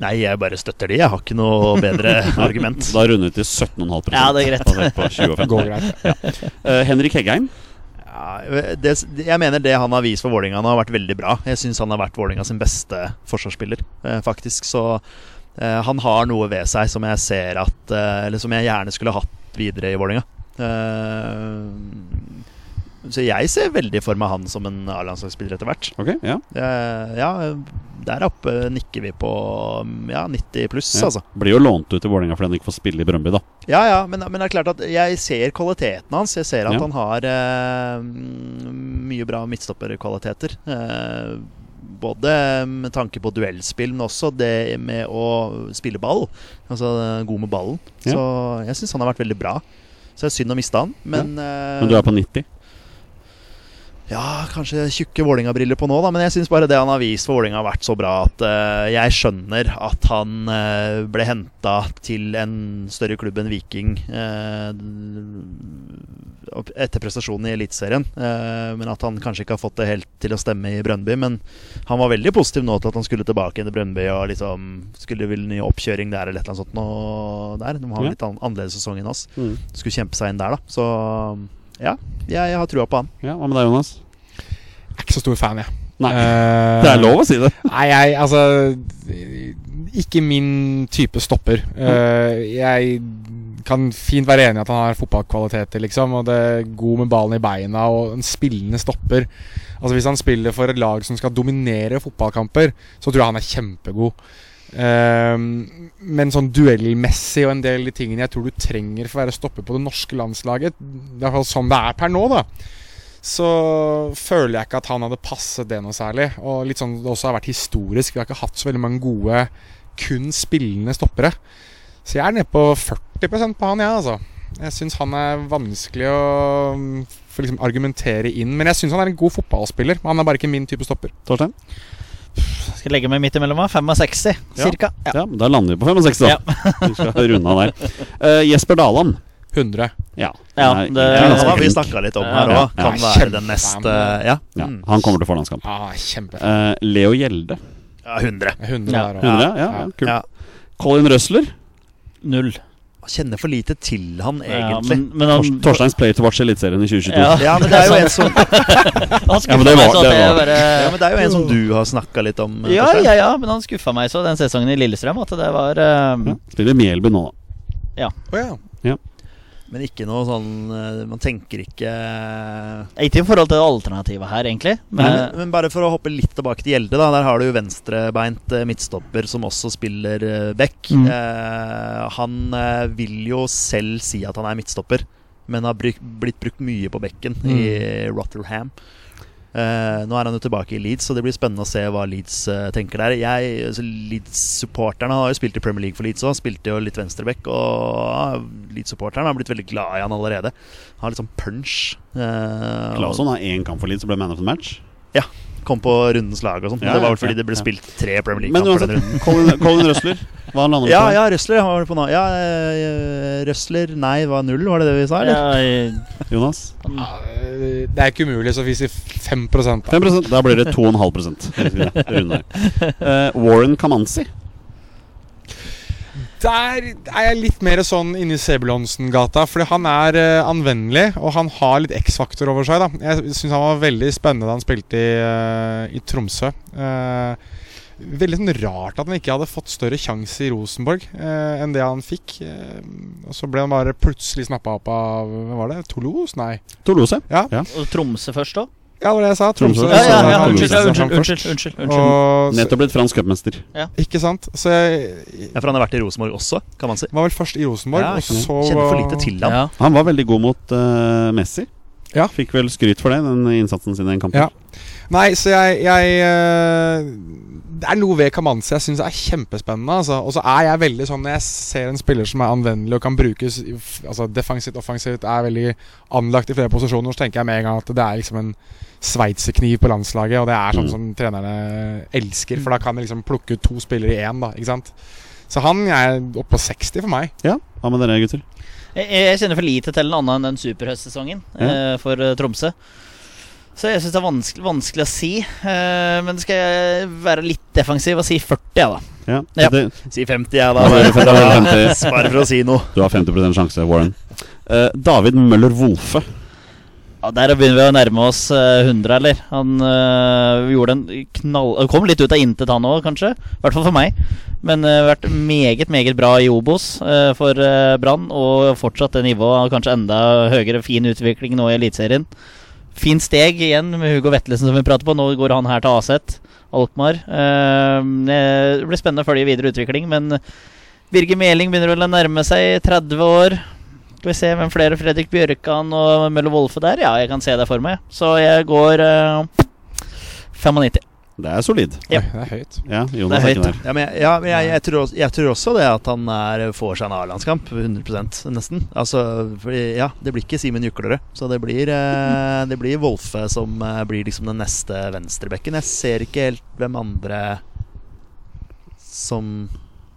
Nei, jeg bare støtter de. Jeg har ikke noe bedre <laughs> argument. Da runder vi til 17,5 Ja, det er greit. basert på 20 og 15. <laughs> Går greit. Eh, Henrik Heggheim. Ja, det, jeg mener det han har vist for Vålinga nå, har vært veldig bra. Jeg syns han har vært Vålinga sin beste forsvarsspiller, eh, faktisk. Så han har noe ved seg som jeg ser at eh, Eller som jeg gjerne skulle hatt videre i Vålinga. Eh, så jeg ser veldig for meg han som en A-landslagsspiller etter hvert. Ok, ja. Eh, ja, der oppe nikker vi på ja, 90 pluss, ja. altså. Blir jo lånt ut til Vålerenga fordi han ikke får spille i Brøndby, da. Ja, ja, men, men det er klart at jeg ser kvaliteten hans. Jeg ser at han har eh, mye bra midtstopperkvaliteter. Eh, både med tanke på duellspill, men også det med å spille ball. Altså god med ballen. Ja. Så jeg syns han har vært veldig bra. Så det er synd å miste han, men Men du er på 90? Ja, kanskje tjukke Vålinga-briller på nå, da. Men jeg syns bare det han har vist for Vålinga har vært så bra at uh, jeg skjønner at han uh, ble henta til en større klubb enn Viking uh, etter prestasjonen i Eliteserien. Men at han kanskje ikke har fått det helt til å stemme i Brøndby. Men han var veldig positiv nå til at han skulle tilbake til Brøndby og liksom skulle ville ny oppkjøring der eller et eller annet sånt nå der. De har en litt an annerledes sesong enn oss. Mm. Skulle kjempe seg inn der, da. Så ja, jeg, jeg har trua på han. Ja, Hva med deg, Jonas? Jeg er ikke så stor fan, jeg. Nei. uh, Det er lov å si det. <laughs> Nei, jeg altså Ikke min type stopper. Uh, jeg kan fint være enig i at han har fotballkvaliteter, liksom. Og det er god med ballen i beina og en spillende stopper. Altså Hvis han spiller for et lag som skal dominere fotballkamper, så tror jeg han er kjempegod. Eh, men sånn duellmessig og en del av de tingene jeg tror du trenger for å være stopper på det norske landslaget, i hvert fall sånn det er per nå, da så føler jeg ikke at han hadde passet det noe særlig. Og litt sånn det også har vært historisk. Vi har ikke hatt så veldig mange gode kun spillende stoppere. Så jeg er nede på 40% på han, jeg, altså. Jeg syns han er vanskelig å mm, liksom argumentere inn. Men jeg syns han er en god fotballspiller. Han er bare ikke min type stopper. Torstein? Skal legge meg midt imellom, da. 65, Ja. cirka. Ja. Ja, Da lander vi på 65, da. <laughs> Vi skal runde av der. Uh, Jesper Daland. 100. Ja. Ja, det- Ja, han har vi snakka litt om her òg. ja. Kan Ja, være den neste Ja. Ja, han kommer til forlandskamp. Ja, kjempefan. Eh, Leo Gjelde. ja 100. 100 Ja. 100, også. ja, ja, kult. Ja. Colin Røsler. Null. Kjenner for lite til han, Ja, egentlig. men, men han, Torsteins Play to Watch Eliteserien i 2022. Ja. Ja, men det er jo en som <laughs> han Ja, men det var- det var- bare Ja, men det er jo en som du har snakka litt om. ja, Torstein. ja, ja, men han skuffa meg så den sesongen i Lillestrøm at det var Ja, Spiller Mjelby nå, da. Å ja. Men ikke noe sånn eh, Man tenker ikke Ikke i forhold til alternativet her, egentlig. Men, men, men bare for å hoppe litt tilbake til Gjelde, da. Der har du jo venstrebeint eh, midtstopper som også spiller eh, back. Mm. Eh, han eh, vil jo selv si at han er midtstopper, men har blitt brukt mye på bekken i Rotherham. Eh, nå er han jo tilbake i Leeds, så det blir spennende å se hva Leeds uh, tenker der. Jeg, altså, Leeds-supporterne har jo spilt i Premier League for Leeds òg, spilte jo litt venstreback. Og ja, Leeds-supporterne har blitt veldig glad i han allerede. Har litt sånn punch. Uh, Claesson har én kamp for Leeds og ble man of the match. Ja. Kom på rundens lag og sånn. Ja, det var vel fordi ja, det ble ja. spilt tre Premier League-kamper den runden. Colin, Colin Røsler, hva han landet Ja, på? ja, Røsler var vi på nå. Ja, eh, Røsler Nei, var null, var det det vi sa? Eller? Ja, Jonas? Det er ikke umulig, så vi sier 5 da. 5% Da blir det 2,5 uh. <laughs> Eh, Warren Kamanzi. Der er jeg litt mer sånn inni Sebulonsen-gata. Fordi han er uh, anvendelig, og han har litt X-faktor over seg. da Jeg syns han var veldig spennende da han spilte i, uh, i Tromsø. Uh, veldig sånn rart at han ikke hadde fått større sjanse i Rosenborg eh, enn det han fikk. Eh, og så ble han bare plutselig snappa opp av Hva var det? Toulouse? Nei. Toulouse. Ja, Ja. Og Tromsø først òg? Ja det var det jeg sa. Tromsø. Ja, ja, ja, unnskyld, unnskyld, unnskyld, unnskyld, unnskyld. Og, så, Nettopp blitt fransk cupmester. ikke sant? Så jeg, Ja, for han har vært i Rosenborg også, kan man si. var vel først i Rosenborg, Ja, og så Kjenner for lite til ham. Ja. Han var veldig god mot uh, Messi. Ja. Fikk vel skryt for det, den innsatsen sin i en kamp. Ja. Nei, så jeg, jeg eh, Det er noe ved Kamanzi jeg syns er kjempespennende. Altså. Og så er jeg veldig sånn Når jeg ser en spiller som er anvendelig og kan brukes altså defensivt, offensivt, er veldig anlagt i flere posisjoner, så tenker jeg med en gang at det er liksom en sveitserkniv på landslaget. Og det er sånn Mm. som trenerne elsker, for da kan de liksom plukke ut to spillere i én. da, Ikke sant? Så han er oppe på 60 for meg. Ja, Hva med dere, gutter? Jeg, jeg kjenner for lite til den annet enn den superhøstsesongen Ja. eh, for eh, Tromsø. Så jeg syns det er vanskelig, vanskelig å si. Uh, men skal jeg være litt defensiv og si 40, ja, da. Ja, Ja. Si 50, jeg, Ja, <laughs> Bare 50, det 50. Spar for å si noe. du har 50% sjanse, Warren. Uh, David Møller Wolfe. Ja, Der begynner vi å nærme oss uh, 100, eller? Han eh, gjorde en knall... Kom litt ut av intet, han òg, kanskje. I hvert fall for meg. Men uh, vært meget, meget bra i Obos eh, for uh, Brann. Og fortsatt det nivået. Kanskje enda høyere. Fin utvikling nå i Eliteserien. Fint steg igjen med Hugo Vetlesen, som vi prater på. Nå går han her til Aset. Alkmaar. Eh, det blir spennende å følge videre utvikling, men Birger Meling begynner vel å nærme seg 30 år. Skal vi se hvem flere Fredrik Bjørkan og Møller Wolfe der? Ja, jeg kan se det for meg. Så jeg går eh, 95. Det er solid. Ja. Det er høyt. Ja, Jonas Det er høyt. Ja, men, jeg- ja, men jeg, jeg, tror også, jeg tror også det at han er, får seg en A-landskamp. 100 nesten. Altså, fordi, ja, det blir ikke Simen Juklerød. Så det blir, eh, det blir Wolfe som eh, blir liksom den neste venstrebekken. Jeg ser ikke helt hvem andre som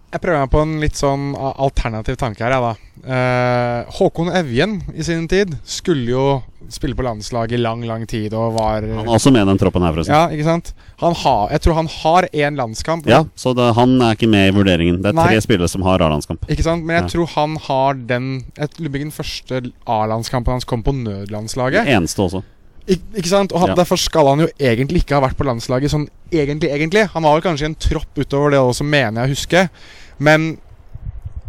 Jeg prøver meg på en litt sånn alternativ tanke her, jeg, da. Eh, Håkon Evjen i sin tid skulle jo spille på landslaget i lang, lang tid og var Han er også med i den troppen her, forresten. Ja, ikke sant? Han har, jeg tror han har én landskamp. Ja, så det, han er ikke med i vurderingen. Det er tre spillere som har A-landskamp. Ikke sant? Men jeg Ja. tror han har den Jeg lurer på Den første A-landskampen hans kom på nødlandslaget. Det eneste også. Ik ikke sant? Og han, Ja. Derfor skal han jo egentlig ikke ha vært på landslaget sånn egentlig, egentlig. Han var vel kanskje en tropp utover det også, mener jeg å huske. Men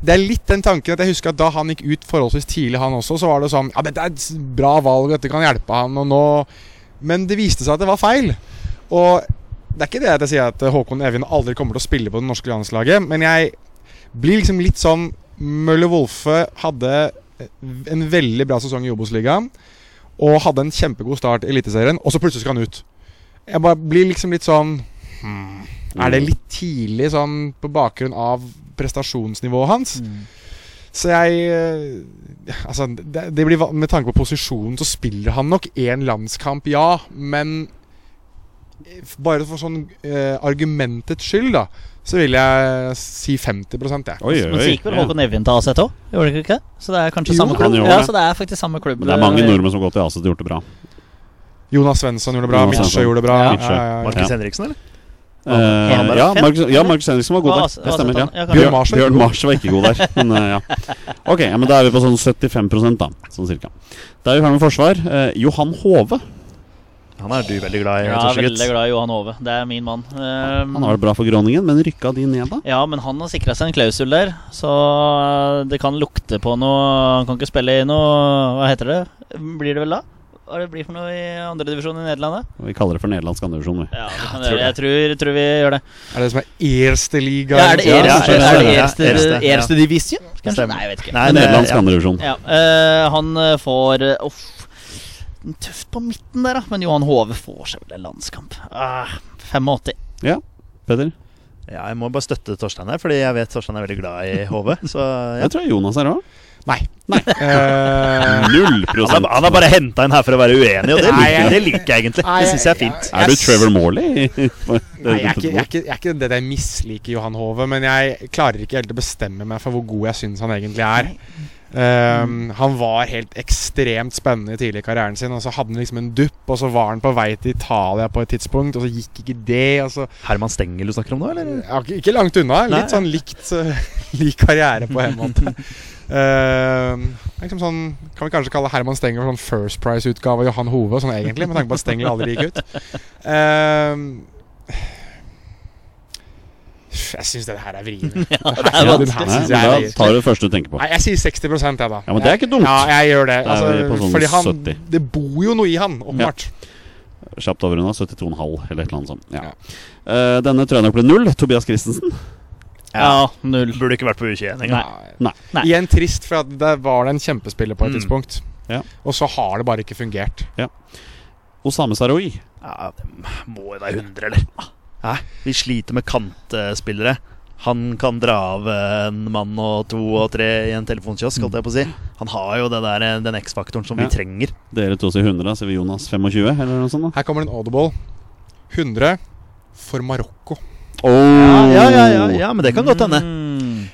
det er litt den tanken at jeg husker at da han gikk ut forholdsvis tidlig, han også, så var det sånn Ja, dette er et bra valg, dette kan hjelpe han, og nå Men det viste seg at det var feil. Og det er ikke det at jeg sier at eh, Håkon Evjen aldri kommer til å spille på det norske landslaget, men jeg blir liksom litt sånn Møller Wolfe hadde en veldig bra sesong i Obos-ligaen og hadde en kjempegod start i Eliteserien, og så plutselig skal han ut. Jeg bare blir liksom litt sånn hmm, Er det litt tidlig sånn på bakgrunn av prestasjonsnivået hans? Så jeg eh, Altså, det, det blir Med tanke på posisjonen så spiller han nok én landskamp, ja, men eh, bare for sånn eh, argumentets skyld, da, så vil jeg si 50 jeg. Oi, Men så gikk vel Håkon Evjen til Aset òg? Gjorde det ikke det? Så det er kanskje Jo, samme klubb? Ja, så det er faktisk samme klubb. Men det er mange nordmenn som har gått til Aset og gjort det bra. Jonas Svensson gjorde det bra. Mitsjø gjorde det bra. Ja. Ja, Markus Ja. Henriksen, eller? Uh, ja, Markus, ja. Markus Henriksen var god der. Det stemmer. ja Bjørn. Mars var Bjørn. Mars var ikke god der. Men eh, ja. Ok, ja, men da er vi på sånn 75% da, sånn cirka. Da er vi ferdig med forsvar. Eh, Johan Hove. Han er du veldig glad i, Ja, er veldig glad i Johan Hove. Det er min mann. Um, Han har det bra for Groningen, men rykka de ned da? Ja, men han har sikra seg en klausul der, så det kan lukte på noe Han kan ikke spille i noe Hva heter det? Blir det vel da? Hva er det blir for noe i andredivisjon i Nederland? da? Vi kaller det for nederlandsk andredivisjon. vi. Ja, det kan tror. Jeg tror, tror vi gjør det. Er det det som er Erste Liga? Ja, er det Erste, ja, er det Erste, Erste. Erste divisjon? Kanskje? Nei, jeg vet ikke. Nei, Det er nederlandsk ja. andredivisjon. Ja, uh, han eh, får uh. Tøft på midten der, da. Men Johan Hove får seg vel en landskamp. Ah, 85. Petter? Ja, jeg må bare støtte Torstein her, fordi jeg vet Torstein er veldig glad i Hove. <laughs> Så ja. Jeg tror Jonas er òg. Nei. Nei. <laughs> Eh, Null Han prosent. han har bare henta inn her for å være uenig, og det liker, jeg- det liker jeg egentlig. Nei, Det syns jeg er jeg- fint. Er du Trevor Morley? <laughs> Nei, jeg er, ikke, jeg, er ikke, jeg er ikke det jeg misliker Johan Hove, men jeg klarer ikke helt å bestemme meg for hvor god jeg syns han egentlig er. Ehm, han var helt ekstremt spennende tidlig i karrieren sin, og så hadde han liksom en dupp, og så var han på vei til Italia på et tidspunkt, og så gikk ikke det. Så, Herman Stengel du snakker om nå, eller? ja, ikke- langt unna. Nei. Litt sånn likt uh, <laughs> lik karriere på en måte. uh, liksom sånn, kan vi kanskje kalle Herman Stengel for sånn First Price-utgave av Johan Hove, sånn egentlig, med tanke på at Stengel aldri gikk ut. Ehm, jeg syns det her er vrient. <laughs> ja. Nei, da tar du det første du tenker på. Nei, jeg sier 60 jeg, da. Ja, men det er ikke dumt. Ja, jeg gjør det. Altså, sånn fordi han 70. Det bor jo noe i han, åpenbart. Kjapt overunna. 72,5 eller et eller annet sånt. Ja. Ja. Eh, denne tror jeg nok ble null. Tobias Christensen. Ja, null. Burde ikke vært på U21 engang. Nei. Nei. Igjen trist, for at der var det en kjempespiller på et Mm. tidspunkt. Ja. Og så har det bare ikke fungert. Osame Saroui. Ja, det må jo være 100, eller? Hæ? Vi sliter med kantspillere. Han kan dra av en mann og to og tre i en telefonkiosk, holdt jeg på å si. Han har jo det der, den X-faktoren som Ja. vi trenger. Dere to sier 100, da sier vi Jonas 25, eller noe sånt. da Her kommer det en audible. 100 for Marokko. Ja, ja, ja, ja, ja, men det kan godt hende.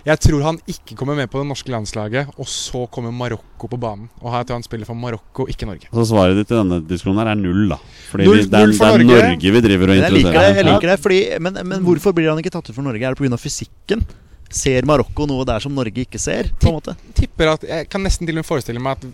Jeg tror han ikke kommer med på det norske landslaget, og så kommer Marokko på banen. Og her tror han spiller for Marokko, ikke Norge. Så svaret ditt i denne diskusjonen her er null, da. Fordi Null- vi, det, er, null for det er Norge. Norge vi driver og liker det. jeg liker det fordi, men, men hvorfor blir han ikke tatt ut for Norge? Er det pga. fysikken? Ser Marokko noe der som Norge ikke ser? på en måte? tipper at Jeg kan nesten til og med forestille meg at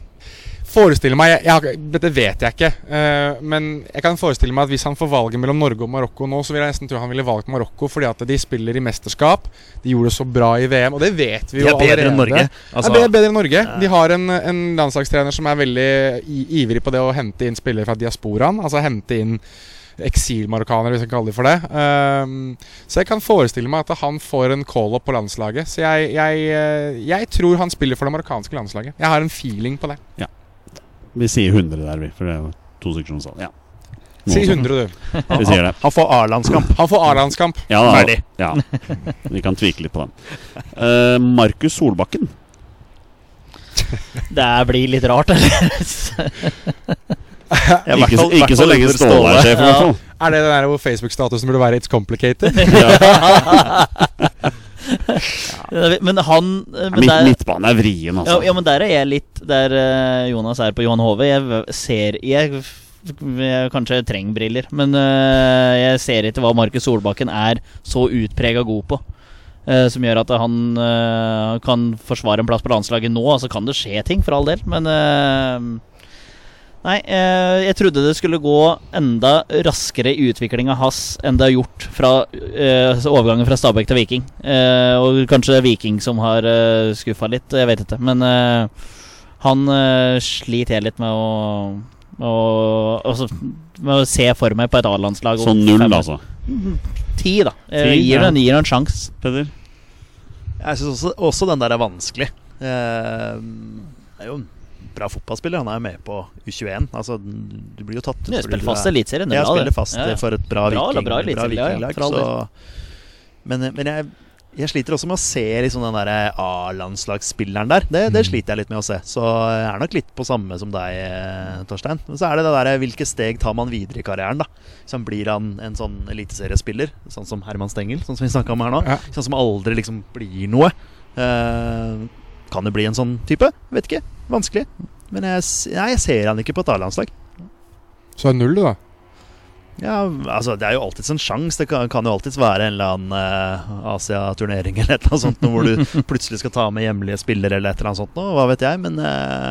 Forestille meg jeg, jeg, Dette vet jeg ikke. Uh, men jeg kan forestille meg at hvis han får valget mellom Norge og Marokko nå, så vil jeg nesten tro han ville valgt Marokko fordi at de spiller i mesterskap. De gjorde det så bra i VM, og det vet vi De jo er bedre enn allerede. Norge. Altså, ja, bedre enn Norge. De har en, en landslagstrener som er veldig ivrig på det å hente inn spillere fra diasporaen. Altså hente inn eksilmarokkanere, hvis jeg kaller det for det. Ehm, så jeg kan forestille meg at han får en call-up på landslaget. Så jeg, jeg, eh, jeg tror han spiller for det marokkanske landslaget. Jeg har en feeling på det. Vi sier 100 der, vi. For det er jo to stykker som sa det. Ja. Noe Si 100, du. <laughs> Vi sier det. Han får A-landskamp. Han får A-landskamp. Ja, Ferdig. ja. Vi kan tvike litt på den. Uh, Markus Solbakken. Det blir litt rart, eller? <laughs> Ikke, fall- ikke så lenge Ståle er sjef, i hvert fall. Er det den der hvor Facebook-statusen burde være 'It's complicated'? <laughs> Men han men Midt, der- midtbanen er vrien, Ja, altså. ja, men der er jeg litt Der eh, Jonas er på Johan Hove. Jeg ser Jeg, jeg kanskje trenger briller, men eh, jeg ser ikke hva Markus Solbakken er så utprega god på. eh, som gjør at han eh, kan forsvare en plass på landslaget nå. Altså kan det skje ting, for all del, men eh, Nei, eh, jeg trodde det skulle gå enda raskere i utviklinga hans enn det har gjort fra eh, overgangen fra Stabæk til Viking. Eh, og kanskje det er Viking som har eh, skuffa litt, jeg vet ikke. Men eh, han eh, sliter jeg litt med å, å også, med å se for meg på et A-landslag. Sånn Så null, altså. Ti, da. Eh, gir ja. den gir en sjanse. Peder? Jeg syns også, også den der er vanskelig. Eh, det er jo bra fotballspiller. Han er jo med på U21. Altså, du blir jo tatt Du spiller fast eliteserie. det er Jeg spiller fast Ja, ja. for et bra, Bra, viking, bra bra eliteserie, ja, ja, vikinglag. så, men men jeg, jeg sliter også med å se liksom den der A-landslagsspilleren der. Det, Mm. det sliter jeg litt med å se. Så jeg er nok litt på samme som deg, eh, Torstein. Men så er det det der hvilke steg tar man videre i karrieren, da. Så blir han en sånn eliteseriespiller, sånn som Herman Stengel, sånn som vi snakka om her nå. Ja. Sånn som aldri liksom blir noe. Eh, kan det bli en sånn type? Vet ikke. Vanskelig. Men jeg, nei, jeg ser han ikke på et A-landslag. Så er det null, da. Ja, altså Det er jo alltids en sjanse. Det kan, kan jo alltids være en eller annen eh, Asia-turnering eller et eller annet sånt noe hvor du <laughs> plutselig skal ta med hjemlige spillere eller et eller annet sånt noe. Hva vet jeg. Men eh,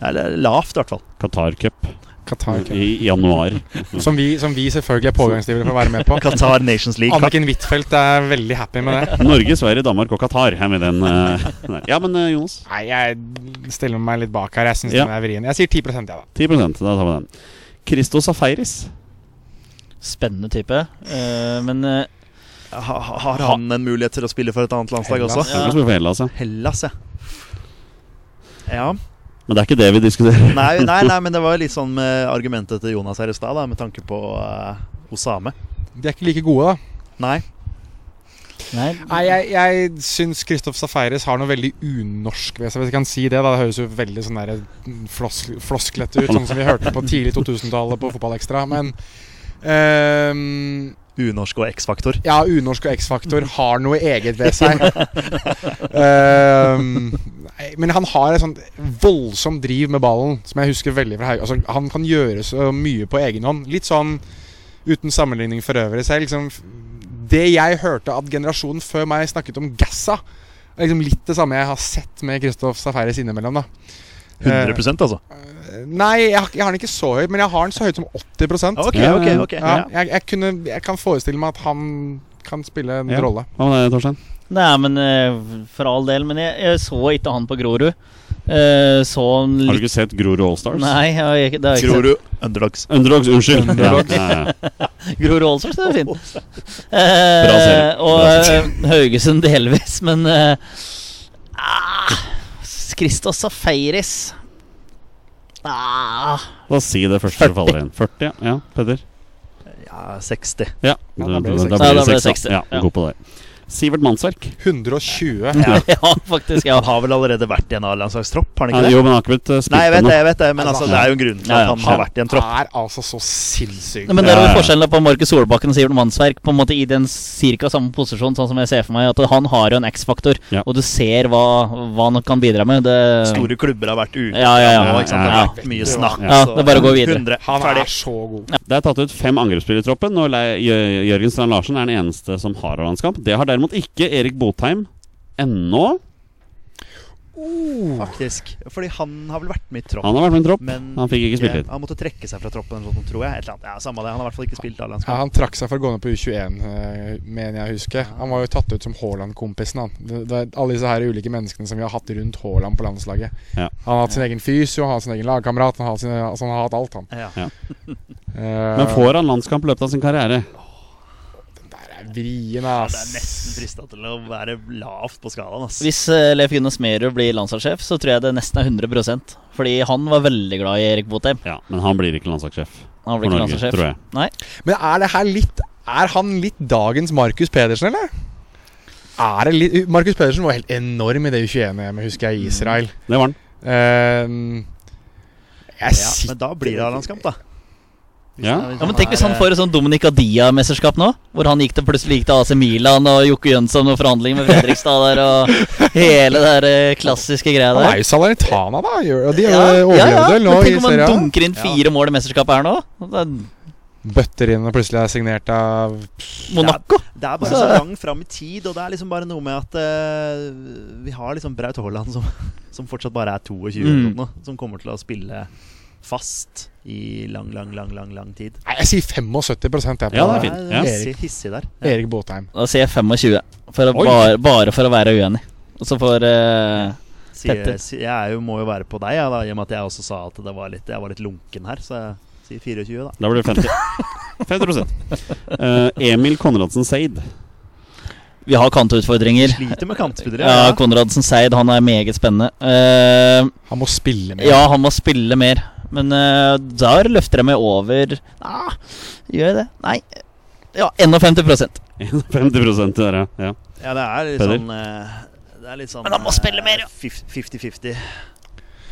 det er lavt, i hvert fall. Qatar Cup Qatar. i januar. <laughs> Som vi, som vi selvfølgelig er pågangsdrivere for å være med på. Qatar Nations League. Anniken Huitfeldt er veldig happy med det. Norge, Sverige, Danmark og Qatar Jeg med den. uh. Ja, men uh, Jonas? Nei, jeg stiller meg litt bak her. Jeg syns Ja. den er vrien. Jeg sier 10% ja, da. 10% da tar vi den. Christo Safaris. Spennende type. Uh, men Ha, ha- har han en mulighet til å spille for et annet landslag Hellas. også? For Hellas, ja. Hellas, ja. Ja. Men det er ikke det vi diskuterer. Nei, nei, nei, <laughs> men det var litt sånn med argumentet til Jonas her i stad, med tanke på uh, Osame. De er ikke like gode, da. Nei. Nei, Nei, jeg, jeg syns Kristoff Safaris har noe veldig unorsk ved seg, hvis jeg kan si det. da Det høres jo veldig sånn der flos flosklete ut, sånn som vi hørte på tidlig <laughs> 2000-tallet på Fotballekstra. Men ehm, Unorsk og X-faktor. ja, unorsk og X-faktor <laughs> har noe eget ved seg. <laughs> um, men han har et sånt voldsomt driv med ballen, som jeg husker veldig fra. Altså, han kan gjøre så mye på egen hånd. Litt sånn uten sammenligning for øvrig. selv. liksom, det jeg hørte at generasjonen før meg snakket om Gassa, er liksom litt det samme jeg har sett med Kristoff Safaris innimellom. da 100 altså. Eh, Nei, jeg, har- jeg har den ikke så høyt, men jeg har den så høyt som 80 Ok, Ja, ok, ja. ok. ja, jeg, jeg, kunne, jeg kan forestille meg at han kan spille en Ja. rolle. Hva med deg, Torstein? Nei, men eh, for all del. Men jeg, jeg så ikke han på Grorud. Eh, så han Har du ikke sett Grorud Allstars? Nei, jeg, har ikke- det har jeg ikke Grorud Underdogs. Underdogs, unnskyld. <laughs> Underdogs. Ja, ja, ja. Grorud Allstars, det er fint. Bra serie. Eh, og Haugesund delvis, men uh, ah, Christos Safaris ah, La oss si det første som faller inn. 40, ja. Petter Peder? Ja, 60. Ja, da, da da, blir det da 60. blir det da blir det 60. 60, Ja, ja. god på det. Sivert Mannsverk. 120. Ja. <laughs> Ja, faktisk. Ja. Han har vel allerede vært i en A-landslagstropp, har han Ja, ikke det? jo, men han har ikke blitt uh, spilt Nei, jeg vet det, jeg vet det, men Altså, det er jo en grunn til at han har vært i en tropp. er altså så sinnssykt Men der er jo ja. forskjellen på Markus Solbakken og Sivert Mannsverk. På en måte I den cirka samme posisjon, sånn som jeg ser for meg. At han har jo en X-faktor, Ja. og du ser hva, hva han kan bidra med. Det, Store klubber har vært ute Ja, ja, ja. Det Ja, har vært mye snakk. Ja, det er bare å gå videre. 100. Han er så god. Det er tatt ut fem angrepsspillere i troppen, og Jørgen Strand Larsen er den eneste som har A-landskap. Det har derimot ikke Erik Botheim ennå. Faktisk. Fordi han har vel vært med i tropp. Han har vært med i tropp. Men Han fikk ikke spilt litt. han måtte trekke seg fra troppen, eller noe sånt, tror jeg. Et eller annet. Ja, Samme det. Han har i hvert fall ikke spilt Ja, han trakk seg for å gå ned på U21, eh, mener jeg å huske. Han var jo tatt ut som Haaland-kompisen. han. Det, det er alle disse her ulike menneskene som vi har hatt rundt Haaland på landslaget. Ja. Han har hatt sin egen fysio, han har hatt sin egen lagkamerat. Han har, hatt altså han har hatt alt, han. Ja. <laughs> Eh, Men får han landskamp i løpet av sin karriere? Der ass. Ja, det er nesten frista til å være lavt på skalaen. ass. Hvis uh, Leif Gunnar Smerud blir landslagssjef, så tror jeg det nesten er 100% Fordi han var veldig glad i Erik Botheim. Ja, men han blir ikke landslagssjef Han for blir ikke Norge, tror jeg. Nei. Men er det her litt Er han litt dagens Markus Pedersen, eller? Er det litt Markus Pedersen var helt enorm i det U21-EM-et, husker jeg, i Israel. Det var han. Uh, jeg Ja, sitter men da blir det A-landskamp, da. Ja. Ja, men Tenk hvis er, han får et sånn Dominica Dia-mesterskap nå. Hvor han gikk til, plutselig gikk til AC Milan og Jokke Jønsson og forhandling med Fredrikstad der og hele det der eh, klassiske greia der. Han er jo Salernitana, da. De Ja, ja, ja, overlevde ja. vel nå Men serien. tenk om han dunker inn fire mål i mesterskapet her nå. Det er Bøtter inn og plutselig er signert av Monaco. Det er bare Så- så langt fram i tid, og det er liksom bare noe med at uh, vi har liksom Braut Haaland som, <laughs> som fortsatt bare er 22 Mm. Nå, som kommer til å spille fast i lang, lang, lang, lang, lang tid. Nei, jeg sier 75 jeg på Ja, det er fint. Ja. Erik, hissig, hissig der. Ja. Erik Botheim. Da sier jeg 25. For å bare, bare for å være uenig. Og så får uh, Sier, Petter. sier- jeg er jo, må jo være på deg, ja, da, i og med at jeg også sa at det var litt, jeg var litt lunken her. Så jeg sier 24, da. Da blir det 50. 50 uh, Emil Konradsen Seid. Vi har kantutfordringer. Sliter med kantspillere. Ja, Konradsen Seid han er meget spennende. Uh, Han må spille mer. ja, han må spille mer. Men uh, der løfter jeg meg over ah, Gjør jeg det? Nei. Ja, 51% 50 der, ja. ja. Ja, det er litt Peder? sånn uh, Det er litt sånn Men han må spille mer, ja. eh, 50-50.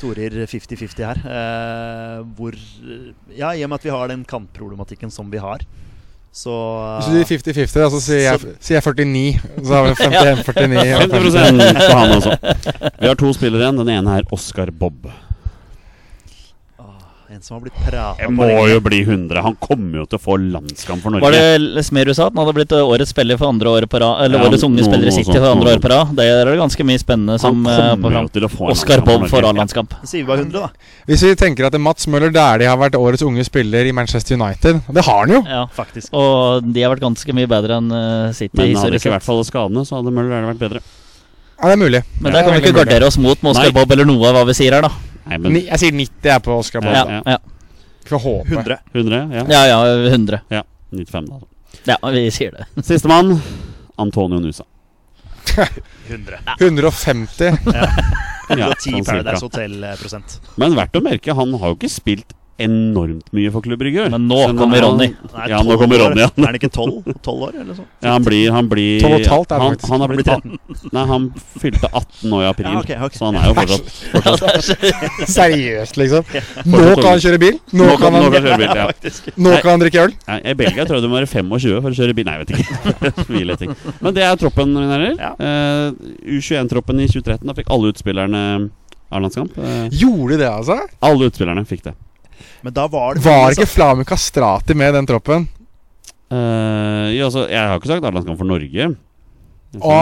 Torer 50-50 her. Uh, hvor Ja, i og med at vi har den kantproblematikken som vi har, så Hvis du sier 50-50, da, så sier jeg, sier jeg 49. Så har vi 51-49. 50 <laughs> på han også. Vi har to spillere igjen. Den ene er Oscar Bob. En som har blitt prata Det må jo bli 100. Han kommer jo til å få landskamp for Norge. Var det Smerud sa at han hadde blitt eh, årets spiller for andre året på rad? Eller Ja, årets unge spiller i City for andre år året på rad? Det er det ganske mye spennende som han eh, kommer fram. jo til å få en Oscar Bob for. A-landskamp. Sier vi bare 100, da. Hvis vi tenker at Mats Møller Dæhlie har vært årets unge spiller i Manchester United Det har han jo! Ja. Faktisk. Og de har vært ganske mye bedre enn eh, City. Men hadde det ikke vært for alle skadene, så hadde Møller vært bedre. Ja, det er mulig. Men Det der er kan vi ikke gardere oss mot Oscar Bob eller noe av hva vi sier her, da. Nei, men Ni, jeg sier 90 jeg på Oscar Bob. Ja. Ja, ja, får håpe. 100. 100? Ja. ja, ja 100. ja. 95, da. Ja, vi sier det. <laughs> Sistemann. Antonio Nusa. <laughs> 100. 150. Ja, 110 <laughs> sånn cirka. Paradise Hotel-prosent. Men verdt å merke, han har jo ikke spilt enormt mye for Klubb Brygge. Men nå Så kommer Ronny. Nei, Ja, nå kommer. Ronny, igjen. Er han ikke 12? 12 år, eller sånn? Ja, han blir, han blir 12 og et halvt er han, han har blitt 13. Nei, han fylte 18 nå i april, Ja, okay, okay. så han er jo fortsatt, fortsatt <laughs> Seriøst, liksom. Nå kan han kjøre bil. Nå Nå kan han, nå han, kan kjøre bil, ja. <laughs> nå kan han drikke øl. Nei, I Belgia tror jeg du må være 25 for å kjøre bil. Nei, jeg vet ikke. <laughs> Letting. Men det er troppen, mine herrer. Ja. Eh, U21-troppen i 2013. Da fikk alle utspillerne A-landskamp. Eh, Gjorde de det, altså? alle utspillerne fikk det. Men da var det Var ikke Flamur Kastrati med i den troppen? Uh, ja, altså, jeg har ikke sagt A-landskamp for Norge. Å,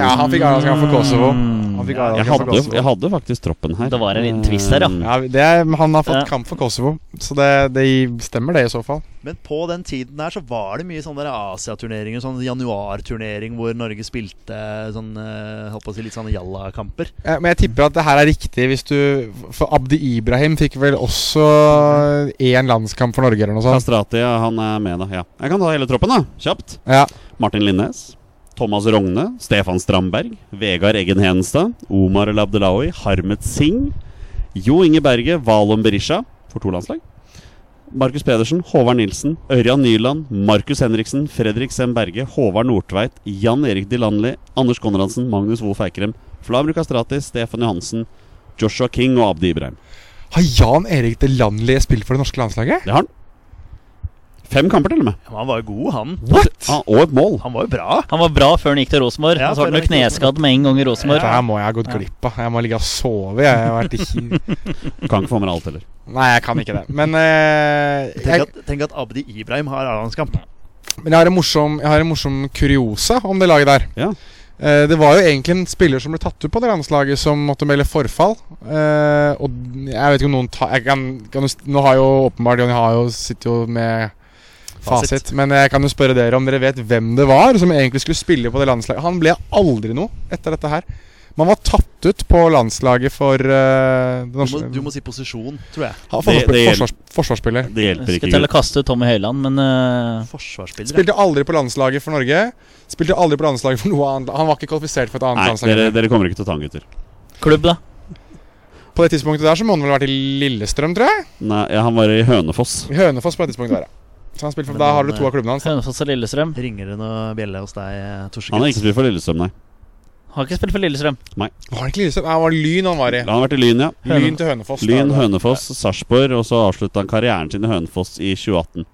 ja, han fikk A-landskamp for Kosovo. Han fikk Jeg A-landskamp for hadde, Kosovo. jeg hadde faktisk troppen her. Det var en liten twist her, ja. Eh, Ja, det er, han har fått Ja. kamp for Kosovo, så det, det stemmer det i så fall. Men på den tiden der så var det mye sånne der Asiaturneringer, sånn januarturnering hvor Norge spilte sånn eh, Holdt på å si litt sånne jalla-kamper. Eh, Men jeg tipper at det her er riktig hvis du For Abdi Ibrahim fikk vel også én landskamp for Norge eller noe sånt. Kastrati, ja, han er med, da. Ja. Jeg kan ta hele troppen, da. Kjapt. Ja. Martin Linnes. Thomas Rogne, Stefan Strandberg, Vegard Eggen Henestad, Omar El Abdelawi, Harmet Singh, Jo Inge Berge, Valon Berisha for to landslag. Markus Pedersen, Håvard Nilsen, Ørjan Nyland, Markus Henriksen, Fredrik Sem Berge, Håvard Nordtveit, Jan Erik Dilanli, Anders Konradsen, Magnus Wolff Eikrem, Flamur Kastrati, Stefan Johansen, Joshua King og Abdi Ibrahim. Har Jan Erik Delandli spilt for det norske landslaget? Det har han. Fem kamper, til og med. Ja, han var jo god, han. What?! Ja, og et mål. Han var jo bra. Han var bra før han gikk til Rosenborg. Ja, så ble han kneskadd med en gang i Rosenborg. Det her må jeg ha gått glipp av. Jeg må ligge og sove. Jeg har vært i Du <laughs> kan ikke få med deg alt heller. Nei, jeg kan ikke det. Men, uh, Tenk jeg, at, tenk at Abdi Ibrahim har A-landskamp. men jeg, har en morsom, jeg har en morsom kuriosa om det laget der. Ja. Eh, det var jo egentlig en spiller som ble tatt ut på det landslaget, som måtte melde forfall. Uh, og jeg vet ikke om noen kan, kan Nå har jo åpenbart Jonny Hayo sitter jo med fasit. Fasit. Men jeg kan jo spørre dere om dere vet hvem det var som egentlig skulle spille på det landslaget. Han ble aldri noe etter dette her. Man var tatt ut på landslaget for uh, Du må, du må si posisjon, tror jeg. Han forsvarsspiller. Det- det forsvars, forsvarsspiller. Det hjelper ikke. Skal telle kaste Tommy Høiland, men uh, Forsvarsspiller. Spilte aldri på landslaget for Norge. Spilte aldri på landslaget for noe annet. Han var ikke kvalifisert for et annet Nei, landslag. dere, dere kommer ikke til å ta han, gutter. klubb, da? På det tidspunktet der så må han vel ha vært i Lillestrøm, tror jeg. Nei, ja, han var i Hønefoss. I Hønefoss på det tidspunktet der, ja. Så han for, Men Da har dere du to av klubbene hans. Hønefoss og Lillestrøm. Ringer det noe bjelle hos deg, Torsegutt? Han har ikke spilt for Lillestrøm, nei. Har ikke spilt for Lillestrøm. Var han ikke Lillestrøm? Han var Lyn han var i. Han har vært i Lyn, ja. Lyn til Hønefoss. Lyn. Hønefoss, Sarpsborg, og så avslutta han karrieren sin i Hønefoss i 2018.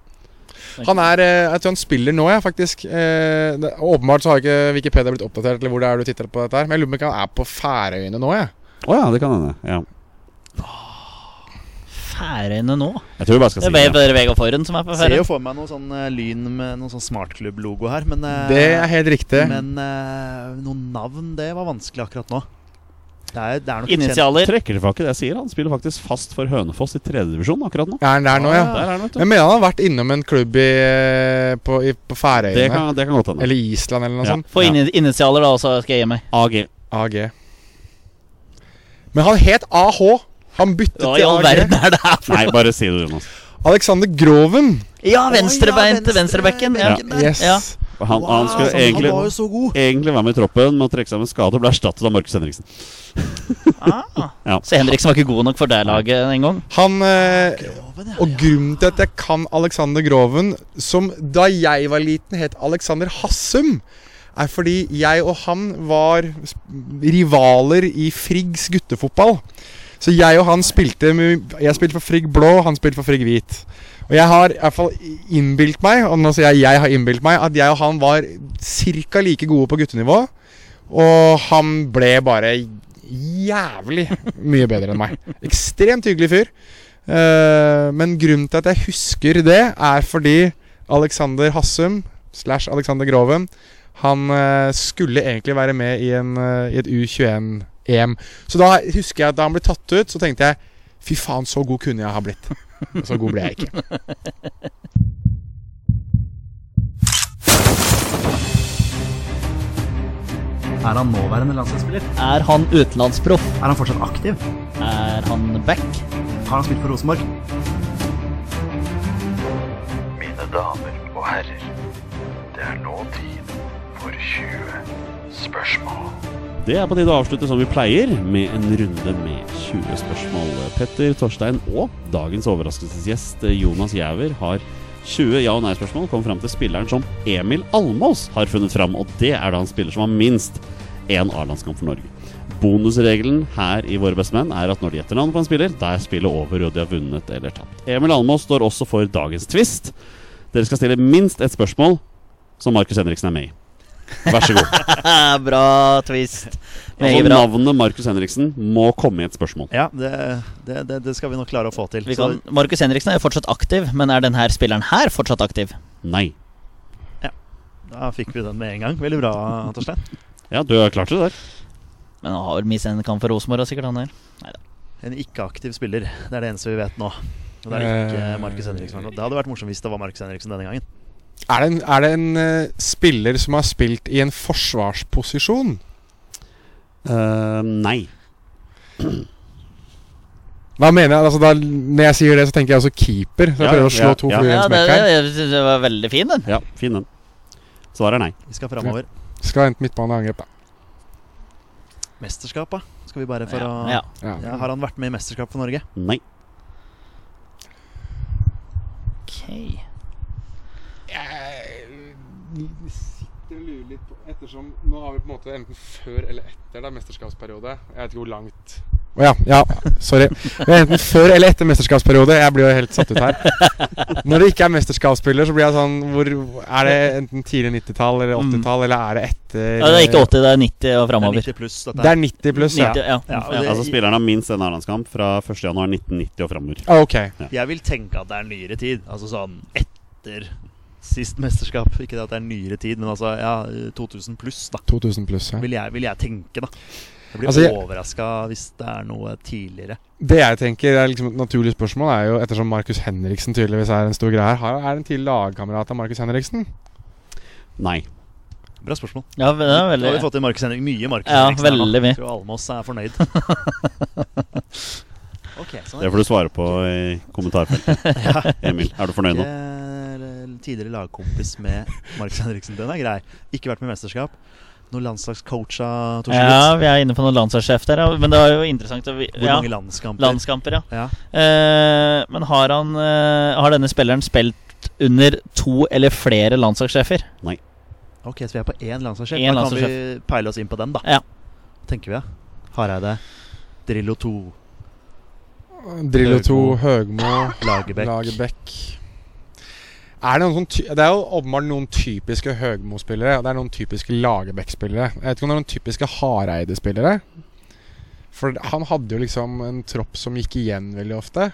Han er eh, Jeg tror han spiller nå, ja, faktisk. Eh, det, åpenbart så har ikke Wikipedia blitt oppdatert, eller hvor det er du titter på dette her. Men jeg lurer på om han er på Færøyene nå, jeg. Å ja, det kan hende. Ja. Færøyene nå? Jeg tror vi bare skal Det si er det. Er Vegard Forhen som er på Ser jo for meg noe sånn uh, lyn med noe sånn smartklubb-logo her, men uh, Det er helt riktig. Men uh, noe navn, det var vanskelig akkurat nå. Det er, det er Initialer. Trekker tilbake det jeg sier. Han spiller faktisk fast for Hønefoss i tredjedivisjon akkurat nå. Er han der nå, ja? Der er noe Jeg mener han har vært innom en klubb i, på, i, på Det kan, det kan godt hende. Eller Island, eller noe Ja. sånt. Få ja. initialer, da, så skal jeg gi meg. AG. AG. Men han het AH. Han byttet Hva i all verden er det her for Nei, bare si det, Jonas. Alexander Groven. Ja, venstrebein til venstre- venstrebekken. Ja. Yes. Ja. Han, han skulle han var jo så god. egentlig være med i troppen, men trekke seg med skade og ble erstattet av Markus Henriksen. Ah. <laughs> Ja. Så Henriksen var ikke god nok for det laget en gang? Han eh, Groven, ja. Og grunnen til at jeg kan Alexander Groven, som da jeg var liten het Alexander Hassum, er fordi jeg og han var rivaler i Friggs guttefotball. Så jeg og han spilte Jeg spilte for Frigg blå, han spilte for Frigg hvit. Og jeg har i hvert fall innbilt meg, og nå sier jeg jeg har innbilt meg, at jeg og han var ca. like gode på guttenivå. Og han ble bare jævlig mye bedre enn meg. Ekstremt hyggelig fyr. Eh, men grunnen til at jeg husker det, er fordi Alexander Hassum slash Alexander Groven Han eh, skulle egentlig være med i, en, eh, i et U21-EM. Så da husker jeg at da han ble tatt ut, så tenkte jeg Fy faen, så god kunne jeg ha blitt. Så god ble jeg ikke. Er han nåværende landslagsspiller? Er han utenlandsproff? Er han fortsatt aktiv? Er han back? Har han spilt for Rosenborg? Mine damer og herrer, det er nå tid for 20 spørsmål. Det er på tide å avslutte som vi pleier, med en runde med 20 spørsmål. Petter, Torstein og dagens overraskelsesgjest Jonas Giæver har 20 ja- og nei-spørsmål. Kom fram til spilleren som Emil Almås har funnet fram, og det er da en spiller som har minst én A-landskamp for Norge. Bonusregelen her i Våre bestemenn er at når de gjetter navnet på en spiller, da er spillet over og de har vunnet eller tapt. Emil Almås står også for dagens twist. Dere skal stille minst ett spørsmål som Markus Henriksen er med i. Vær så god. <laughs> Bra twist. Altså, Meget bra. navnet Markus Henriksen må komme i et spørsmål. Ja, det, det, det, skal vi nok klare å få til. Vi Så- kan, Markus Henriksen er jo fortsatt aktiv, men er denne spilleren her fortsatt aktiv? Nei. Ja, Da fikk vi den med en gang. Veldig bra, Torstein. Ja, du har klart det der. Men han har vel mistet en kamp for Rosenborg, sikkert han her. En ikke-aktiv spiller. Det er det eneste vi vet nå. Og det er ikke Eh, Markus Henriksen. Det hadde vært morsomt hvis det var Markus Henriksen denne gangen. Er det en, er det en uh, spiller som har spilt i en forsvarsposisjon? Uh, nei. <clears throat> Hva mener jeg? Altså, da, når jeg sier det, så tenker jeg også keeper. Så jeg Ja, prøver å slå ja, to ja. fluer i Ja, en det, smekk her. det, det, var veldig fin, den. Ja, fin den. Svaret er nei. Vi skal framover. Skal hente angrep, da. Mesterskap, da? Skal vi bare for å Ja. Ja. Ja, Har han vært med i mesterskap for Norge? Nei. Ok. Jeg sitter og lurer litt på Ettersom Nå har vi på en måte enten før eller etter da mesterskapsperiode. Jeg vet ikke hvor langt Å ja, ja, sorry. Vi er enten før eller etter mesterskapsperiode. Jeg blir jo helt satt ut her. Når det ikke er mesterskapsspiller, så blir jeg sånn hvor, Er det enten tidlig 90-tall eller 80-tall, eller er det etter Ja, det er ikke 80, det er 90 og Det er framover. 90 pluss, Det er 90 pluss, ja. 90, ja. Ja, ja. det- Altså Spilleren har minst en A-landskamp fra 1.1.1990 og framover. Okay. ok. Jeg vil tenke at det er nyere tid. Altså sånn etter sist mesterskap. Ikke det at det er nyere tid, men altså ja, 2000 pluss, da. 2000 pluss, ja. Vil jeg, vil jeg tenke, da. Jeg blir Altså, jeg- overraska hvis det er noe tidligere. Det jeg tenker er liksom et naturlig spørsmål, er jo ettersom Markus Henriksen tydeligvis er en stor greie her, er det en tidlig lagkamerat av Markus Henriksen? Nei. Bra spørsmål. ja, det er Nå har vi fått inn Markus Henrik. Mye Markus Ja, Henriksen. veldig mye. Jeg tror Almås er fornøyd. <laughs> okay, sånn Det får du svare på i kommentarfeltet. <laughs> Emil, er du fornøyd nå? Tidligere lagkompis med Markus Henriksen. Den er grei. Ikke vært med i mesterskap. Noen landslagscoacha Torstein Ja, vi er inne på noen landslagssjef der, ja. Men det var jo interessant å vi- Hvor ja, mange landskamper? Landskamper, ja. Ja. Eh, men har han eh, Har denne spilleren spilt under to eller flere landslagssjefer? Ok, så vi er på én landslagssjef. Da kan vi peile oss inn på den, da. Ja. Tenker vi, ja. Hareide, Drillo 2, Drillo 2, Høgmo. Høgmo, Lagerbäck. Er det, sånn det er jo åpenbart noen typiske Høgmo-spillere, og det er noen typiske Lagerbäck-spillere. Jeg vet ikke om det er noen typiske Hareide-spillere. For han hadde jo liksom en tropp som gikk igjen veldig ofte.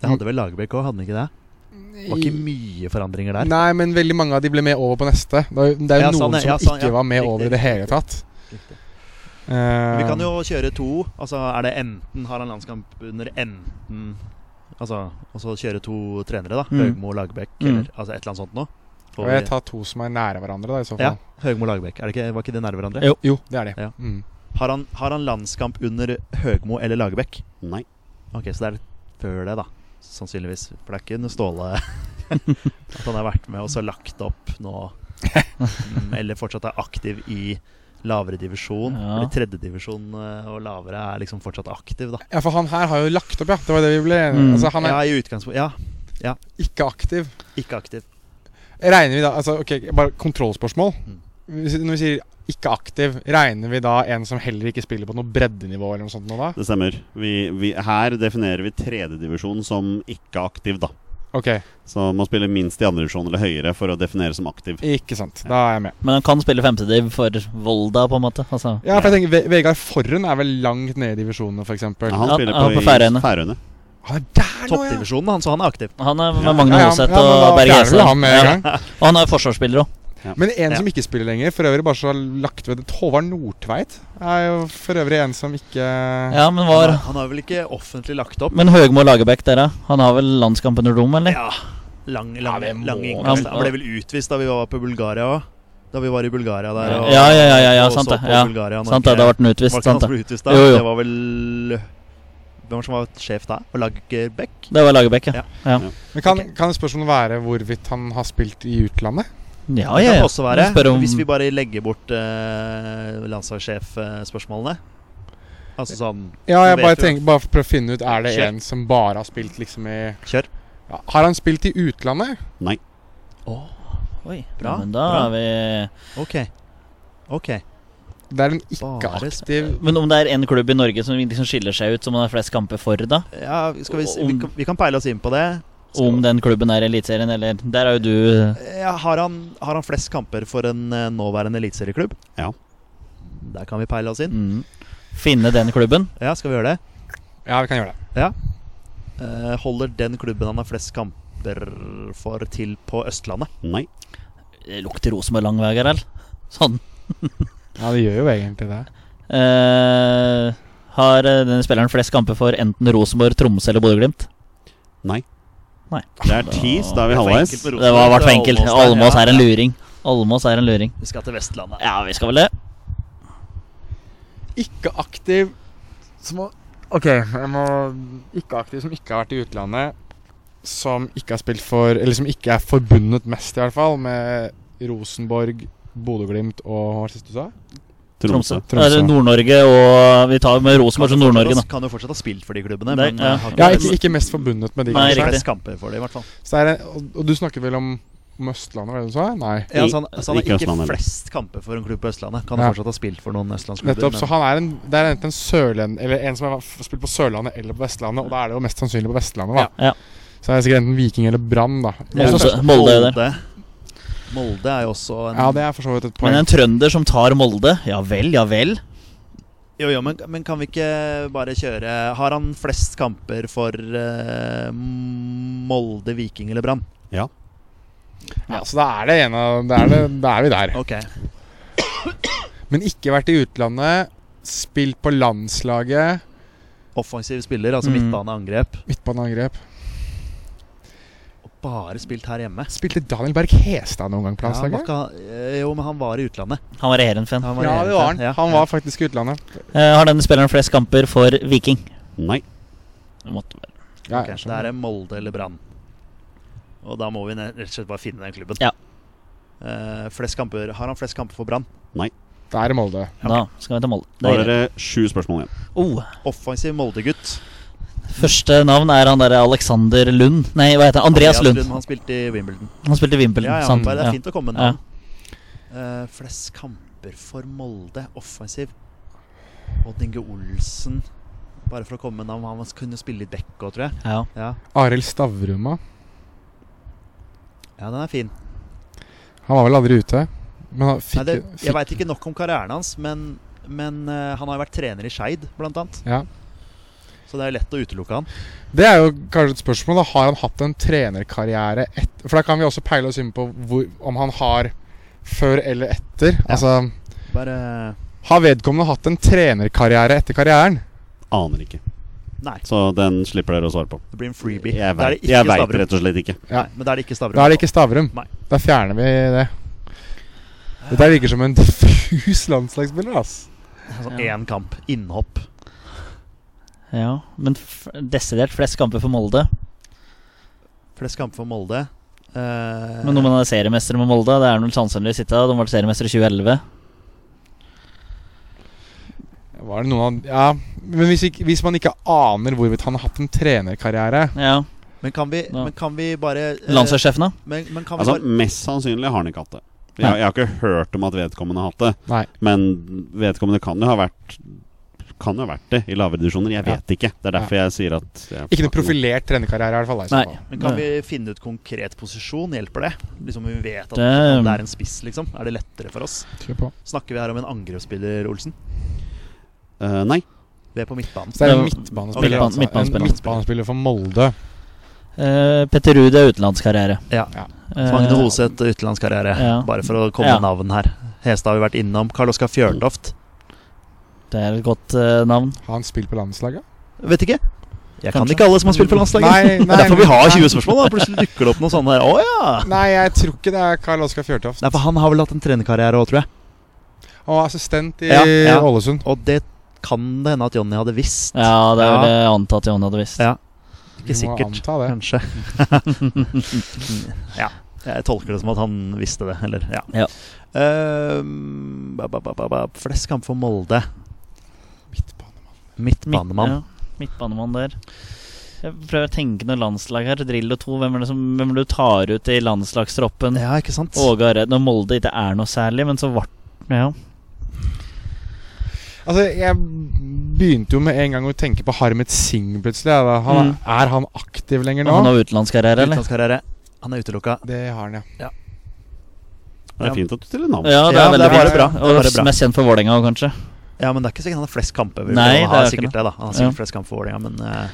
Det hadde vel Lagerbäck òg, hadde han ikke det? Det var ikke mye forandringer der. Nei, men veldig mange av de ble med over på neste. Det er jo Ja, noen sånn, som ja, sånn, ikke ja. var med over i det hele tatt. Riktig. Eh, Vi kan jo kjøre to. Altså er det enten har han landskamp under enten Altså Og så kjøre to trenere, da. Mm. Høgmo og Lagerbäck, Mm. eller altså et eller annet sånt noe. Og jeg tar to som er nære hverandre, da, i så Ja. Høgmo og Lagerbäck. Er ikke, var ikke de nære hverandre? Jo. Jo, det er de. Ja. Mm. Har, han, har han landskamp under Høgmo eller Lagerbäck? Nei. Ok, så det er før det, da. Sannsynligvis. For det er ikke noe Ståle <laughs> at han har vært med og så lagt opp nå. <laughs> Mm, eller fortsatt er aktiv i lavere divisjon. Ja. Eller tredjedivisjon og lavere er liksom fortsatt aktiv, da. Ja, for han her har jo lagt opp, ja. Det var det vi ble. Mm. Altså, han er Ja, i utgangspunktet. Ja, ikke aktiv. ikke aktiv. Regner vi da Altså, ok, bare kontrollspørsmål. Mm. Når vi sier ikke aktiv, regner vi da en som heller ikke spiller på noe breddenivå eller noe sånt nå, da? Det stemmer. Vi, vi, her definerer vi tredjedivisjon som ikke aktiv, da. Ok, Så man spiller minst i andredivisjon eller høyere for å definere som aktiv. ikke sant. Da er jeg med. Men han kan spille femtediv for Volda, på en måte. Altså. Ja, for jeg tenker Ve- Vegard Forren er vel langt nede i divisjonene, f.eks. Ja, Han Ja, spiller på, på Færøyene. Ja! Toppdivisjonen, han, så han er aktiv. Han er med Ja. Magne Ja, ja, Hoseth ja, og da Berg fjerner Hese. han <laughs> han er forsvarsspiller òg. Men en Ja. som ikke spiller lenger, for øvrig bare så lagt ved det Håvard Nordtveit, er jo for øvrig en som ikke Ja, men var han har vel ikke offentlig lagt opp? Men Høgmo Lagerbäck, dere? Han har vel landskamp under dom, eller? Ja. Lang, lang, ja, lang innkast. Han ble vel utvist da vi var på Bulgaria òg. Da vi var i Bulgaria der. og- Ja, ja, ja, ja, ja sant det. Ja. Bulgaria, Sant det, da ble han utvist. Sant det. utvist da? Jo, jo. Det var vel Hvem som var sjef da? Og Lagerbäck? Det var Lagerbäck, ja. Ja. Men kan, kan spørsmålet være hvorvidt han har spilt i utlandet? Ja, Det kan ja. det også være. Om Hvis vi bare legger bort uh, landslagssjef-spørsmålene. Altså sånn Ja, jeg bare tenker Bare for å finne ut Er det Kjør. en som bare har spilt liksom i Kjør. ja. Har han spilt i utlandet? Nei. Oi, Bra, Ja, men da bra. er vi Ok. Ok. Det er en Bare ikke-aktiv Men om det er en klubb i Norge som liksom skiller seg ut, som man har flest kamper for, da? Ja, skal vi, vi, kan, vi kan peile oss inn på det. Om den klubben er Eliteserien, eller Der er jo du Ja, har, han, har han flest kamper for en eh, nåværende eliteserieklubb? Ja. Der kan vi peile oss inn. mm, Finne den klubben. Ja, skal vi gjøre det? Ja, vi kan gjøre det. Eh, holder den klubben han har flest kamper for, til på Østlandet? Nei. Det lukter Rosenborg lang vei, Gerald. Sånn. <laughs> Ja, det gjør jo egentlig det. Uh, har eh, denne spilleren flest kamper for enten Rosenborg, Tromsø eller Bodø-Glimt? Nei. Nei. Det er tis, da er vi halvveis. Det var hvert enkelt. Almås er en luring. Almås er en luring. Vi skal til Vestlandet. Ja, vi skal vel det. Ikke aktiv som Ok, jeg må Ikke aktiv som ikke har vært i utlandet. Som ikke har spilt for Eller som ikke er forbundet mest, i hvert fall, med Rosenborg, Bodø-Glimt og Hva var det siste du sa? Tromsø. Tromsø. Det Nord-Norge og Vi tar med Rosenborg som Nord-Norge, da. Kan jo fortsatt ha spilt for de klubbene, Nei, men ja. eh, Ja, ikke ikke, ikke mest forbundet med de, Nei, kamper for det, i hvert fall. Så er det, og, og du snakker vel om, om Østlandet, var det du sa? Nei. Ja, så han, så han Ikke har ikke Østlandet, flest kamper for en klubb på Østlandet. Kan Ja. fortsatt ha spilt for noen østlandsklubber. Nettopp. Så han er en, det er enten sørlend, eller en som har spilt på Sørlandet eller på Vestlandet, og da er det jo mest sannsynlig på Vestlandet, da. Ja. Så er det sikkert enten Viking eller Brann, da. Molde- Molde det. Molde. Molde er jo også en Ja, det er for så vidt et Men en trønder som tar Molde, ja vel, ja vel. Jo, jo, men, men kan vi ikke bare kjøre Har han flest kamper for uh, Molde, Viking eller Brann? Ja, Ja, så da er det en av Da er, det, da er vi der. Okay. Men ikke vært i utlandet. Spilt på landslaget. Offensiv spiller, altså Mm. midtbaneangrep. Midtbaneangrep. Bare spilt her hjemme. Spilte Daniel Berg Hestad noen gang på landslaget? Ja, eh, jo, men han var i utlandet. Han var i Heerenveen. Ja, det var han. Ja, Han ja. var faktisk i utlandet. Uh, har denne spilleren flest kamper for Viking? Nei. Det måtte være. Ja, okay, det er Molde eller Brann. Og da må vi rett og slett bare finne den klubben. Ja. Uh, flest kamper Har han flest kamper for Brann? Nei. Da er det Molde. Da skal vi til Molde. Da er det sju spørsmål igjen. Oh, Offensiv Molde-gutt. Første navn er han der Alexander Lund. Nei, hva heter han? Andreas Lund. Lund. Han spilte i Wimbledon. Han spilte i Wimbledon. Ja, ja, sant? bare det er fint å komme med Ja. navn. Eh, flest kamper for Molde, offensiv. Odd Inge Olsen. Bare for å komme med navn. Han kunne spille litt back òg, tror jeg. Ja. Ja. Arild Stavruma. ja, den er fin. Han var vel aldri ute. Men han Nei, det, jeg fikk veit ikke nok om karrieren hans, men, men eh, han har jo vært trener i Skeid, blant annet. ja. Så det er lett å utelukke han. Det er jo kanskje et spørsmål. da Har han hatt en trenerkarriere etter For da kan vi også peile oss inn på hvor, om han har før eller etter. Altså Bare Har vedkommende hatt en trenerkarriere etter karrieren? Aner ikke. Nei. Så den slipper dere å svare på. Det blir en freebie. Jeg vet veit rett og slett ikke. Ja. Nei, men da er det ikke Stavrum. Da er det ikke Stavrum. Nei. Da fjerner vi det. Dette virker som en diffus landslagsspiller. ass Sånn én kamp. Innhopp. Ja. Men f desidert flest kamper for Molde. Flest kamper for Molde. Uh, Men når man er seriemester med Molde, det er vel sannsynlig sitte. De var seriemester i 2011. Var det noen av Ja, men hvis, ikke, hvis man ikke aner hvorvidt han har hatt en trenerkarriere Ja. men, kan vi, men kan vi bare uh, Landslagssjefen, da? Men, men kan vi Altså, bare Mest sannsynlig har han ikke hatt det. Jeg, jeg har ikke hørt om at vedkommende har hatt det. Nei. Men vedkommende kan jo ha vært Kan jo ha vært det i lavere divisjoner. Jeg Ja. vet ikke. Det er derfor jeg sier at jeg Ikke noe profilert trenerkarriere, i hvert fall. Nei. Men kan vi finne ut konkret posisjon? Hjelper det? Liksom Vi vet at Det- det, er en spiss, liksom. Er det lettere for oss? På. Snakker vi her om en angrepsspiller, Olsen? Uh, Nei. Vi er på midtbanen. Så det er en midtbanespiller. Midtban- altså. midtbanespiller. En midtbanespiller for Molde. Uh, Petter Ruud er utenlandskarriere. Ja. Ja. Eh, Magne Hoseth, utenlandskarriere. ja. Bare for å komme Ja. navn her. Hestad har vi vært innom. Karl Oskar Fjørtoft. Det er et godt uh, navn. Har han spilt på landslaget? Vet ikke. Jeg kan ikke alle som har spilt på landslaget. Nei, det er derfor vi har 20 spørsmål. da Plutselig dukker det opp noe sånt her. Å ja! Nei, jeg tror ikke det er Karl Oskar Fjørtoft. Nei, for han har vel hatt en trenerkarriere òg, tror jeg. Han var assistent i Ja, ja. Ålesund. Og det kan det hende at Jonny hadde visst. Ja, det er Ja. vel det jeg antatt Jonny hadde visst. Ja. Ikke Vi må sikkert. anta det. Kanskje. <laughs> ja. Jeg tolker det som at han visste det, eller ja. Ja. Uh, ba, ba, ba, ba, ba. Flest kamp for Molde. Midtbanemann. Midtbanemann. Ja, midtbanemann der. Jeg prøver å tenke noe landslag her. Drillo 2. Hvem er det som, hvem er det du tar ut i landslagstroppen? Ja, ikke sant? Åge Hareide. Når Molde ikke er noe særlig, men så ble Ja. Altså, jeg begynte jo med en gang å tenke på Harmet Singh plutselig. ja. Han, Mm. Er han aktiv lenger nå? Han har utenlandskarriere, eller? Utenlandskarriere. Han er utelukka. Det har han, ja. ja. Det er fint at du stiller navn. Ja, det Ja, er det veldig er bra. bra. Det er Og bra. mest kjent for Vålerenga òg, kanskje. Ja, men det er ikke sikkert han har flest kamper. Nei, han det har er ikke sikkert det. da. Han har sikkert Ja. flest kamper for Vålerenga, men uh,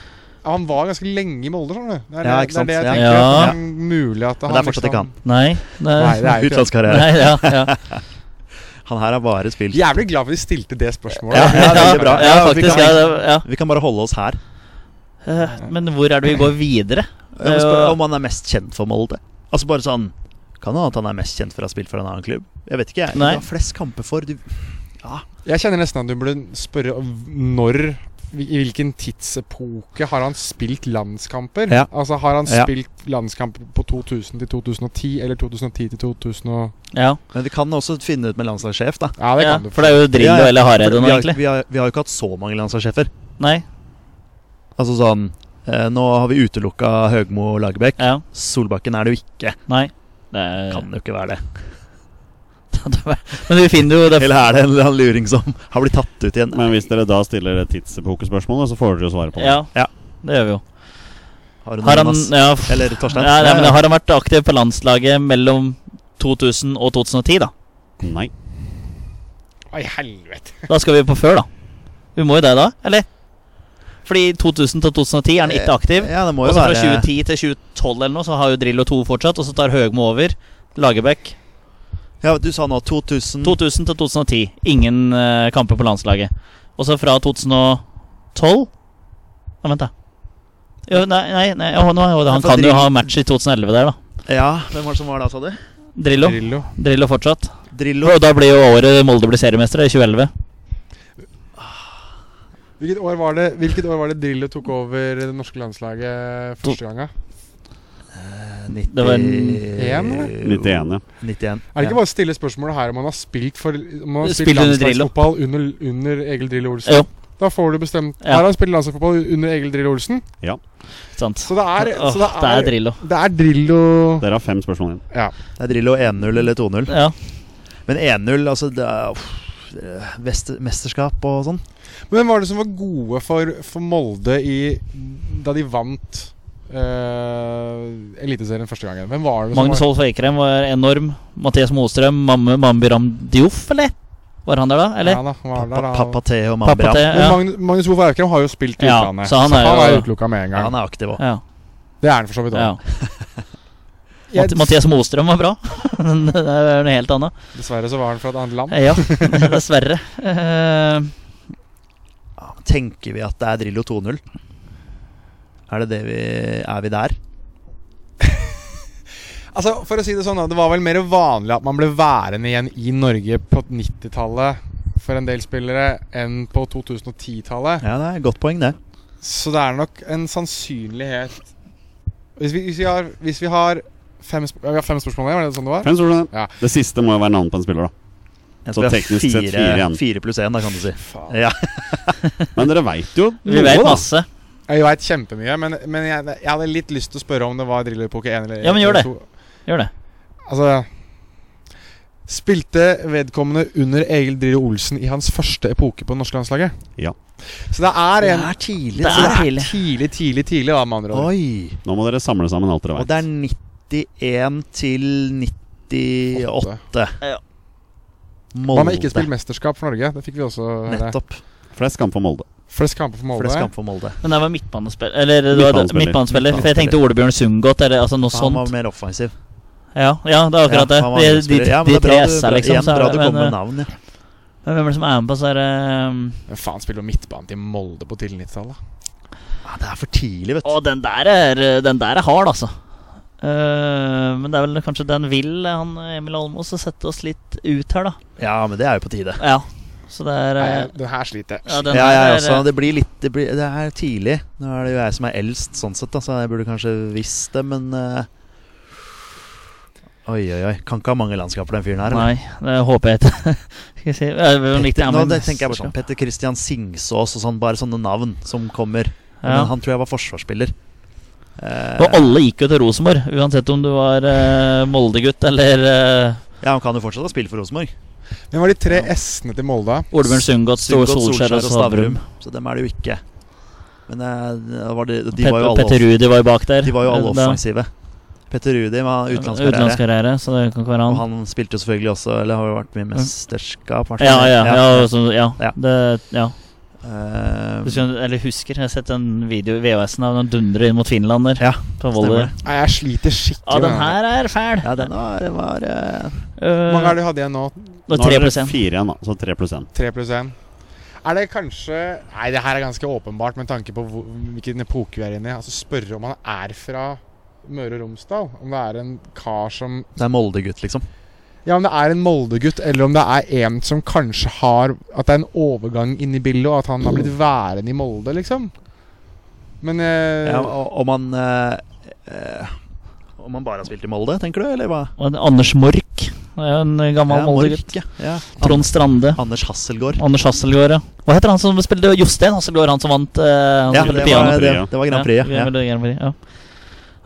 Han var ganske lenge i Molde, skjønner du. Det er, Ja, det, ikke sant? det er det jeg tenker. Ja. At det er mulig at han Men det er fortsatt ikke han. Nei. Det Nei, det er jo ikke det. Utenlandskarriere. Nei, ja, ja. <laughs> Han her har bare spilt Jævlig glad for de stilte det spørsmålet. Ja, ja, veldig bra. Ja, Ja, vi faktisk. kan- Ja. Vi kan bare holde oss her. Uh, Men hvor er det vi går videre? Eh, om han er mest kjent for Molde. Altså bare sånn Kan hende at han er mest kjent for å ha spilt for en annen klubb? Jeg vet ikke, jeg. Nei. Du har flest kamper for du Jeg kjenner nesten at du burde spørre når I hvilken tidsepoke har han spilt landskamper? Ja. Altså Har han Ja. spilt landskamper på 2000 til 2010 eller 2010 til 2000 og Ja, Men vi kan også finne ut med landslagssjef, da. Ja, det ja, kan du. for det er jo Drillo Ja, ja. eller Hareide nå, egentlig. vi, har, vi har jo ikke hatt så mange landslagssjefer. Nei. Altså sånn eh, Nå har vi utelukka Høgmo Lagerbäck. Ja. Solbakken er det jo ikke. Nei. Det er, Kan jo ikke være det. Men vi finner jo det Eller er det en eller annen luring som har blitt tatt ut igjen? Men hvis dere da stiller et tidsepokespørsmål, så får dere jo svare på det. Ja, Ja. det gjør vi jo. Har Har han, ja, Eller Torstein? ja, ja, men har han vært aktiv på landslaget mellom 2000 og 2010, da? Nei. Oi, helvete. Da skal vi på før, da. Vi må jo det, da? Eller? Fordi 2000 til 2010 er han ikke aktiv. Ja, det må Og så fra 2010 til 2012 eller noe, så har jo Drillo 2 fortsatt. Og så tar Høgmo over. Lagerbäck. Ja, Du sa nå 2000 2000 til 2010. Ingen uh, kamper på landslaget. Og så fra 2012 Nei, Vent, da. Jo, nei, nei, nei jo, nå, jo, han kan jo ha match i 2011 der, da. Ja, Hvem var det som var da, sa du? Drillo. Drillo, Drillo fortsatt. Drillo. Og da blir jo året Molde blir seriemestere, 2011. Hvilket år, var det, hvilket år var det Drillo tok over det norske landslaget første gangen? 90, det var 91, 91, eh, ja. 91, Er det ikke bare å stille spørsmålet her om man har spilt, for, man har spilt, landslagsfotball under, under, Egil Drillo Olsen? Jo. Da får du bestemt ja. Her har han spilt landslagsfotball under Egil Drillo Olsen. Ja. Sant. Så det er, så det, er, det er Drillo. Det er Drillo Dere har fem spørsmål igjen. Ja. Det er Drillo 1-0 eller 2-0. Ja. Men 1-0, altså det er, uff, vest, Mesterskap og sånn. Men hvem var det som var gode for, for Molde i, da de vant uh, Eliteserien første gangen? Hvem var det som Magnus Holf Eikrem var enorm. Mathias Mostrøm. Mamme Mambiram Dioff, eller? Var han der, da? Eller? Ja, da, var der, da. Papaté og Mambiram. Te, ja. Magnus, Magnus Wolff Eikrem har jo spilt i Ja, utlandet, så han er han jo- er utelukka med en Ja, gang. han er aktiv òg. ja. Det er han for så vidt ja. <laughs> òg. Mathi- Mathias Mostrøm var bra. <laughs> det er noe helt annet. Dessverre så var han fra et annet land. Ja, <laughs> dessverre. Uh, Tenker vi at det er Drillo 2-0? Er det det vi Er vi der? <laughs> Altså, for å si Det sånn da, det var vel mer vanlig at man ble værende igjen i Norge på 90-tallet for en del spillere enn på 2010-tallet. Ja, det er et godt poeng, det. Så det er nok en sannsynlighet Hvis vi, hvis vi har, hvis vi har fem, sp ja, vi har fem spørsmål igjen, var det sånn det var? Fem spørsmål. Ja. Det siste må jo være navnet på en spiller, da. Så teknisk det er teknisk sett fire igjen. Fire pluss én, da, kan du si. Faen. Ja. <laughs> Men dere veit jo vi noe, vet da. masse. Jeg veit kjempemye, men, men jeg, jeg hadde litt lyst til å spørre om det var Drillo-epoke 1 eller 2. Ja, men gjør det. Gjør det. Altså Spilte vedkommende under Egil Drillo Olsen i hans første epoke på det norske landslaget? Ja. Så det er Det er tidlig. Det er tidlig. tidlig, tidlig, tidlig, da, med andre ord. Oi! Nå må dere samle sammen alt dere Og det er 91 til 98. Ja. Molde. Man har ikke spilt mesterskap for Norge. Det fikk vi også høre. Nettopp. Flest kamp for Molde. Flest kamper for Molde. Flest kamp for Molde. Men det var midtbanespiller Eller det var Midtbanespiller. midtbanespiller. For jeg tenkte Ole Bjørn Sundgodt, eller altså noe Han var mer offensiv. Ja, ja, det er akkurat det. Ja, De, de, de, Ja, de det tre S-er, liksom. Igjen Så er bra du kom kommer med eh, navn. Ja. men hvem er det som er med på så er det um, Hvem faen spiller midtbanen til Molde på tidlig 90-tallet? Ja, det er for tidlig, vet du. Å, den der er, den der er hard, altså. Uh, men det er vel kanskje den vil han Emil Almås å sette oss litt ut her, da. Ja, men det er jo på tide. Ja. Så det er Nei, eh, den her sliter ja, den Ja, jeg er, også. Det blir litt Det, blir, det er tidlig. Nå er det jo jeg som er eldst, sånn sett, da, så jeg burde kanskje visst det, men uh, Oi, oi, oi. Kan ikke ha mange landskaper, den fyren her. eller? Nei, det håper jeg ikke. <laughs> Skal jeg si ja, Nå det tenker jeg bare sånn Petter Christian Singsås og sånn, bare sånne navn som kommer. Ja. Men han tror jeg var forsvarsspiller. Eh, Og alle gikk jo til Rosenborg, uansett om du var uh, Molde-gutt eller uh, ja, han kan jo fortsatt ha spilt for Rosenborg. Hvem var de tre S-ene til Molde? Olbjørn Sundgodt, Solskjær og Stavrum. Så dem er det jo ikke. Men eh, var de, de Pet- var jo alle Petter Rudi var jo bak der. De var jo alle offensive. Petter Rudi var utenlandskarriere. Så det kan ikke være Og han. han spilte jo selvfølgelig også Eller har jo vært med i mesterskap. Ja, ja, ja, så, ja. Ja. Det, ja. Eh, Du eller husker, jeg har sett en video i VHS-en av den dundrer inn mot finlander. Ja, på. Nei, jeg sliter skikkelig Ja, den her er fæl. Ja, den var, den var uh, Hvor mange er det du hadde igjen nå? Nå er det fire igjen, da. Så tre pluss én. 3 Er det kanskje Nei, det her er ganske åpenbart med tanke på hvor, hvilken epoke vi er inne i. Altså Spørre om han er fra Møre og Romsdal. Om det er en kar som Det er Molde-gutt, liksom. Ja, om det er en Molde-gutt, eller om det er en som kanskje har At det er en overgang inn i bildet, og at han har blitt værende i Molde, liksom. Men eh, Ja, om han eh, eh, Om han bare har spilt i Molde, tenker du, eller hva? Og en Anders Mork. En gammel Ja, Molde-gutt. Ja. ja. Trond Strande. Anders Hasselgaard. Anders Hasselgaard, ja. Hva heter han som spilte Jostein Hasselgaard, han som vant eh, han Ja, det piano? var, det, det var Grand Prix, ja. Ja, Grand Prix, ja.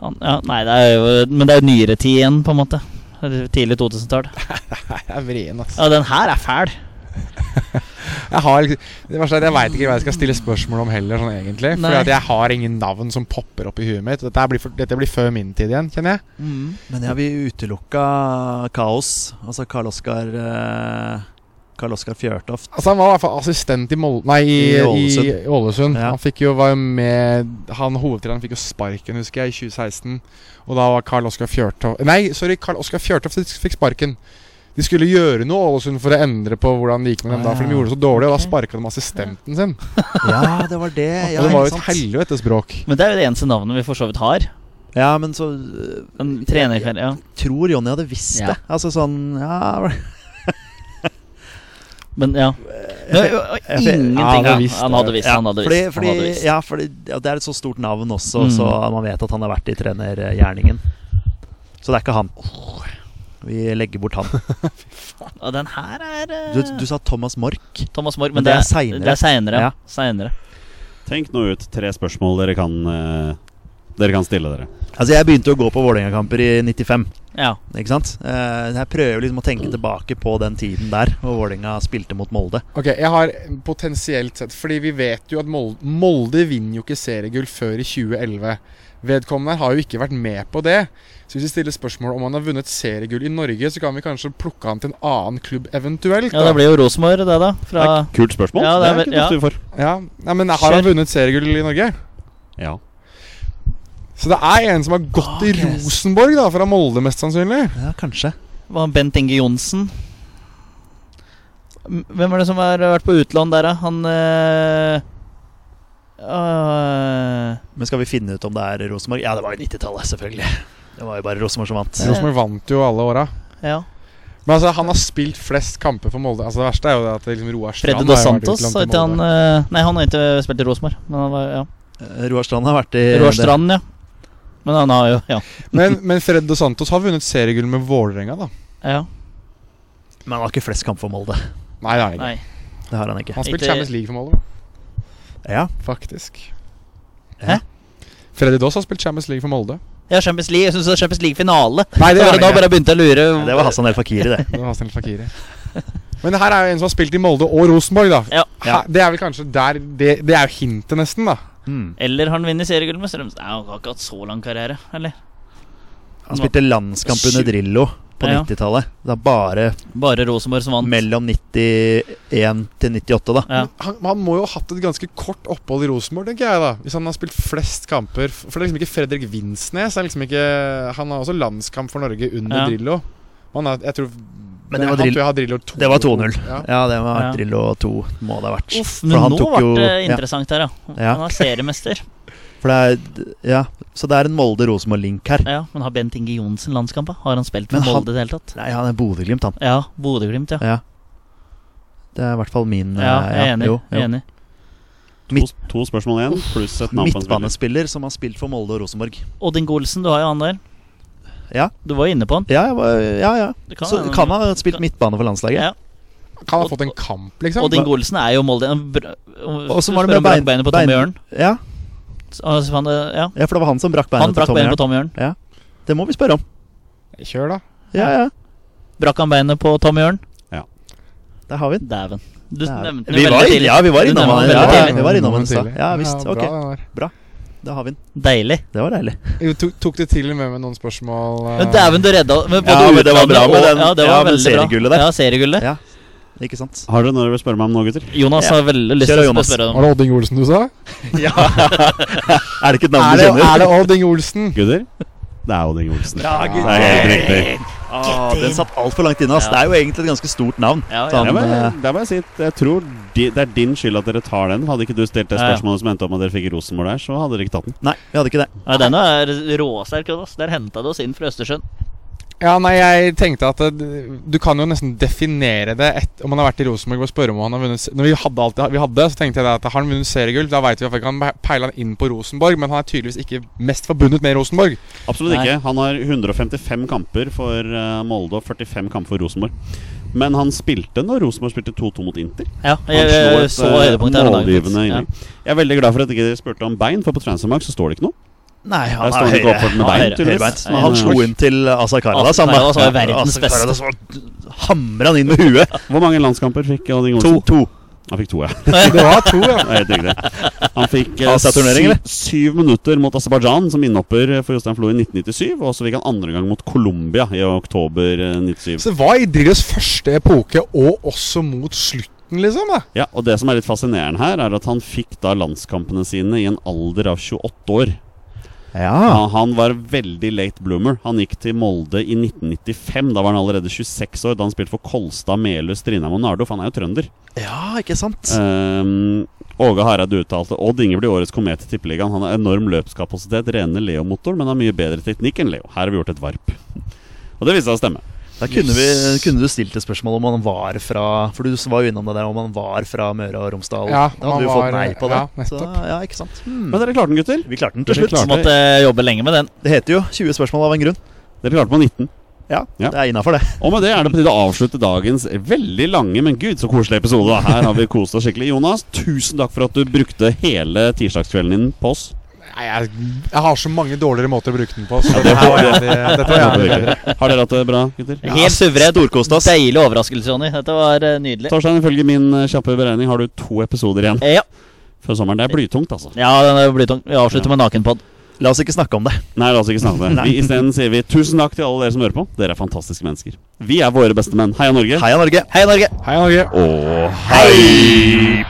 Han, ja. Nei, det er jo Men det er jo nyere tid igjen, på en måte. Tidlig 2000-tall. jeg <laughs> er vrien, altså. Ja, den her er fæl. <laughs> Jeg har Det verste er at jeg veit ikke hva jeg skal stille spørsmål om heller, sånn egentlig. Nei. Fordi at jeg har ingen navn som popper opp i huet mitt. Dette blir, for, dette blir før min tid igjen, kjenner jeg. Men ja, vi utelukka Kaos. Altså Karl Oskar eh, Karl Oskar Fjørtoft. Altså Han var i hvert fall assistent i, Mol nei, i, I i Ålesund. Ja. Han fikk jo var med Han hovedtreneren fikk jo sparken, husker jeg, i 2016. Og da var Karl Oskar Fjørtoft Nei, sorry, Karl Oskar Fjørtoft fikk sparken. De skulle gjøre noe Ålesund for å endre på hvordan det gikk med dem da, for de gjorde det så dårlig. Og da sparka de assistenten sin. <laughs> Ja, det var det. Ja, og det var jo et helvetes bråk. Men det er jo det eneste navnet vi for så vidt har. Ja, men så eh, En trenerkarriere, ja. Tror Jonny hadde visst Ja. det. Altså sånn Ja, Men ja. Men, jo, jo, ingenting Ja, han hadde ja. visst Han hadde visst. ja, Han hadde visst. fordi, fordi, ja, fordi ja, det er et så stort navn også, Mm. så man vet at han har vært i trenergjerningen. Så det er ikke han. Vi legger bort han. <laughs> Og den her er uh... Du, du sa Thomas Mork. Thomas Mork, Men men, det er det, er seinere. Ja. Ja. Tenk nå ut tre spørsmål dere kan uh, Dere kan stille dere. Altså, jeg begynte å gå på Vålerenga-kamper i 95. Ja. Ikke sant? Eh, jeg prøver liksom å tenke tilbake på den tiden der hvor Vålerenga spilte mot Molde. Ok, jeg har potensielt sett Fordi vi vet jo at Molde, Molde vinner jo ikke seriegull før i 2011. Vedkommende har jo ikke vært med på det. Så hvis vi stiller spørsmål om han har vunnet seriegull i Norge, så kan vi kanskje plukke han til en annen klubb eventuelt. ja, det blir jo Rosenborg, det, da. Fra Kult spørsmål. Ja, det det er er ikke ofte vi får. Ja, men Har han vunnet seriegull i Norge? Ja. Så det er en som har gått i Ah, yes. Rosenborg, da, fra Molde, mest sannsynlig. Ja, kanskje. var Bent Inge Johnsen. Hvem er det som har vært på utlån der, da? Han øh, øh, Men skal vi finne ut om det er Rosenborg? Ja, det var jo 90-tallet, selvfølgelig. Det var jo bare Rosenborg som vant. Rosenborg vant jo alle åra. Ja. Men altså, han har spilt flest kamper for Molde. Altså Det verste er jo det at det liksom Roar Strand Dos vært Santos. utlånt Har til ikke han eh, Nei, han har ikke spilt i Rosenborg. Men han var, ja. Eh, Roar Strand har vært i Roar Strand, ja. Men han har jo Ja. <laughs> Men, men Fred Dos Santos har vunnet seriegull med Vålerenga, da. ja. Men han har ikke flest kamp for Molde. Nei, det har han ikke. Nei. Det har han ikke. Han spilte Champions League for Molde. Ja, faktisk. Hæ? Freddy Doss har spilt Champions League for Molde. Ja, Champions League. Jeg syns det er Champions League-finale. Nei, det er det da bare begynte jeg å lure. Det var Hassan El Fakiri, det. <laughs> Det var Hassan El Fakiri. Men det her er jo en som har spilt i Molde og Rosenborg, da. Ja. Her, det er vel kanskje der Det, det er jo hintet, nesten, da. Mm. Eller har han vunnet seriegull med Strømsgodset. Nei, Han har ikke hatt så lang karriere, eller? Han spilte landskamp under Drillo på Ja. 90-tallet. Det er bare Bare Rosenborg som vant. mellom 91 til 98, da. Ja. Han, han må jo ha hatt et ganske kort opphold i Rosenborg, tenker jeg, da. Hvis han har spilt flest kamper. For det er liksom ikke Fredrik Vinsnes. Er liksom ikke, han har også landskamp for Norge under Ja. Drillo. Han er, jeg tror Men det var Drill- tror jeg har Drillo 2. Det var 2-0. Ja. Ja, det var Ja. Drillo 2, må det ha vært. Uff, men nå ble det ja. interessant her, ja. Ja. Han er seriemester. <laughs> For det er Ja, så det er en Molde-Rosenborg-link her. Ja, Men har Bent Inge Johnsen landskamp? Har han spilt for han- Molde i det hele tatt? Nei, han er Bodø-Glimt, han. Ja, Bodø-Glimt, ja. Ja. Det er i hvert fall min Ja, eh, jeg er enig. jo, jo. enig. To, Midt, to spørsmål igjen, pluss et navn på en spiller. midtbanespiller som har spilt for Molde og Rosenborg. Odin Golsen, du har jo han der. Ja, Du var inne på han. ja, jeg var, ja, ja. Kan Så hende- kan ha spilt midtbane for landslaget. Ja. Kan ha fått en kamp, liksom. Og Inge Olsen er jo Molde. Og så var det med bein, beinet på Tom Jørn. Ja, så fant Ja. ja, for det var han som brakk beinet Han brakk på, Tom beinet Jørn. på Tom Jørn. Det må vi spørre om. Kjør, da. Ja, ja. Brakk han beinet på Tom Jørn? Der har vi den. Dæven. Du nevnte den Vi jo var, veldig tidlig. ja, vi var innom han. den Ja, ja, vi var innom han i stad. Ja visst. Ok, bra. Da har vi den. Deilig. Det var deilig. Jo, tok, tok du til og med med noen spørsmål? uh... Men dæven, du redda men både Ja, men det var bra med den- Ja, det var ja, veldig seriegullet der. Ja, seriegullet. Ja, ikke sant? Har dere noe dere vil spørre meg om nå, gutter? Jonas Ja. har veldig lyst til å spørre om Var det Odd Inge Olsen du sa? <laughs> Ja. <laughs> er det ikke et navn du det, kjenner? er det Odd Inge Olsen? Gutter? Det er Odd Inge Olsen. Bra, det er helt riktig. Ah, den satt altfor langt inne. Ja. Det er jo egentlig et ganske stort navn. Ja, ja. Han, Jeg må, eh, må jeg si jeg tror de, det er din skyld at dere tar den. Hadde ikke du stilt det Ja, ja. spørsmålet som endte opp med at dere fikk Rosenborg der, så hadde dere ikke tatt den. Nei, vi hadde ikke det. Ja, den er råsterk. Der henta du oss inn fra Østersjøen. Ja, nei, jeg tenkte at det, du kan jo nesten definere det et, om han har vært i Rosenborg og spørre om han har vunnet Når vi hadde alt vi hadde, så tenkte jeg at har han vunnet seriegull, da veit vi at vi kan peile han inn på Rosenborg, men han er tydeligvis ikke mest forbundet med Rosenborg. Absolutt Nei. ikke. Han har 155 kamper for eh, Molde og 45 kamper for Rosenborg. Men han spilte når Rosenborg spilte 2-2 mot Inter. Ja, Han slo et eh, målgivende Ja. Jeg er veldig glad for at ikke dere spurte om bein, for på Transfermark så står det ikke noe. Nei, han er han høyre. oppført med bein, høyre. tydeligvis. Høyrebeint. Men han slo inn til Asa Karadas. Han, var verdens beste. Hamra han inn med huet. Hvor mange landskamper fikk Odd Inge To. Olsen? to. Han fikk to, ja. <laughs> Det var to, ja. Han fikk eh, syv, syv minutter mot Aserbajdsjan som innhopper for Jostein Flo i 1997. Og så fikk han andre gang mot Colombia i oktober eh, 97. Så det var i Drillos første epoke, og også mot slutten, liksom. da Ja, og Det som er litt fascinerende her, er at han fikk da landskampene sine i en alder av 28 år. Ja. Han, var veldig late bloomer. Han gikk til Molde i 1995. Da var han allerede 26 år, da han spilte for Kolstad, Melhus, Strindheim og Nardo. For han er jo trønder. ja, ikke sant? Um, Åge Hareide uttalte Odd Inge blir årets komet i Tippeligaen. Han har enorm løpskapasitet, rene Leo-motor, men har mye bedre teknikk enn Leo. Her har vi gjort et varp. Og det viste seg å stemme. Da kunne, vi, kunne du stilt et spørsmål om han var fra For du var jo innom det der om han var fra Møre og Romsdal. Ja, da hadde vi jo fått var- nei på det. ja, så, ja, ikke sant? Hmm. Men dere klarte den, gutter. Vi klarte den til slutt. Vi måtte jobbe lenge med den. Det heter jo 20 spørsmål av en grunn. Dere klarte på 19. Ja, Ja. det er innafor, det. Og med det er det på tide å avslutte dagens veldig lange, men gud så koselig episode. Her har vi kost oss skikkelig. Jonas, tusen takk for at du brukte hele tirsdagskvelden din på oss. Nei, jeg, jeg har så mange dårligere måter å bruke den på. Så ja, det var det, dette var bedre. Har dere hatt det bra, gutter? Helt suverent. Storkost oss. Deilig overraskelse, Jonny. Dette var eh, nydelig. Torstein, ifølge min eh, kjappe beregning har du to episoder igjen Eh, Ja, før sommeren. Det er blytungt, altså. ja den er blytungt. Vi avslutter med nakenpod. La oss ikke snakke om det. Nei, la oss ikke snakke om det. Vi- Isteden sier vi tusen takk til alle dere som hører på. Dere er fantastiske mennesker. Vi er våre beste menn. Heia Norge. Heia Norge. Hei, Norge! Hei, Norge. Og hei!